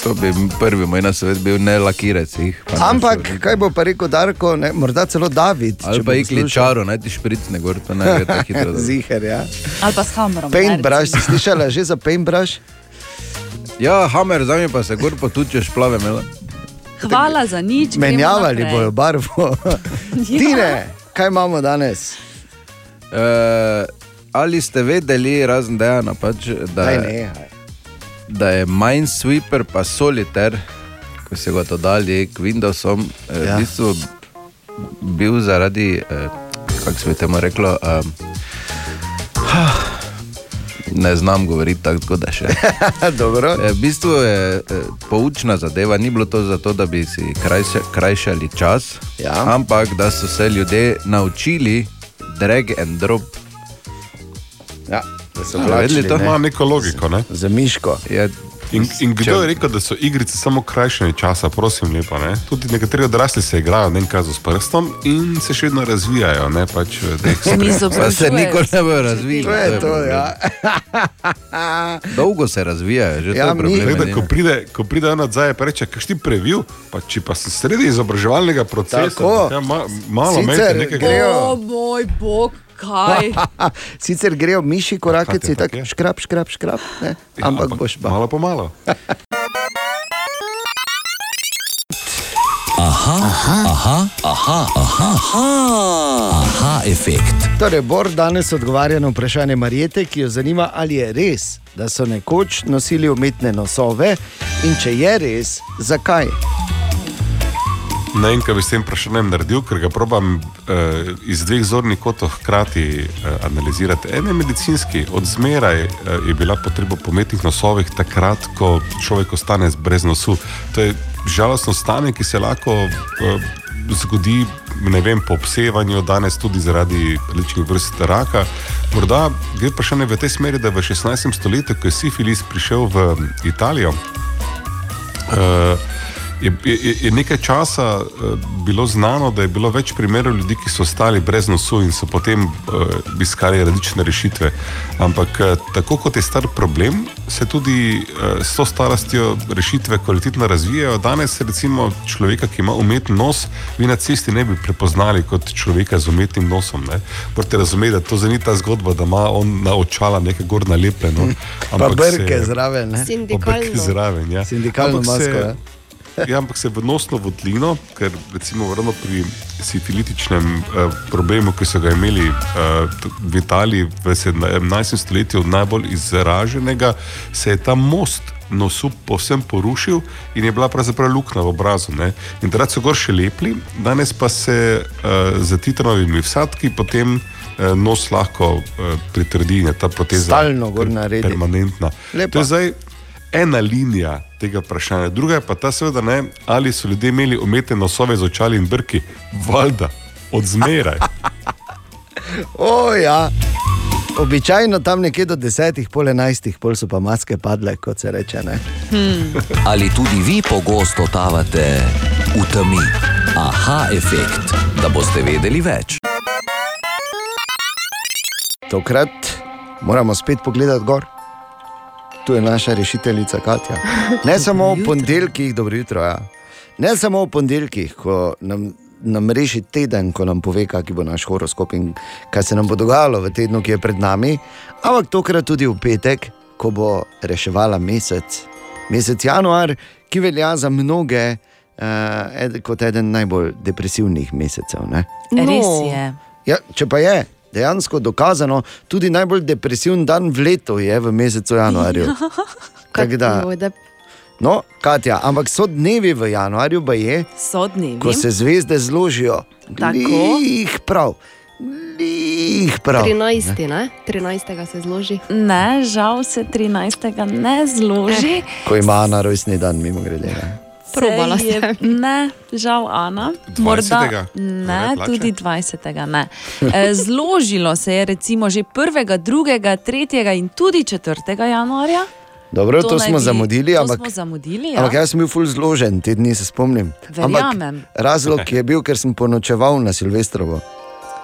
To bi prvi moj nasvet bil ne lakirati jih. pa ne Ampak, šel. kaj bo pa rekel Darko, ne, morda celo David. Ali če pa jih kličaro, naj ti špricne gor, to ne gre tako hitro. Ziher, ja. Ali pa s hamrom. Paintbrush, si slišala že za paintbrush? Ja, hamer, za me pa se gor potučeš plave mele. Hvala za nič. Menjavali bojo barvo. Tine, kaj imamo danes? Uh, ali ste vedeli, razen dejana, pač, da, Daj, je- nehaj. da je Minesweeper pa Solitaire, ko so ga to dali k Windowsom, ja. Ja. v bistvu bil zaradi, eh, kako se bi temu reklo, um, ne znam govoriti tako, da še. Dobro. Eh, V bistvu je eh, poučna zadeva, ni bilo to zato, da bi si krajša, krajšali čas, Ja. ampak da so se ljudje naučili drag and drop. Ja, da so Ja, vedeli to? Ima neko logiko. Ne? Za miško. Je, In, in kdo je rekel, da so igrice samo krajšanje časa, prosim, lepo. Ne? Tudi nekateri odrasli se igrajo, ne vem, kaj z prstom in se še vedno razvijajo. Ne? Pač stvareh. Pa se nikoli ne bojo razvili. To je to, problem. ja. Dolgo se razvijajo, že Ja, to je mi- problem. Ko pride, ko pride ena odzaj, pa reče, kaj ti previl, pa če pa si sredi izobraževalnega procesa, Tako. ja, ma, malo Sicer menite nekega. grejo- O moj bog, kaj? Sicer grejo miši Katja, tak tako je. škrap, škrap, škrap, ne? Ja, ampak boš pa. Malo po malo. Aha, aha, aha, aha, aha, aha, aha efekt. Torej, Bor danes odgovarja na vprašanje Marijete, ki jo zanima, ali je res, da so nekoč nosili umetne nosove in če je res, zakaj. Ne vem, kaj bi s tem vprašanjem naredil, ker ga probam uh, iz dveh zornih kotov hkrati uh, analizirati. En je medicinski, od zmeraj uh, je bila potreba po umetnih nosovih, takrat, ko človek ostane brez nosu. To je žalostno stanje, ki se lahko uh, zgodi vem, po obsevanju, danes tudi zaradi različnih vrst raka. Morda gre vprašanje v tej smeri, da v 16. stoletju, ko je sifilis prišel v Italijo. Uh, je, je, je nekaj časa uh, bilo znano, da je bilo več primerov ljudi, ki so ostali brez nosu in so potem uh, iskali različne rešitve. Ampak uh, tako kot je star problem, se tudi uh, s to starostjo rešitve kvalitetno razvijajo. Danes, recimo, človeka, ki ima umeten nos, vi na cesti ne bi prepoznali kot človeka z umetnim nosom. ne. Morate razumeti, da to ni ta zgodba, da ima on na očala nekaj gor nalepljeno. Pa ampak brke se- zraven. Ne? Obrke zraven, ja. Sindikalno masko. Se, ja. ja, ampak se v nosno votlino, ker recimo ravno pri sifilitičnem eh, problemu, ki so ga imeli eh, v Italiji v 17. stoletju, najbolj izraženega, se je ta most nosu povsem porušil in je bila pravzaprav luknja v obrazu. Ne? In takrat so gor še lepili, danes pa se uh, z titranovimi vsadki potem uh, nos lahko uh, pritrdi in je ta proteza Stalno gor naredi. permanentna. Lepa. To je zdaj ena linija tega vprašanja. Druga je pa ta, seveda, ne, ali so ljudje imeli umetne nosove z očali in brki, valjda, od zmeraj. O, ja. Običajno tam nekje do desetih, pol enajstih, pol so pa maske padle, kot se reče. Ne? Ali tudi vi pogosto totavate v temi? Aha, efekt, da boste vedeli več. Tokrat moramo spet pogledati gor. Tu je naša rešiteljica Katja. Ne samo v ponedeljkih, dobro jutro. Ja. Ne samo v ponedeljkih, ko nam, nam reši teden, ko nam pove, kakšen bo naš horoskop in kaj se nam bo dogajalo v tednu, ki je pred nami, ampak tokrat tudi v petek, ko bo reševala mesec, mesec januar, ki velja za mnoge uh, ed, kot eden najbolj depresivnih mesecev. Ne? Res je. Ja, če pa je dejansko dokazano, tudi najbolj depresiven dan v letu je v mesecu januarju. Tako da, no, Katja, ampak so dnevi v januarju, pa je, ko se zvezde zložijo. Tako. Lih prav, lih prav. 13. Ne? 13. se zloži. Ne, žal se 13. ne zloži. Ko ima Ana rojstni dan, mimo grede. Ne? Probala Se je- Ne, žal Ana. 20. ne, Ne plače? tudi 20. Ne. Zložilo se je recimo že 1., 2., 3. in tudi 4. januarja. Dobro, to, to smo bi- zamudili, to ampak, smo zamudili, ja. ampak jaz sem bil ful zložen, te dni se spomnim. Verjamem. Ampak razlog je bil, ker sem ponočeval na Silvestrovo.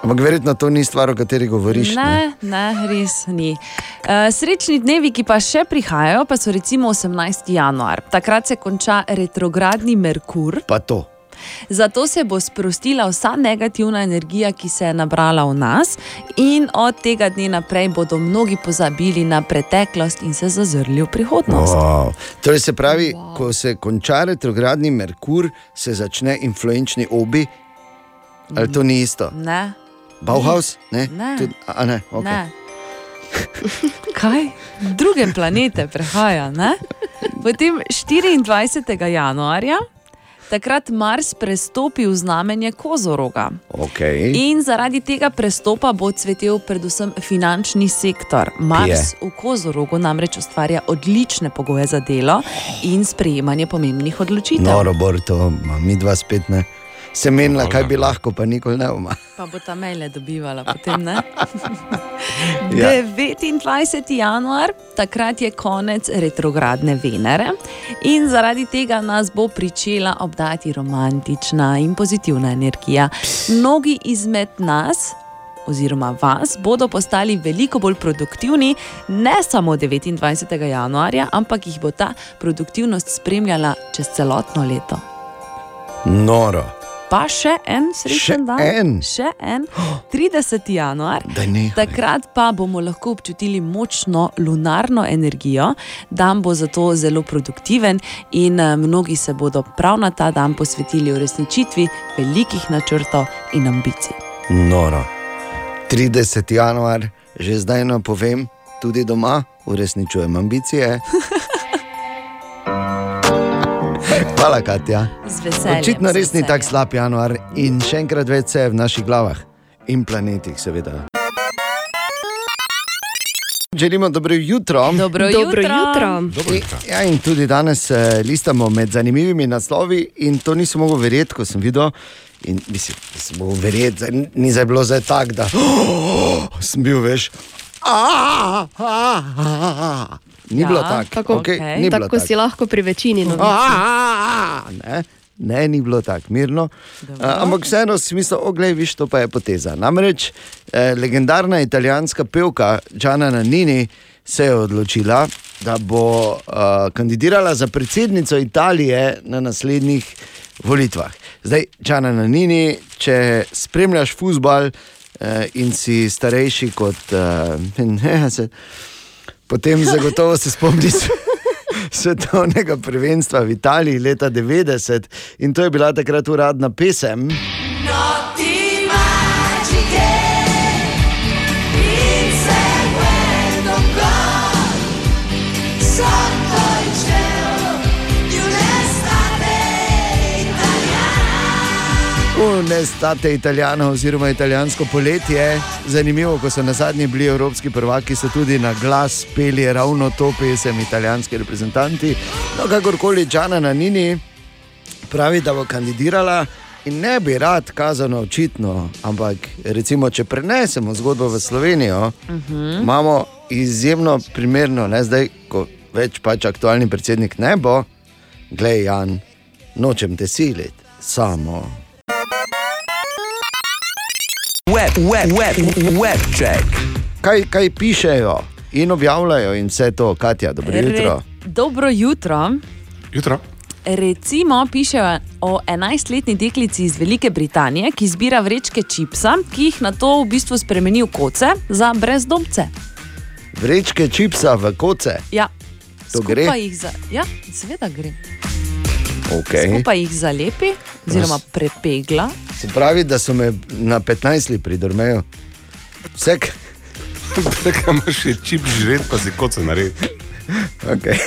Ampak verjetno to ni stvar, o kateri govoriš. Ne, ne, res ni. Uh, srečni dnevi, ki pa še prihajajo, pa so recimo 18. januar. Takrat se konča retrogradni Merkur. Pa to. Zato se bo sprostila vsa negativna energija, ki se je nabrala v nas, in od tega dne naprej bodo mnogi pozabili na preteklost in se zazrli v prihodnost. Wow. Torej se pravi, wow. ko se konča retrogradni Merkur, se začne influenčni obi. Ali to ni isto? Ne. Bauhaus? Ne. Ne. Tud, a ne, okay. Ne. Kaj? Druge planete prehaja. Ne? Potem 24. januarja, takrat Mars prestopi v znamenje Kozoroga. Okay. In zaradi tega prestopa bo cvetel predvsem finančni sektor. Mars v Kozorogu namreč ustvarja odlične pogoje za delo in sprejemanje pomembnih odločitev. Noro, bor, to ma, mi dva spet ne. Se menila, kaj bi lahko, pa nikoli ne uma. Pa bo ta maile dobivala, potem ne. Ja. 29. januar, takrat je konec retrogradne Venere in zaradi tega nas bo pričela obdati romantična in pozitivna energija. Mnogi izmed nas. Oziroma, vas bodo postali veliko bolj produktivni, ne samo 29. januarja, ampak jih bo ta produktivnost spremljala čez celotno leto. Noro. Pa še en srečen Še dan. en? Še en, 30. januar. Takrat pa bomo lahko občutili močno lunarno energijo, dan bo zato zelo produktiven in eh, mnogi se bodo prav na ta dan posvetili uresničitvi velikih načrtov in ambicij. Noro. 30. januar, že zdaj napovem, tudi doma uresničujem ambicije. Hvala, Katja. Z veseljem, Očitno res ni tako slab januar in še enkrat več se je v naših glavah in planetih, seveda. Želimo dobro jutro. Dobro Dobro jutro. Dobro jutro. Ja, in tudi danes eh, listamo med zanimivimi naslovi, in to nisem mogel verjeti, ko sem videl. In mislim, da sem mogel verjeti, ni zdaj bilo zdaj tako, da oh, sem bil veš. "Ah, ah, ah." Ni Ja, bilo tako. tako, okay, okay. ni bilo tako tako. si lahko pri večini novic. Ne, ne, ni bilo tako mirno. Uh, ampak vseeno si mislil, oglej, viš, to pa je poteza. Namreč eh, legendarna italijanska pevka Džana Nini se je odločila, da bo uh, kandidirala za predsednico Italije na naslednjih volitvah. Zdaj, Džana Nini, če spremljaš futbal eh, in si starejši kot eh, ne, se, potem zagotovo se spomniš. Svetovnega prvenstva v Italiji leta 90 in to je bila takrat uradna pesem. Italiana. Unestate italijano oziroma italijansko poletje. Zanimivo, ko so na zadnji bili evropski prvaki, so tudi na glas peli ravno to pesem italijanski reprezentanti. No, kakorkoli, Džana na Nini pravi, da bo kandidirala. In ne bi rad kazano očitno, ampak recimo, če prenesemo zgodbo v Slovenijo, Mhm. imamo izjemno primerno, ne zdaj, ko več pač aktualni predsednik ne bo, glej, Jan, nočem te siliti, samo. Web, web, web, web check. Kaj, kaj pišejo in objavljajo, in vse to, Katja, dobro jutro. Re, dobro jutro. Jutro. Recimo pišejo o 11-letni deklici iz Velike Britanije, ki zbira vrečke čipsa, ki jih na to v bistvu spremeni v koce za brezdomce. Vrečke čipsa v koce. Ja, To gre? skupaj jih za, ja, seveda gre. Okay. Skupaj jih zalepi, oziroma prepegla. Se pravi, da so me na 15 let pridormejo. Vse, k- Nekaj imaš še čip živeti, pa si kot se naredi. Okay.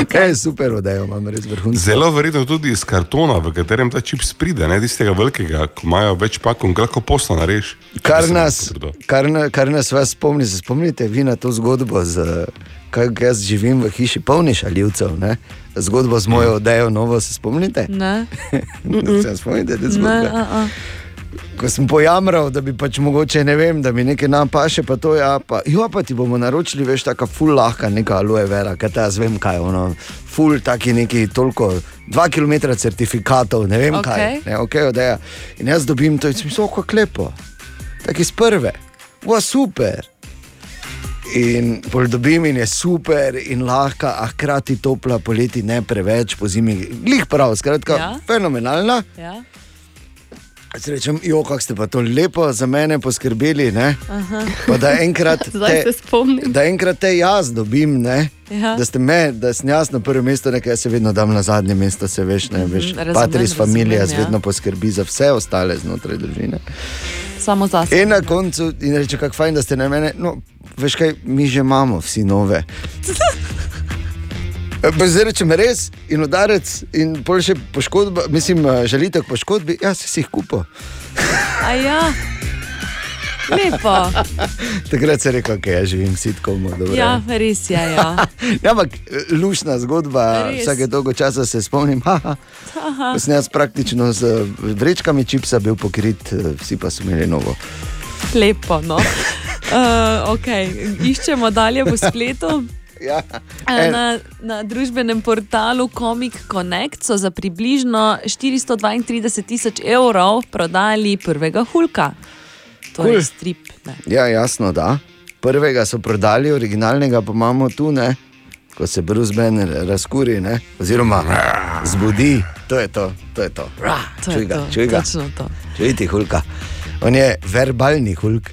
Okay. Super, odejo imam res vrhunsko. Zelo verjetno tudi iz kartona, v katerem ta čip pride, ne tistega velikega, ko imajo več pakov, lahko posla narediš. Kar nas, kar, na, kar nas vas spomni, se spomnite vi na to zgodbo, z, kako jaz živim v hiši polni šaljivcev. Ne? Zgodbo z mojo odejo, novo se spomnite? Ne. se spomnite te Ne, zgodbe? a, a. Ko sem pojamral, da bi pač mogoče ne vem, da mi nekaj napaše, pa to ja, pa, jo, pa ti bomo naročili, veš, taka full lahka, neka aloe vera, kaj ta jaz vem kaj, ono, full taki neki toliko, dva km certifikatov, ne vem okay. kaj. Ne, okay, odeja. In jaz dobim to in sem mislil, kako lepo, tako iz prve, wa super. In pol dobim in je super in lahka, a hkrati topla, poleti ne preveč, po zimi, glih prav, skratka, Ja. fenomenalna. Ja. Rečem, jo, kako ste pa to lepo za mene poskrbeli. Da enkrat, spomnim. da enkrat te jaz dobim, ne? Ja. da ste me, da sem jaz na prvo mesto, nekaj se vedno dam na zadnje mesto, se veš, ne veš. Mhm, razumem, Patris familija ja. vedno poskrbi za vse ostale znotraj družine. Samo za sebe. In na koncu, in reče, kako fajn, da ste na mene. No, veš kaj, mi že imamo vsi nove. Zdaj rečem res, in udarec, in pol še poškodba, mislim, eh, žalitev poškodbi, jaz si jih kupil. A ja, lepo. Takrat se je rekel, da okay, jaz živim sitkom. Ja, res je. Ja. Ja, ampak eh, lušna zgodba, Res. vsake dolgo časa se spomnim. Sem jaz praktično z eh, vrečkami čipsa bil pokrit, vsi pa so imeli novo. Lepo. No. Uh, okay. Iščemo dalje po spletu. Ja. Eh, Na, na družbenem portalu Comic Connect so za približno 432 tisoč evrov prodali prvega Hulka. To je Kul. strip. Ne. Ja, jasno, da. Prvega so prodali, originalnega pa imamo tu, ne? ko se Bruce Banner razkuri, ne? oziroma zbudi. To je to, to je to. To je Čuj ga, to, čuj ga. to. Čujte, hulka. On je verbalni hulk.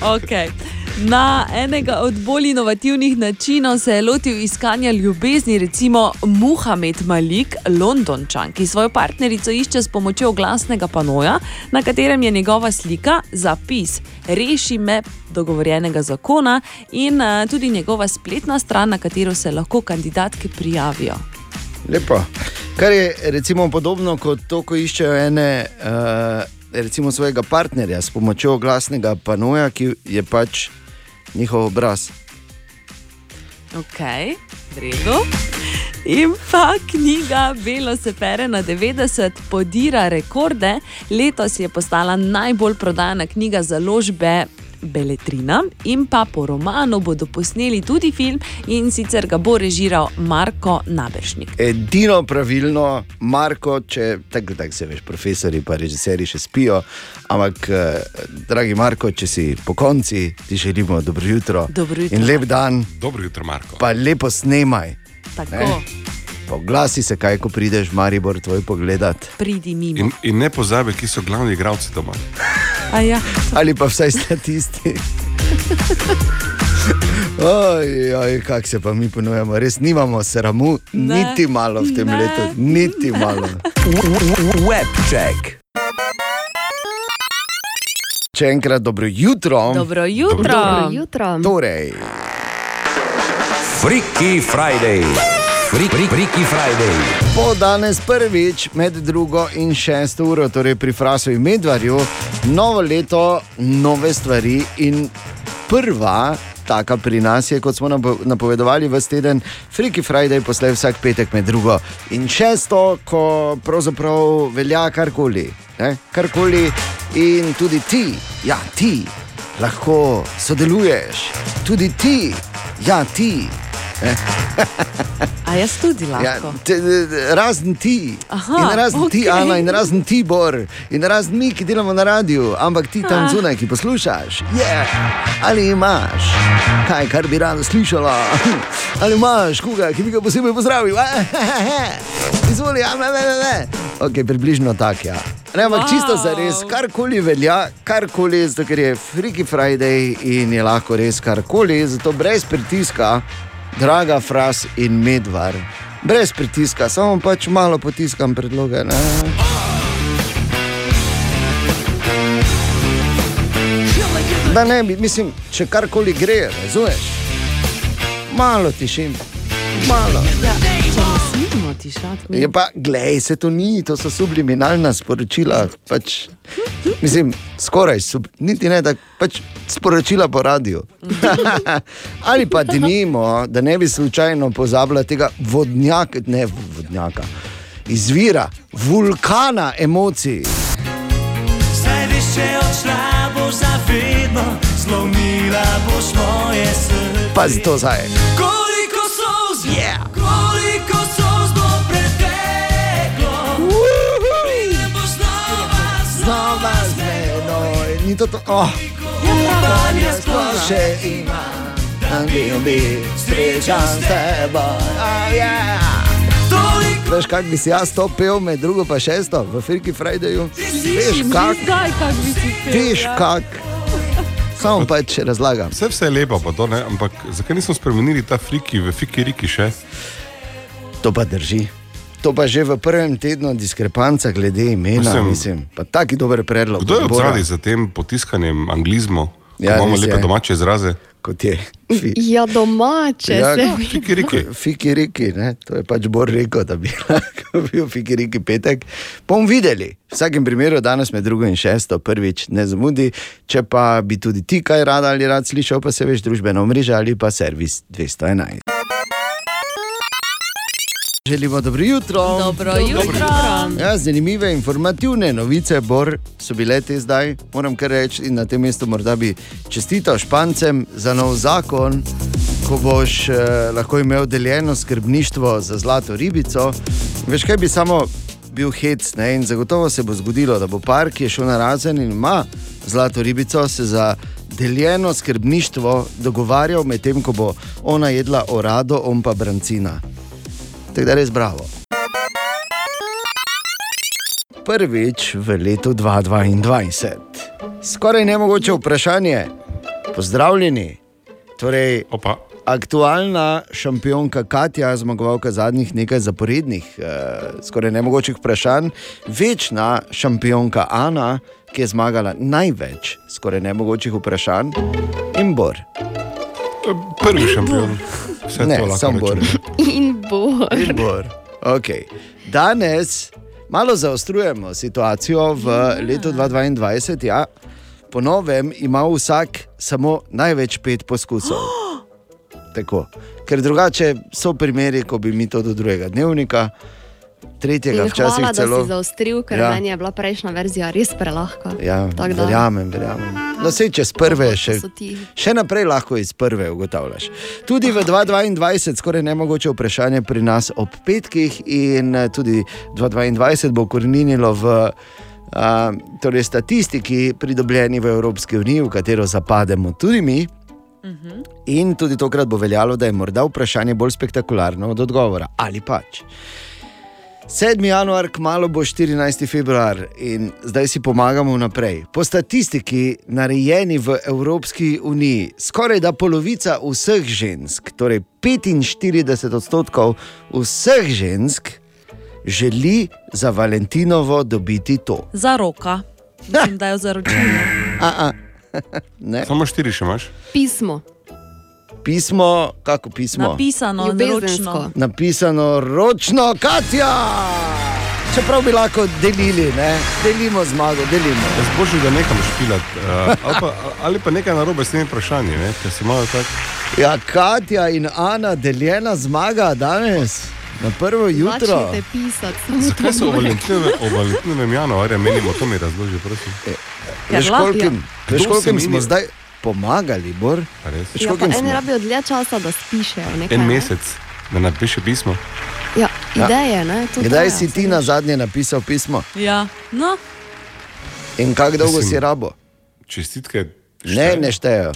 Okay. Na enega od bolj inovativnih načinov se je lotil iskanja ljubezni, recimo Muhamed Malik, Londončan, ki svojo partnerico išče s pomočjo glasnega panoja, na katerem je njegova slika, zapis Reši me dogovorjenega zakona in uh, tudi njegova spletna stran, na katero se lahko kandidatke prijavijo. Lepo. Kar je recimo podobno kot to, ko iščejo ene, uh, recimo svojega partnerja s pomočjo glasnega panoja, ki je pač njihov obraz. Ok, v redu. In pa knjiga Belo se pere na 90 podira rekorde. Letos je postala najbolj prodajana knjiga založbe Beletrina in pa po romanu bodo posneli tudi film in sicer ga bo režiral Marko Naberšnik. Edino pravilno, Marko, če tako tak se veš, profesori in režiserji še spijo, ampak, eh, dragi Marko, če si po konci, ti želimo dobro jutro, Dobro jutro. in lep dan, Dobro jutro, Marko. pa lepo snemaj. Tako, Poglasi se, kaj ko prideš v Maribor, tvoj pogledat. pridi mimo. In, in ne pozabi, ki so glavni igralci doma. A Ja. Ali pa vsaj statisti. Oj, oj, kako se pa mi ponujemo, res nimamo sramu, Ne. niti malo v tem Ne. letu, niti malo. Webcheck. Še enkrat dobro jutro. Dobro jutro. Dobro jutro. Torej, Freaky Friday. Fri, fri, Friki Friday. Po danes prvič med drugo in šesto uro, torej pri Frasu in Medvarju, novo leto, nove stvari in prva. Taka pri nas je, kot smo napo- napovedovali, v teden Friki Friday, poslej vsak petek med drugo in šesto, ko pravzaprav velja karkoli. Ne? Karkoli in tudi ti, ja, ti lahko sodeluješ, tudi ti, ja, ti. A jaz tudi lahko. Ja, te, razen ti, Aha, in razen ti, okej. Ana, in razen ti, Bor, in razen mi, ki delamo na radiju, ampak ti tam Ah. zunaj, ki poslušaš. Yeah. Ali imaš kaj, kar bi rada slišala, ali imaš koga, ki bi ga posebej pozdravil. Izvoli, ja, ne, ne, ne. Ok, približno tako, ja. Ne, ampak Wow. čisto za res, karkoli velja, karkoli, zato ker je Freaky Friday in je lahko res karkoli, zato brez pritiska, draga Fras in Medvar, brez pritiska, samo pač malo potiskam predloge. Ne? Da ne bi, mislim, če karkoli gre, razumeš? Malo tišim, malo. Ja, smemo tišati. Je pa, glej, se to ni, to so subliminalna sporočila. Pač, mislim, skoraj, sub, niti ne tako, pač sporočila po radiju. Ali pa denimo, da ne bi slučajno pozabila tega vodnjaka, ne vodnjaka, izvira, vulkana emocij. Saj veš, če odšla boš zavedno, zlomila boš moje srce. Pazi to zdaj. Ni to to, oh. upanje sploh še da bil bi srečan s teboj. Oh, yeah. Veš, kak bi si jaz to pel, med drugo pa šesto, v Firki Fridayju? Veš, kak? Zdaj, kak bi si pel, Veš, ja. kak? Samo pač razlagam. Vse, vse je lepo, pa to, ne? ampak zakaj nismo spremenili ta friki v fiki riki še? To pa drži. To pa že v prvem tednu diskrepanca glede imena, Mislim- mislim. Pa taki dober predlog. Kdo je odzadaj za tem potiskanjem anglizmov? Ja, imamo lepe je. domače izraze. Kot je. Ja, domače Ja, se Fiki riki. Fiki riki, ne? to je pač Bor rekel, da bi lahko bil Fiki riki petek. Bom videli. V vsakem primeru danes med drugo in šesto, prvič ne zamudi. Če pa bi tudi ti kaj rad ali rad slišal, pa se veš družbeno mrežo ali pa servis 211. Želimo dobro jutro. Dobro jutro. Ja, zanimive, informativne novice, Bor, so bile te zdaj, moram kar reči, in na tem mestu morda bi čestital Špancem za nov zakon, ko boš eh, lahko imel deljeno skrbništvo za zlato ribico. Veš, kaj bi samo bil hec, ne? in zagotovo se bo zgodilo, da bo par, ki je šel na razen in ima zlato ribico, se za deljeno skrbništvo dogovarjal, medtem ko bo ona jedla orado, on pa brancina. Tako da res bravo. Prvič v letu 2022. Skoraj nemogoče vprašanje. Pozdravljeni. Torej, Opa. aktualna šampionka Katja, zmagovalka zadnjih nekaj zaporednih, eh, skoraj nemogočih vprašanj, večna šampionka Ana, ki je zmagala največ skoraj nemogočih vprašanj, in Bor. Prvi šampion. Vse Ne, to lahko samo Bor. in bo. In Bor. Okay. Danes malo zaostrujemo situacijo v letu 2022. Ja. Po novem ima vsak samo največ pet poskusov. Tako. Ker drugače so primeri, ko bi mi to do drugega dnevnika, tretjega, In včasih hvala, celo. da si zaostril, ker Ja. meni je bila prejšnja verzija res prelahka. Ja, Tako da- verjamem, verjamem. No, sej čez prve, še, še naprej lahko iz prve ugotavljaš. Tudi v 2022 skoraj nemogoče vprašanje pri nas ob petkih, in eh, tudi 2022 bo korenilo v a, torej statistiki, pridobljeni v Evropski uniji, v katero zapademo tudi mi. In tudi tokrat bo veljalo, da je morda vprašanje bolj spektakularno od odgovora. Ali pač. 7. januar, kmalo bo 14. februar in zdaj si pomagamo naprej. Po statistiki, narejeni v Evropski uniji, skoraj da polovica vseh žensk, torej 45 odstotkov vseh žensk, želi za Valentinovo dobiti to. Za roka. Mislim, da je za ročino. A, a. Ne. Samo štiri še imaš. Pismo. Pismo, kako pismo? Napisano, ročno. Napisano ročno, Katja! Čeprav bi lahko delili, ne? delimo zmago, delimo. Jaz božji, da nekam špilat. Uh, ali, pa, ali pa nekaj narobe s temi vprašanji, ne? ker se malo tako. Ja, Katja in Ana, deljena zmaga danes, na prvo jutro. Zakaj se to o moje. Valentinovem- o Valentinovem januarju menimo, to mi razloži, prosim. Veš, lahko- kolikim, Kdo veš, kolikim smo zdaj pomagali, Bor? Veš, Ja, eni rabijo dlje časa, da spišejo. Nekaj, En ne? mesec, da napiše pismo. Ja, Ja. ideje, ne? To Kdaj si ti saj na zadnje napisal pismo? Ja, no, In kako dolgo Mislim, si rabo? Čestitke. Ne, ne štejejo.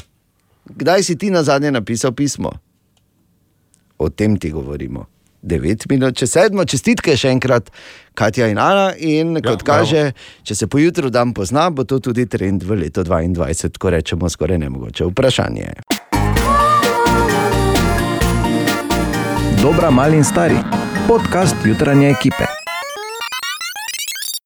Kdaj si ti na zadnje napisal pismo? O tem ti govorimo. 9 minut, če sedmo, čestitke še enkrat, Katja in Ana. In kot bravo. kaže, če se pojutro dan pozna, bo to tudi trend v letu 2022, ko rečemo skoraj nemogoče vprašanje. Dobra, mali in stari. Podcast jutranje ekipe.